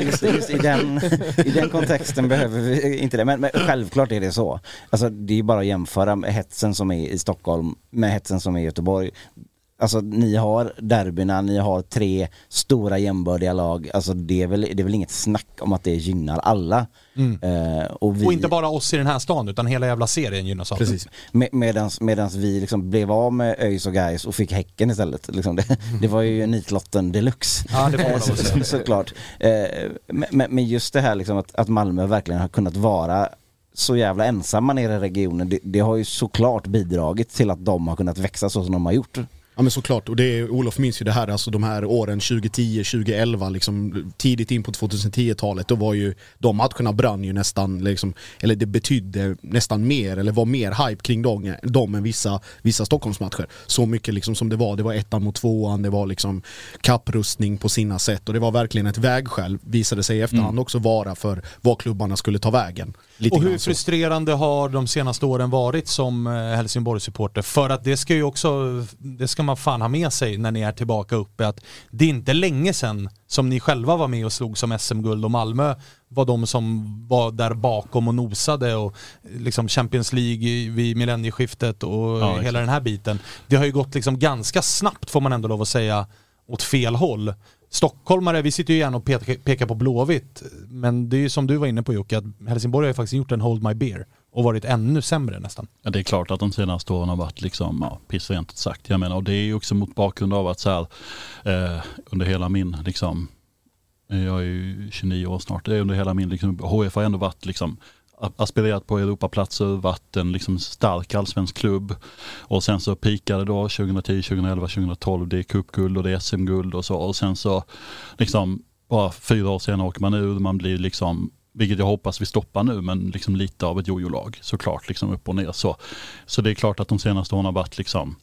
(laughs) just, just i, den, I den kontexten behöver vi inte det. Men, men självklart är det så. Alltså, det är bara att jämföra med hetsen som är i Stockholm med hetsen som är i Göteborg. Alltså ni har derbyna, ni har tre stora jämbördiga lag. Alltså det är väl, det är väl inget snack om att det gynnar alla. Eh, och, vi, Och inte bara oss i den här stan utan hela jävla serien gynnas av. Precis. Med, medans, medans vi liksom blev av med ÖIS och Gais och fick Häcken istället. Liksom (laughs) det, det var ju nitlotten deluxe. Ja, det Eh, (laughs) att så, såklart. Eh, men- Men men just det här liksom att, att Malmö verkligen har kunnat vara så jävla ensamma nere i regionen. Det, det har ju såklart bidragit till att de har kunnat växa så som de har gjort. Ja men såklart, och det är, Olof minns ju det här, alltså de här åren 2010, 2011, liksom tidigt in på 2010-talet, då var ju de matcherna brann ju nästan, liksom, eller det betydde nästan mer, eller var mer hype kring dem, dem än vissa, vissa Stockholmsmatcher. Så mycket liksom som det var, det var ettan mot tvåan, det var liksom kapprustning på sina sätt och det var verkligen ett vägskäl, visade sig i efterhand också vara för var klubbarna skulle ta vägen. Lite Och hur frustrerande har de senaste åren varit som eh, Helsingborg-supporter? För att det ska ju också, det ska man fan ha med sig när ni är tillbaka uppe, att det är inte länge sedan som ni själva var med och slog som SM-guld och Malmö var de som var där bakom och nosade och liksom Champions League vid millennieskiftet och Ja, exakt. hela den här biten. Det har ju gått liksom ganska snabbt får man ändå lov att säga åt fel håll. Stockholmare, vi sitter ju gärna och pekar, pekar på Blåvitt, men det är ju som du var inne på Jocke, att Helsingborg har ju faktiskt gjort en Hold My Beer och varit ännu sämre nästan. Ja, det är klart att de senaste åren har varit liksom, ja, piss rent ut sagt. Jag menar, och det är ju också mot bakgrund av att så här, eh, under hela min, liksom, jag är ju 29 år snart, det är under hela min, liksom, HF har ändå varit liksom, aspirerat på Europaplatser, varit en liksom stark allsvensk klubb. Och sen så pikade då 2010, 2011, 2012, det är cupguld och det är SM-guld och så. Och sen så liksom bara fyra år senare åker man ur, man blir liksom vilket jag hoppas vi stoppar nu, men liksom lite av ett jojo-lag såklart, liksom upp och ner så. Så det är klart att de senaste åren har varit liksom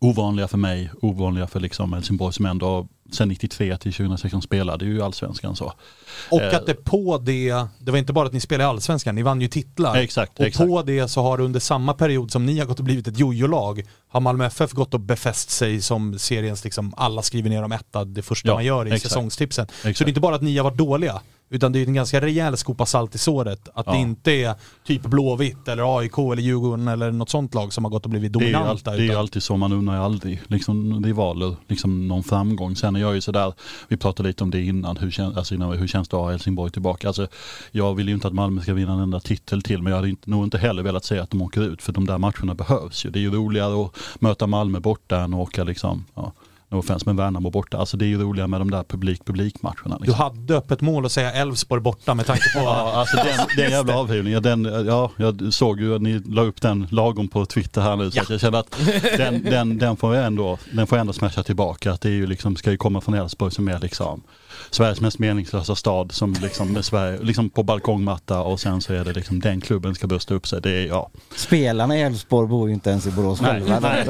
ovanliga för mig, ovanliga för liksom Helsingborg som ändå sen 93 till 2016 spelade ju allsvenskan så. Och Eh. att det på det, det var inte bara att ni spelade Allsvenskan, ni vann ju titlar. Exakt, och exakt. på det så har under samma period som ni har gått och blivit ett jojo-lag, har Malmö FF gått och befäst sig som seriens, liksom, alla skriver ner om etta, det första Ja, man gör i exakt. säsongstipsen. Så Exakt. det är inte bara att ni har varit dåliga, Utan det är en ganska rejäl skopa salt i såret. Att Ja. det inte är typ Blåvitt eller AIK eller Djurgården eller något sånt lag som har gått och blivit Det är, ju all, dominanta. det är ju alltid så, man undrar ju aldrig liksom, rivaler, liksom någon framgång. Sen är jag ju sådär, vi pratade lite om det innan, hur, kän, alltså innan, hur känns det att ha Helsingborg tillbaka? Alltså, jag vill ju inte att Malmö ska vinna en enda titel till, men jag hade inte, nog inte heller velat säga att de åker ut, för de där matcherna behövs ju. Det är ju roligare att möta Malmö borta än att åka liksom, ja, no offense, men Värnamo borta. Alltså det är ju roligare med de där publik-publik-matcherna. Du Liksom. hade öppet mål att säga Elfsborg borta med tanke på... (laughs) Ja, alltså den, den jävla avhyvningen, den, ja, jag såg ju att ni la upp den lagom på Twitter här nu så att jag känner att den, den, den får jag ändå, den får jag ändå smasha tillbaka. Att det är ju liksom, ska ju komma från Elfsborg som är liksom Sveriges mest meningslösa stad som liksom Sverige, liksom på balkongmatta och sen så är det liksom den klubben ska brösta upp sig. Det är, ja. Spelarna i Elfsborg bor ju inte ens i Borås Nej, själva. nej.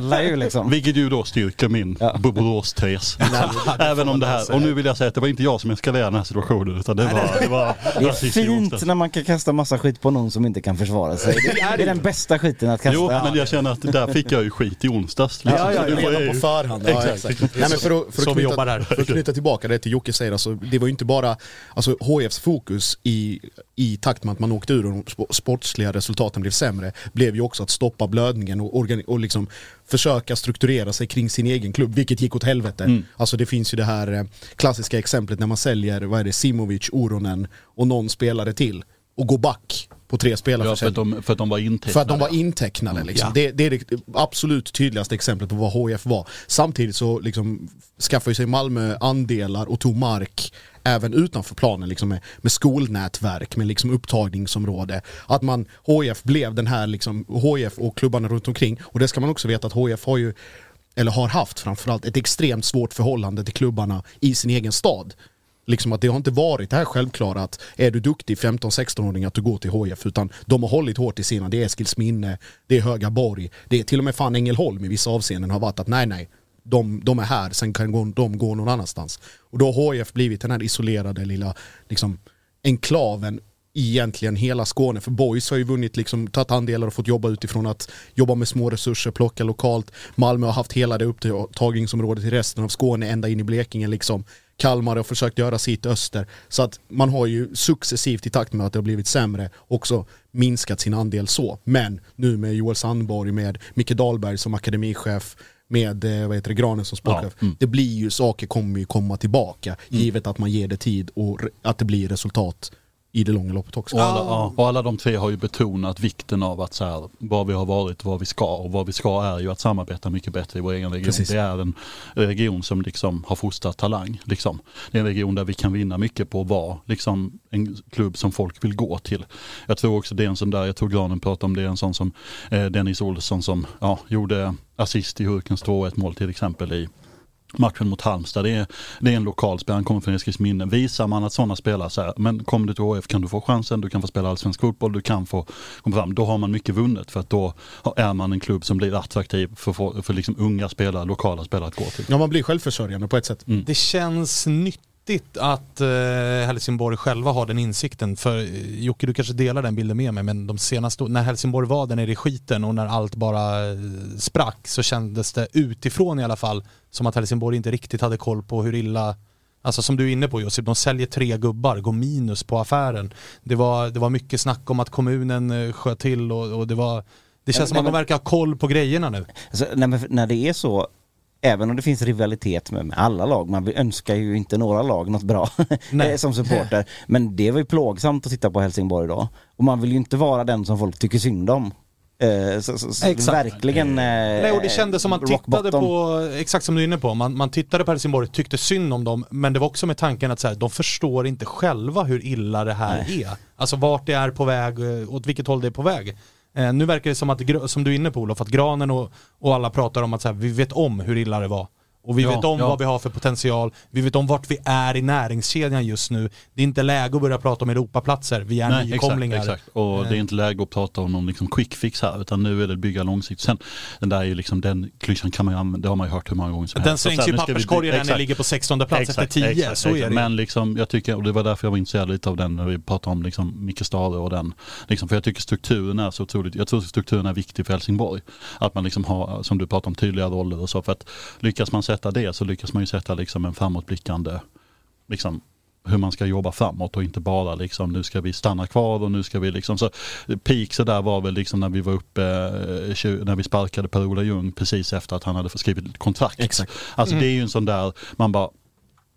De, de ju liksom. Vilket ju då styrker min Ja. Borås-tes. Även om det här, och nu vill jag säga att det var inte jag som eskalerade den här situationen utan det var, det var Det är fint när man kan kasta massa skit på någon som inte kan försvara sig. Det är, det är den bästa skiten att kasta. Jo, men jag känner att där fick jag ju skit i onsdags. Liksom. Ja, ja, jag redan ju- på förhand. Ja, Exakt. exakt. Nej, men för att, för att vi knyta, jobbar här. För att knyta tillbaka det till Jocke säger, alltså, det var ju inte bara alltså, HFs fokus i, i takt med att man åkte ur och de sp- sportsliga resultaten blev sämre, blev ju också att stoppa blödningen och, organi- och liksom försöka strukturera sig kring sin egen klubb, vilket gick åt helvete. Mm. Alltså det finns ju det här eh, klassiska exemplet när man säljer, vad är det, Simovic, Oronen och någon spelare till och går back på tre spelare Ja, för att de, för att de var intecknade. för att de var intecknade liksom. Ja. Det, det är det absolut tydligaste exemplet på vad HF var. Samtidigt så liksom skaffade sig Malmö andelar och tog mark även utanför planen liksom med, med skolnätverk, med liksom upptagningsområde. Att man, HF blev den här liksom, HF och klubbarna runt omkring. Och det ska man också veta att HF har ju, eller har haft framförallt, ett extremt svårt förhållande till klubbarna i sin egen stad. Liksom att det har inte varit det här självklara att är du duktig 15-16-åring att du går till HF utan de har hållit hårt i sina, det är Eskilsminne, det är Högaborg, det är till och med fan Ängelholm i vissa avseenden har varit att nej nej, de, de är här, sen kan de gå någon annanstans. Och då har HF blivit den här isolerade lilla liksom, enklaven i egentligen hela Skåne. För Boys har ju vunnit, liksom, tagit andelar och fått jobba utifrån att jobba med små resurser, plocka lokalt. Malmö har haft hela det upptagningsområdet i resten av Skåne, ända in i Blekinge liksom. Kalmar har försökt göra sitt öster. Så att man har ju successivt i takt med att det har blivit sämre också minskat sin andel så. Men nu med Joel Sandborg, med Micke Dahlberg som akademichef, med eh, vad heter det, Granen som sportchef. Ja, mm. Det blir ju, saker kommer ju komma tillbaka givet att man ger det tid och att det blir resultat i det långa loppet också. Och alla, ja, och alla de tre har ju betonat vikten av att så här, vad vi har varit, vad vi ska och vad vi ska är ju att samarbeta mycket bättre i vår egen region. Precis. Det är en region som liksom har fostrat talang. Liksom. Det är en region där vi kan vinna mycket på att vara liksom, en klubb som folk vill gå till. Jag tror också det är en sån där, jag tror Granen pratade om det, är en sån som eh, Dennis Olsson som ja, gjorde assist i Hurkens 2-1 mål till exempel i matchen mot Halmstad. Det är, det är en lokal spelare, han kommer från Eskilsminne. Visar man att sådana spelare så här, men kommer du till HF kan du få chansen, du kan få spela allsvensk fotboll, du kan få komma fram. Då har man mycket vunnet för att då är man en klubb som blir attraktiv för, för, för liksom unga spelare, lokala spelare att gå till. Ja man blir självförsörjande på ett sätt. Mm. Det känns nyttigt att eh, Helsingborg själva har den insikten. För eh, Jocke, du kanske delar den bilden med mig, men de senaste när Helsingborg var där nere i skiten och när allt bara eh, sprack så kändes det utifrån i alla fall som att Helsingborg inte riktigt hade koll på hur illa Alltså som du är inne på Josip, de säljer tre gubbar, går minus på affären. Det var, det var mycket snack om att kommunen eh, sköt till och, och det var Det känns Ja, som nej, att de verkar ha koll på grejerna nu. Alltså, nej, när det är så, även om det finns rivalitet med, med alla lag, man önskar ju inte några lag något bra (laughs) Nej. eh, som supporter. Men det var ju plågsamt att titta på Helsingborg idag. Och man vill ju inte vara den som folk tycker synd om. Eh, så, så, så Exakt. verkligen... Eh, Nej, och det kändes som man tittade på, exakt som du är inne på, man, man tittade på Helsingborg, tyckte synd om dem, men det var också med tanken att så här, de förstår inte själva hur illa det här är. Alltså vart det är på väg, eh, åt vilket håll det är på väg. Eh, nu verkar det som att, som du är inne på Olof, att Granen och, och alla pratar om att så här, vi vet om hur illa det var. Och vi Ja, vet om ja. vad vi har för potential, vi vet om vart vi är i näringskedjan just nu. Det är inte läge att börja prata om Europaplatser, vi är Nej, exakt, nykomlingar. exakt. Och det är inte läge att prata om någon liksom quick fix här utan nu är det bygga långsiktigt. Sen den där är liksom, den klyschan kan man ju använda, det har man ju hört hur många gånger som Den helst. Så slängs ju i papperskorgen när ni exakt. ligger på 16 plats Exakt, efter 10, exakt, så är exakt. det. Men liksom, jag tycker, och det var därför jag var intresserad lite av den när vi pratade om liksom Micke Stare och den. Liksom, för jag tycker strukturen är så otroligt, jag tror strukturen är viktig för Helsingborg. Att man liksom har, som du pratar om, tydliga roller och så. För att lyckas man sätta det så lyckas man ju sätta liksom en framåtblickande liksom, hur man ska jobba framåt och inte bara liksom nu ska vi stanna kvar och nu ska vi liksom så peak så där var väl liksom när vi var uppe eh, när vi sparkade Per-Ola Ljung precis efter att han hade skrivit kontrakt. Exakt. Alltså Mm. det är ju en sån där, man bara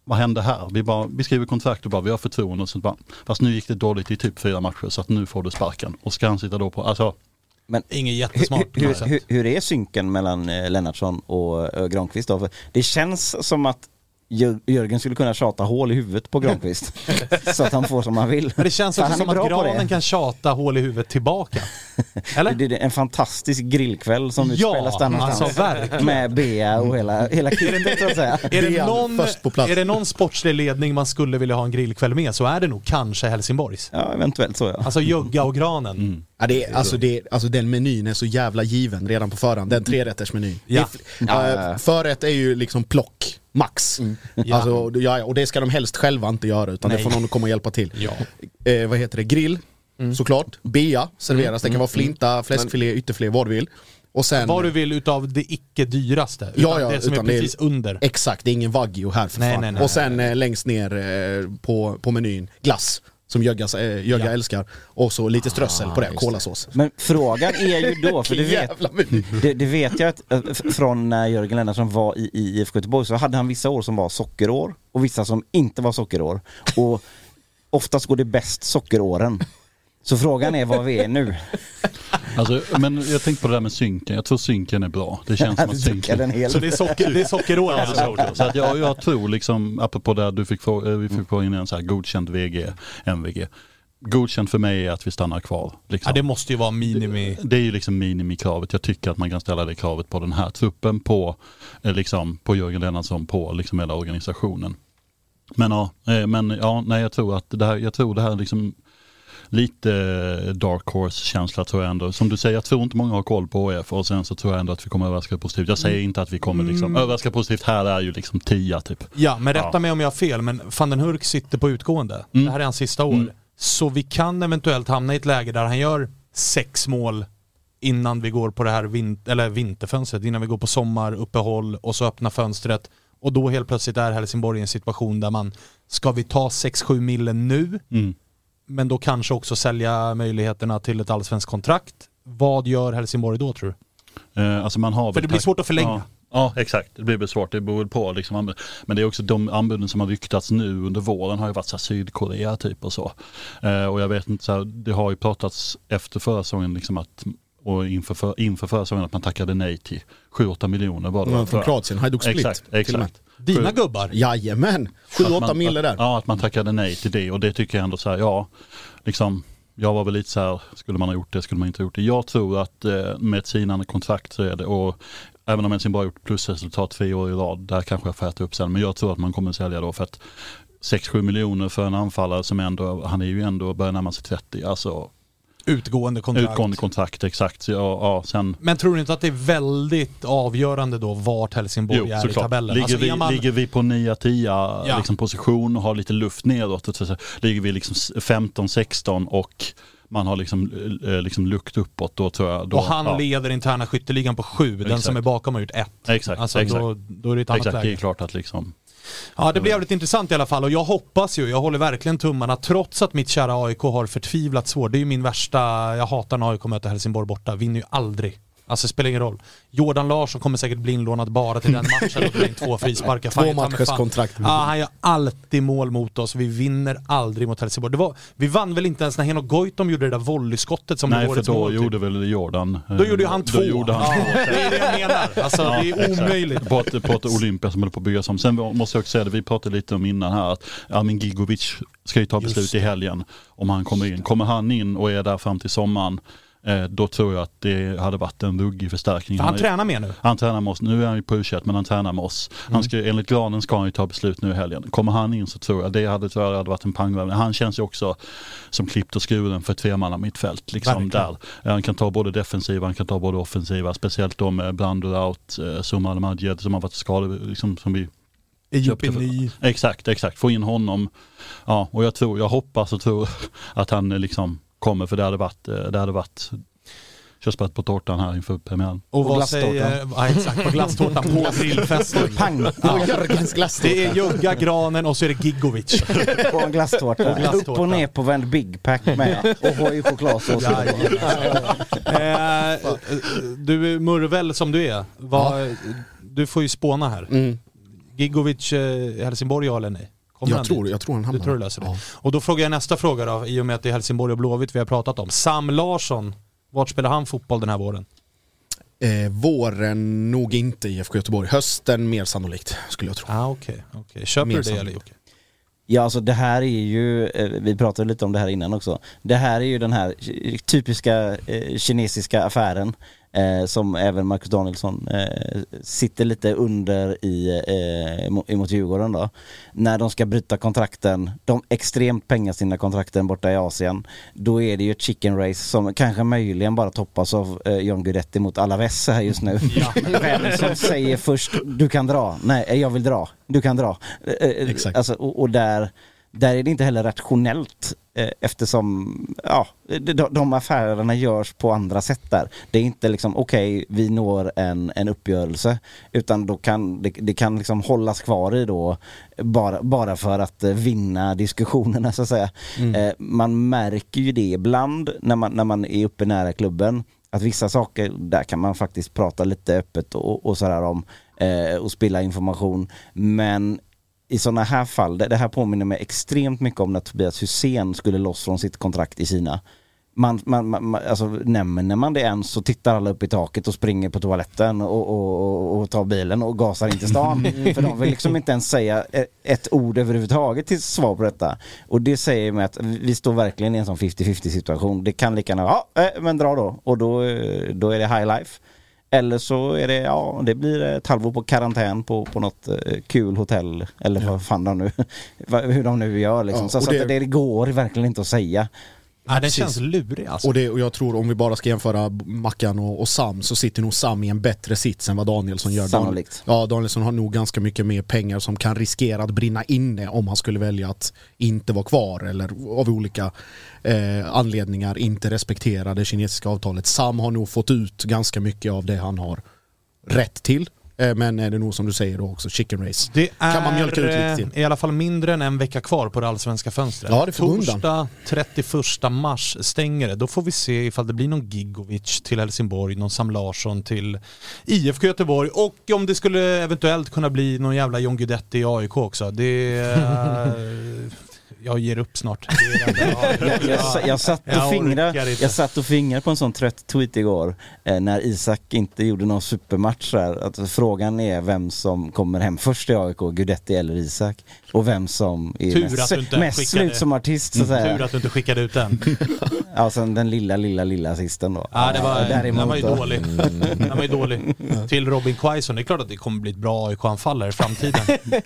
vad hände här? Vi, bara, vi skriver kontrakt och bara vi har förtroende och så bara, fast nu gick det dåligt i typ fyra matcher så att nu får du sparken. Och ska han sitta då på, alltså Men Inget jättesmart hur, hur, hur är synken mellan eh, Lennartsson och eh, Granqvist då? För det känns som att Jörgen skulle kunna tjata hål i huvudet på Granqvist. (laughs) så att han får som han vill. Men det känns också är som att granen kan tjata hål i huvudet tillbaka. (laughs) Eller? Det är en fantastisk grillkväll som Ja, utspelas där någonstans. alltså. Med Bea och hela, hela kittet så att säga. Är det, är någon, först på plats. är det någon sportslig ledning man skulle vilja ha en grillkväll med så är det nog kanske Helsingborgs. Ja, eventuellt så ja. Alltså Jögga och Granen. Ja, det är, alltså, det, alltså den menyn är så jävla given redan på förhand, den trerättersmenyn. Ja. Är äh, förrätt är ju liksom plock, max. Alltså, ja, och det ska de helst själva inte göra utan det Nej. får någon komma och hjälpa till. Ja. Eh, vad heter det? Grill, såklart. Bea serveras, det kan vara flinta, fläskfilé, ytterfilé, vad du vill. Och sen, Vad du vill utav det icke dyraste. Utan Ja, ja, det som är utan det precis under. Exakt, det är ingen wagyu här för Nej, fan. nej, nej, och sen eh, längst ner eh, på, på menyn, glass. Som Jögga eh, Jögga Ja. älskar. Och så lite strössel på det, kolasås. Men frågan är ju då, för (laughs) Vilken vet, det, det vet jag att eh, från när Jörgen Lennartsson var i, i IFK Göteborg så hade han vissa år som var sockerår och vissa som inte var sockerår. Och oftast går det bäst sockeråren. Så frågan är var vi är nu. Alltså, men jag tänkte på det där med synken. Jag tror synken är bra. Det känns som att synken... Så det är, socker, det är sockerår alltså. så, så att jag, jag tror liksom, apropå det du fick få, eh, vi fick få in en så här godkänd VG, MVG. Godkänd för mig är att vi stannar kvar. Liksom. Ja, det måste ju vara minimi. Det är ju liksom minimikravet. Jag tycker att man kan ställa det kravet på den här truppen, på, eh, liksom, på Jörgen Lennartsson, på liksom hela organisationen. Men ja, eh, men, ja nej, jag tror att det här, jag tror det här liksom lite eh, dark horse-känsla tror jag ändå. Som du säger, jag tror inte många har koll på OF och sen så tror jag ändå att vi kommer överraska positivt. Jag säger inte att vi kommer liksom överraska positivt. Här är ju liksom tia typ. Ja, men rätta Ja. mig om jag har fel, men van den Hurk sitter på utgående. Mm. Det här är hans sista år. Så vi kan eventuellt hamna i ett läge där han gör sex mål innan vi går på det här vin eller vinterfönstret, innan vi går på sommaruppehåll och så öppnar fönstret. Och då helt plötsligt är Helsingborg i en situation där man, ska vi ta 6-7 millen nu? Mm. Men då kanske också sälja möjligheterna till ett allsvenskt kontrakt. Vad gör Helsingborg då tror du? Eh, alltså man har För det blir svårt att förlänga. Ja, ja exakt, det blir väl svårt. Det beror på. Liksom, men det är också de anbuden som har ryktats nu under våren har ju varit så här Sydkorea typ och så. Eh, och jag vet inte, så här, det har ju pratats efter förra säsongen liksom att och inför, för, inför förra säsongen att man tackade nej till 7-8 miljoner var det från Kroatien, Hajduk Split. Exakt, exakt. Dina gubbar? Jajamän! Att 7-8 man- mille där. Ja, att man tackade nej till det och det tycker jag ändå så här, ja, liksom, jag var väl lite så här, skulle man ha gjort det, skulle man inte ha gjort det. Jag tror att eh, med ett sinande kontrakt så är det, och även om Helsingborg har gjort plusresultat tre år i rad, där kanske jag får äta upp sen, men jag tror att man kommer sälja då för att 6-7 miljoner för en anfallare som ändå, han är ju ändå börjar närma sig 30, alltså Utgående kontrakt. utgående kontrakt exakt. Ja, ja, sen Men tror du inte att det är väldigt avgörande då vart Helsingborg är i tabellen? Ligger, Alltså, vi, man- ligger vi på 9-10 Ja. liksom position och har lite luft neråt, och så, så, ligger vi liksom 15-16 och man har liksom, eh, liksom lukt uppåt, då tror jag... Då, och han ja, leder interna skytteligan på sju, den Exakt. som är bakom har gjort ett. Exakt, Alltså exakt. Då, då är det ett annat Exakt, det är läge. klart att liksom... Ja det blir jävligt intressant i alla fall och jag hoppas ju, jag håller verkligen tummarna trots att mitt kära AIK har förtvivlat svårt. Det är ju min värsta, jag hatar när AIK möter Helsingborg borta, vinner ju aldrig. Alltså det spelar ingen roll. Jordan Larsson kommer säkert bli inlånad bara till den (laughs) matchen och dra in två frisparkar. Två matchers kontrakt. Ja, han gör alltid mål mot oss. Vi vinner aldrig mot Helsingborg. Det var, vi vann väl inte ens när Henok Goitom gjorde det där volleyskottet som Nej, för årets då mål. typ. gjorde väl Jordan... eh, Då gjorde ju han två. Då gjorde han ja, två. det är det jag menar. Alltså det är exakt. omöjligt. På ett, på ett Olympia som håller på att byggas om. Sen måste jag också säga det, vi pratade lite om innan här, att Armin Gigovic ska ju ta beslut i helgen om han kommer in. Kommer han in och är där fram till sommaren, eh, då tror jag att det hade varit en ruggig förstärkning. För han är- tränar med nu. Han tränar med oss, nu är han ju på u men han tränar med oss. Mm. Han ska, enligt Granen ska han ju ta beslut nu i helgen. Kommer han in så tror jag det hade, tror jag hade varit en pangvärvning. Han känns ju också som klippt och skuren för ett tremanna mittfält. Liksom där. Han kan ta både defensiva, han kan ta både offensiva. Speciellt då med Brando out, eh, Suma Al-Majed som har varit skadad, liksom, som vi Ejupini. Exakt, exakt. Få in honom. Ja, och jag tror, jag hoppas och tror (laughs) att han eh, liksom kommer för det hade varit, eh, det hade varit körsbär på tårtan här inför premiären. Och vad glasstårtan. säger... Ja exakt, på glasstårtan på (laughs) grillfesten. Pang! Och Jörgens glasstårta. Det är Jugga, Granen och så är det Gigovic. (laughs) På en glasstårta. glasstårta. Upp och ner på vänd Big Pack med. Och Hoi chokladsås. eh, du Murvel som du är, vad, du får ju spåna här. Mm. Gigovic, eh, Helsingborg ja eller nej? Kommer Jag han tror, dit? jag tror han Du hamnar tror du löser det? Ja. Och då frågar jag nästa fråga då, i och med att det är Helsingborg och Blåvitt vi har pratat om. Sam Larsson, vart spelar han fotboll den här våren? Eh, våren nog inte IFK Göteborg. Hösten mer sannolikt skulle jag tro. Ah, okej, okej. Köper Mer du det sannolikt. eller Jocke? Ja alltså det här är ju, eh, vi pratade lite om det här innan också. Det här är ju den här typiska eh, kinesiska affären eh, som även Marcus Danielsson eh, sitter lite under i, eh, mo- emot Djurgården då. När de ska bryta kontrakten, de extremt pengastinna kontrakten borta i Asien, då är det ju ett chicken race som kanske möjligen bara toppas av eh, John Guidetti mot Alaves här just nu. (laughs) Vem som säger först, du kan dra, nej jag vill dra, du kan dra. Eh, eh, Exakt. Alltså, och, och där, där är det inte heller rationellt eh, eftersom ja, de, de affärerna görs på andra sätt där. Det är inte liksom okej, vi når en, en uppgörelse utan då kan det, det kan liksom hållas kvar i då bara, bara för att eh, vinna diskussionerna så att säga. Eh, man märker ju det ibland när man, när man är uppe nära klubben att vissa saker, där kan man faktiskt prata lite öppet och, och sådär om eh, och spilla information. Men i sådana här fall, det, det här påminner mig extremt mycket om när Tobias Hysén skulle loss från sitt kontrakt i Kina. Man, man, man, man- alltså, nämner man det ens så tittar alla upp i taket och springer på toaletten och, och, och, och tar bilen och gasar in till stan. (laughs) För de vill liksom inte ens säga e- ett ord överhuvudtaget till svar på detta. Och det säger mig att vi står verkligen i en sån 50-50 situation. Det kan lika gärna, ja eh, men dra då. Och då, eh, då är det high life. Eller så är det, ja det blir ett halvår på karantän på, på något eh, kul hotell eller vad fan de nu, (laughs) hur de nu gör liksom. Ja, så så det, det går verkligen inte att säga. Nej, den precis. känns lurig alltså. Och, det, och jag tror om vi bara ska jämföra Mackan och, och Sam så sitter nog Sam i en bättre sits än vad Danielsson gör. Sannolikt. Ja, Danielsson har nog ganska mycket mer pengar som kan riskera att brinna inne om han skulle välja att inte vara kvar eller av olika eh, anledningar inte respektera det kinesiska avtalet. Sam har nog fått ut ganska mycket av det han har rätt till. Eh, men är det nog som du säger då också chicken race. Det är Kan man mjölka ut lite till? eh, i alla fall mindre än en vecka kvar på det allsvenska fönstret. Ja, det får. Torsdag 31 mars stänger det. Då får vi se ifall det blir någon Gigovic till Helsingborg, någon Sam Larsson till IFK Göteborg och om det skulle eventuellt kunna bli någon jävla John Guidetti i AIK också. Det... (laughs) jag ger upp snart. (laughs) Jag- Jag, jag, jag, satt och inte. jag satt och fingrade på en sån trött tweet igår eh, när Isak inte gjorde någon supermatch där. Att frågan är vem som kommer hem först i AIK, Gudetti eller Isak. Och vem som är Tur mest, mest slut som artist så att Tur säga. att du inte skickade ut den. (laughs) Ja, sen den lilla, lilla, lilla assisten då. Ja, det var, Däremot den var ju då. dålig. Den var ju dålig. Till Robin Quaison. Det är klart att det kommer bli ett bra AIK-anfallare i framtiden. (laughs)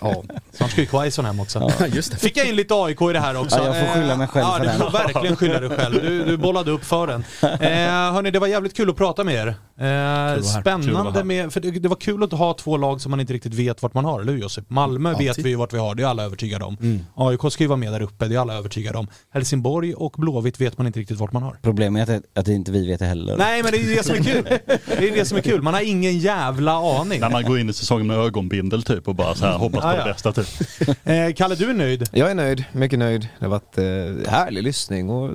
Ja, Snart ska ju Quaison hem också. just det. Fick jag in lite AIK i det här också. Ja, jag får skylla mig själv ja, för du den. får verkligen skylla dig själv. Du, du bollade upp för den. Eh, hörni, det var jävligt kul att prata med er. Eh, spännande med, för det, det var kul att ha två lag som man inte riktigt vet vart man har, eller hur Josip? Malmö vet Alltid. vi ju vart vi har, det är alla övertygade om. Mm. AIK ska ju vara med där uppe, det är alla övertygade om. Helsingborg och Blåvitt vet man inte riktigt vart man har. Problemet är att, att inte vi vet det heller. Nej men det är det som är kul. Det är det som är kul, man har ingen jävla aning. När man går in i säsongen med ögonbindel typ och bara så här hoppas på det ja. bästa typ. Eh, Kalle, du är nöjd? Jag är nöjd, mycket nöjd. Det har varit eh, härlig lyssning och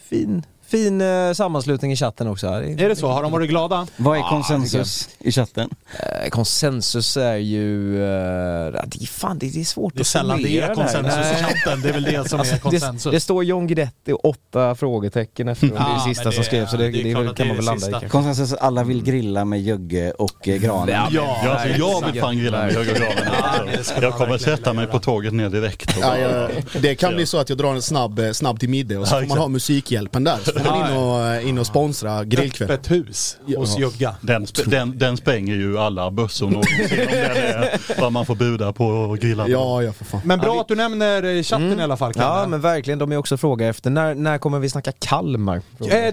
fin, fin eh, sammanslutning i chatten också. Här. Är det så? Har de varit glada? Vad är Ja, konsensus i chatten? Eh, konsensus är ju, eh, det, är fan, det, det är svårt Det är att sällan det är det här. konsensus i Nej. chatten, det är väl det som är Alltså, konsensus. det, det står John Guidetti och åtta frågetecken efter det. det är Ja, det sista men som det- skrevs så det, det är det, klart att kan det man är väl det landa i sista. kanske. Konsensus alla vill grilla med Jögge och eh, Granen. Ja, Ja, alltså, jag vill fan grilla med höga graden. det ska Jag kommer verkligen sätta mig på tåget ner direkt. Och Ja, bara, jag, det kan bli så att jag drar en snabb, eh, snabb till middag och så Ja, får man exakt. ha Musikhjälpen där. Så får man in och, in och sponsra grillkväll. Öppet hus hos. Jugga. Den, sp- den, den spränger ju alla bössor någonsin om den är vad man får buda på grillarna. Ja, ja för fan. Men bra att du nämner eh, chatten i alla fall Kalle. Ja men verkligen, de är också fråga efter när, när kommer vi snacka Kalmar? Eh,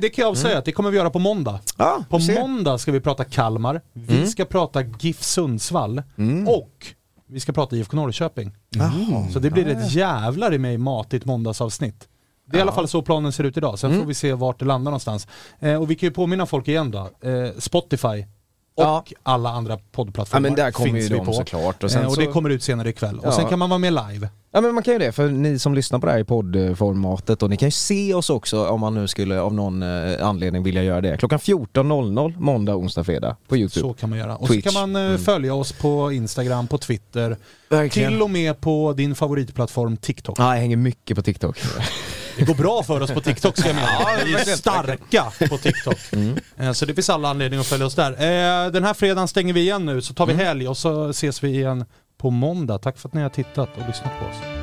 det kan jag avsäga att det kommer vi göra på måndag. Ja, På måndag ska vi prata Kalmar, vi ska prata GIF Sundsvall och vi ska prata IFK Norrköping. Så det blir ett jävlar i mig matigt måndagsavsnitt. Det är i alla fall så planen ser ut idag, sen Mm. får vi se vart det landar någonstans. Eh, och vi kan ju påminna folk igen då, eh, Spotify och Ja. alla andra Ja poddplattformar men där kommer finns ju vi på. såklart. Och, Eh, sen och så... det kommer ut senare ikväll. Ja. Och sen kan man vara med live. Ja men man kan ju det, för ni som lyssnar på det här i poddformatet och ni kan ju se oss också om man nu skulle av någon eh, anledning vilja göra det. Klockan 14.00 måndag, onsdag, fredag på Youtube. Så kan man göra. Och Twitch. så kan man eh, Mm. följa oss på Instagram, på Twitter, Verkligen. till och med på din favoritplattform TikTok. Ja, jag hänger mycket på TikTok. (laughs) Det går bra för oss på TikTok ska jag mena. Vi är starka på TikTok. Mm. Eh, Så det finns alla anledningar att följa oss där. Eh, Den här fredagen stänger vi igen nu, så tar vi Mm. helg och så ses vi igen på måndag. Tack för att ni har tittat och lyssnat på oss.